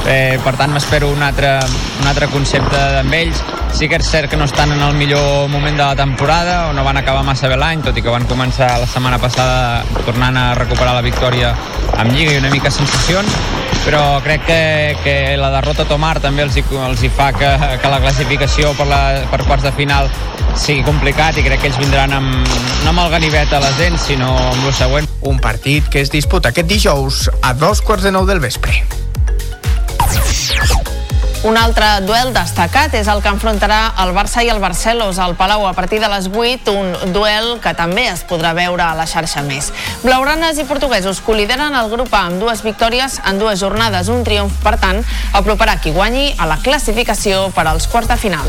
eh, per tant m'espero un altre, un altre concepte amb ells. Sí que és cert que no estan en el millor moment de la temporada, o no van acabar massa bé l'any, tot i que van començar la setmana passada tornant a recuperar la victòria amb Lliga i una mica sensacions, però crec que, que la derrota a Tomar també els hi, els hi fa que, que la classificació per, la, per quarts de final sigui complicat i crec que ells vindran amb, no amb el ganivet a les dents, sinó amb el següent. Un partit que es disputa aquest dijous a dos quarts de nou del vespre. Un altre duel destacat és el que enfrontarà el Barça i el Barcelos al Palau a partir de les 8, un duel que també es podrà veure a la xarxa més. Blaugranes i portuguesos colideren el grup A amb dues victòries en dues jornades. Un triomf, per tant, aproparà qui guanyi a la classificació per als quarts de final.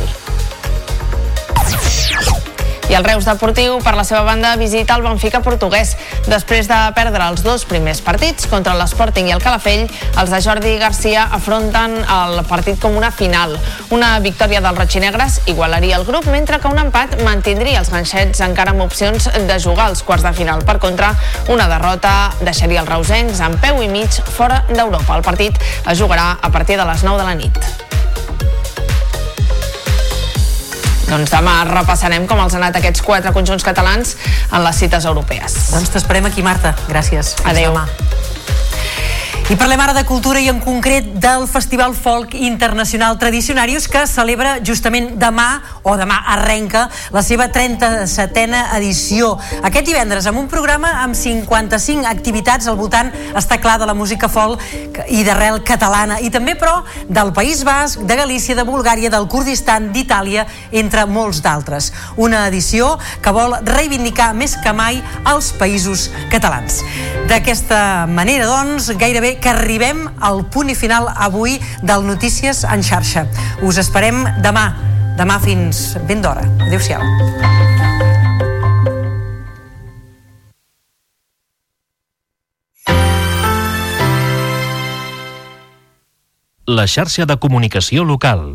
I el Reus Deportiu, per la seva banda, visita el Benfica portuguès. Després de perdre els dos primers partits contra l'Sporting i el Calafell, els de Jordi Garcia afronten el partit com una final. Una victòria dels rotxinegres igualaria el grup, mentre que un empat mantindria els ganxets encara amb opcions de jugar als quarts de final. Per contra, una derrota deixaria els reusencs amb peu i mig fora d'Europa. El partit es jugarà a partir de les 9 de la nit. Doncs demà repassarem com els han anat aquests quatre conjunts catalans en les cites europees. Doncs t'esperem aquí, Marta. Gràcies. Fins Adéu. demà. I parlem ara de cultura i en concret del Festival Folk Internacional Tradicionarius que celebra justament demà, o demà arrenca, la seva 37a edició. Aquest divendres amb un programa amb 55 activitats al voltant, està clar, de la música folk i d'arrel catalana i també, però, del País Basc, de Galícia, de Bulgària, del Kurdistan, d'Itàlia, entre molts d'altres. Una edició que vol reivindicar més que mai els països catalans. D'aquesta manera, doncs, gairebé que arribem al punt i final avui del Notícies en xarxa. Us esperem demà, demà fins ben d'hora. Adéu-siau. La xarxa de comunicació local.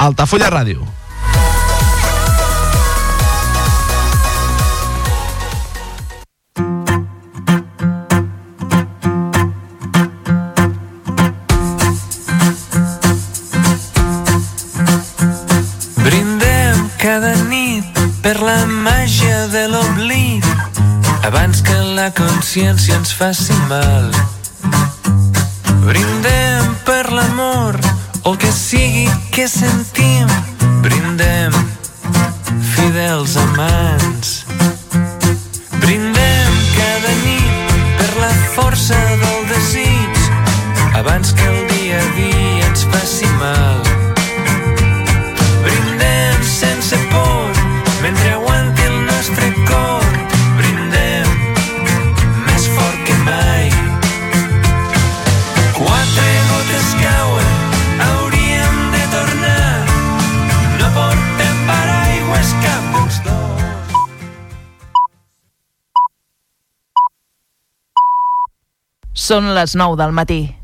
Altafulla Ràdio. Abans que la consciència ens faci mal. Brindem o que sigui que sentim. Brindem fidels amants. Brindem Són les 9 del matí.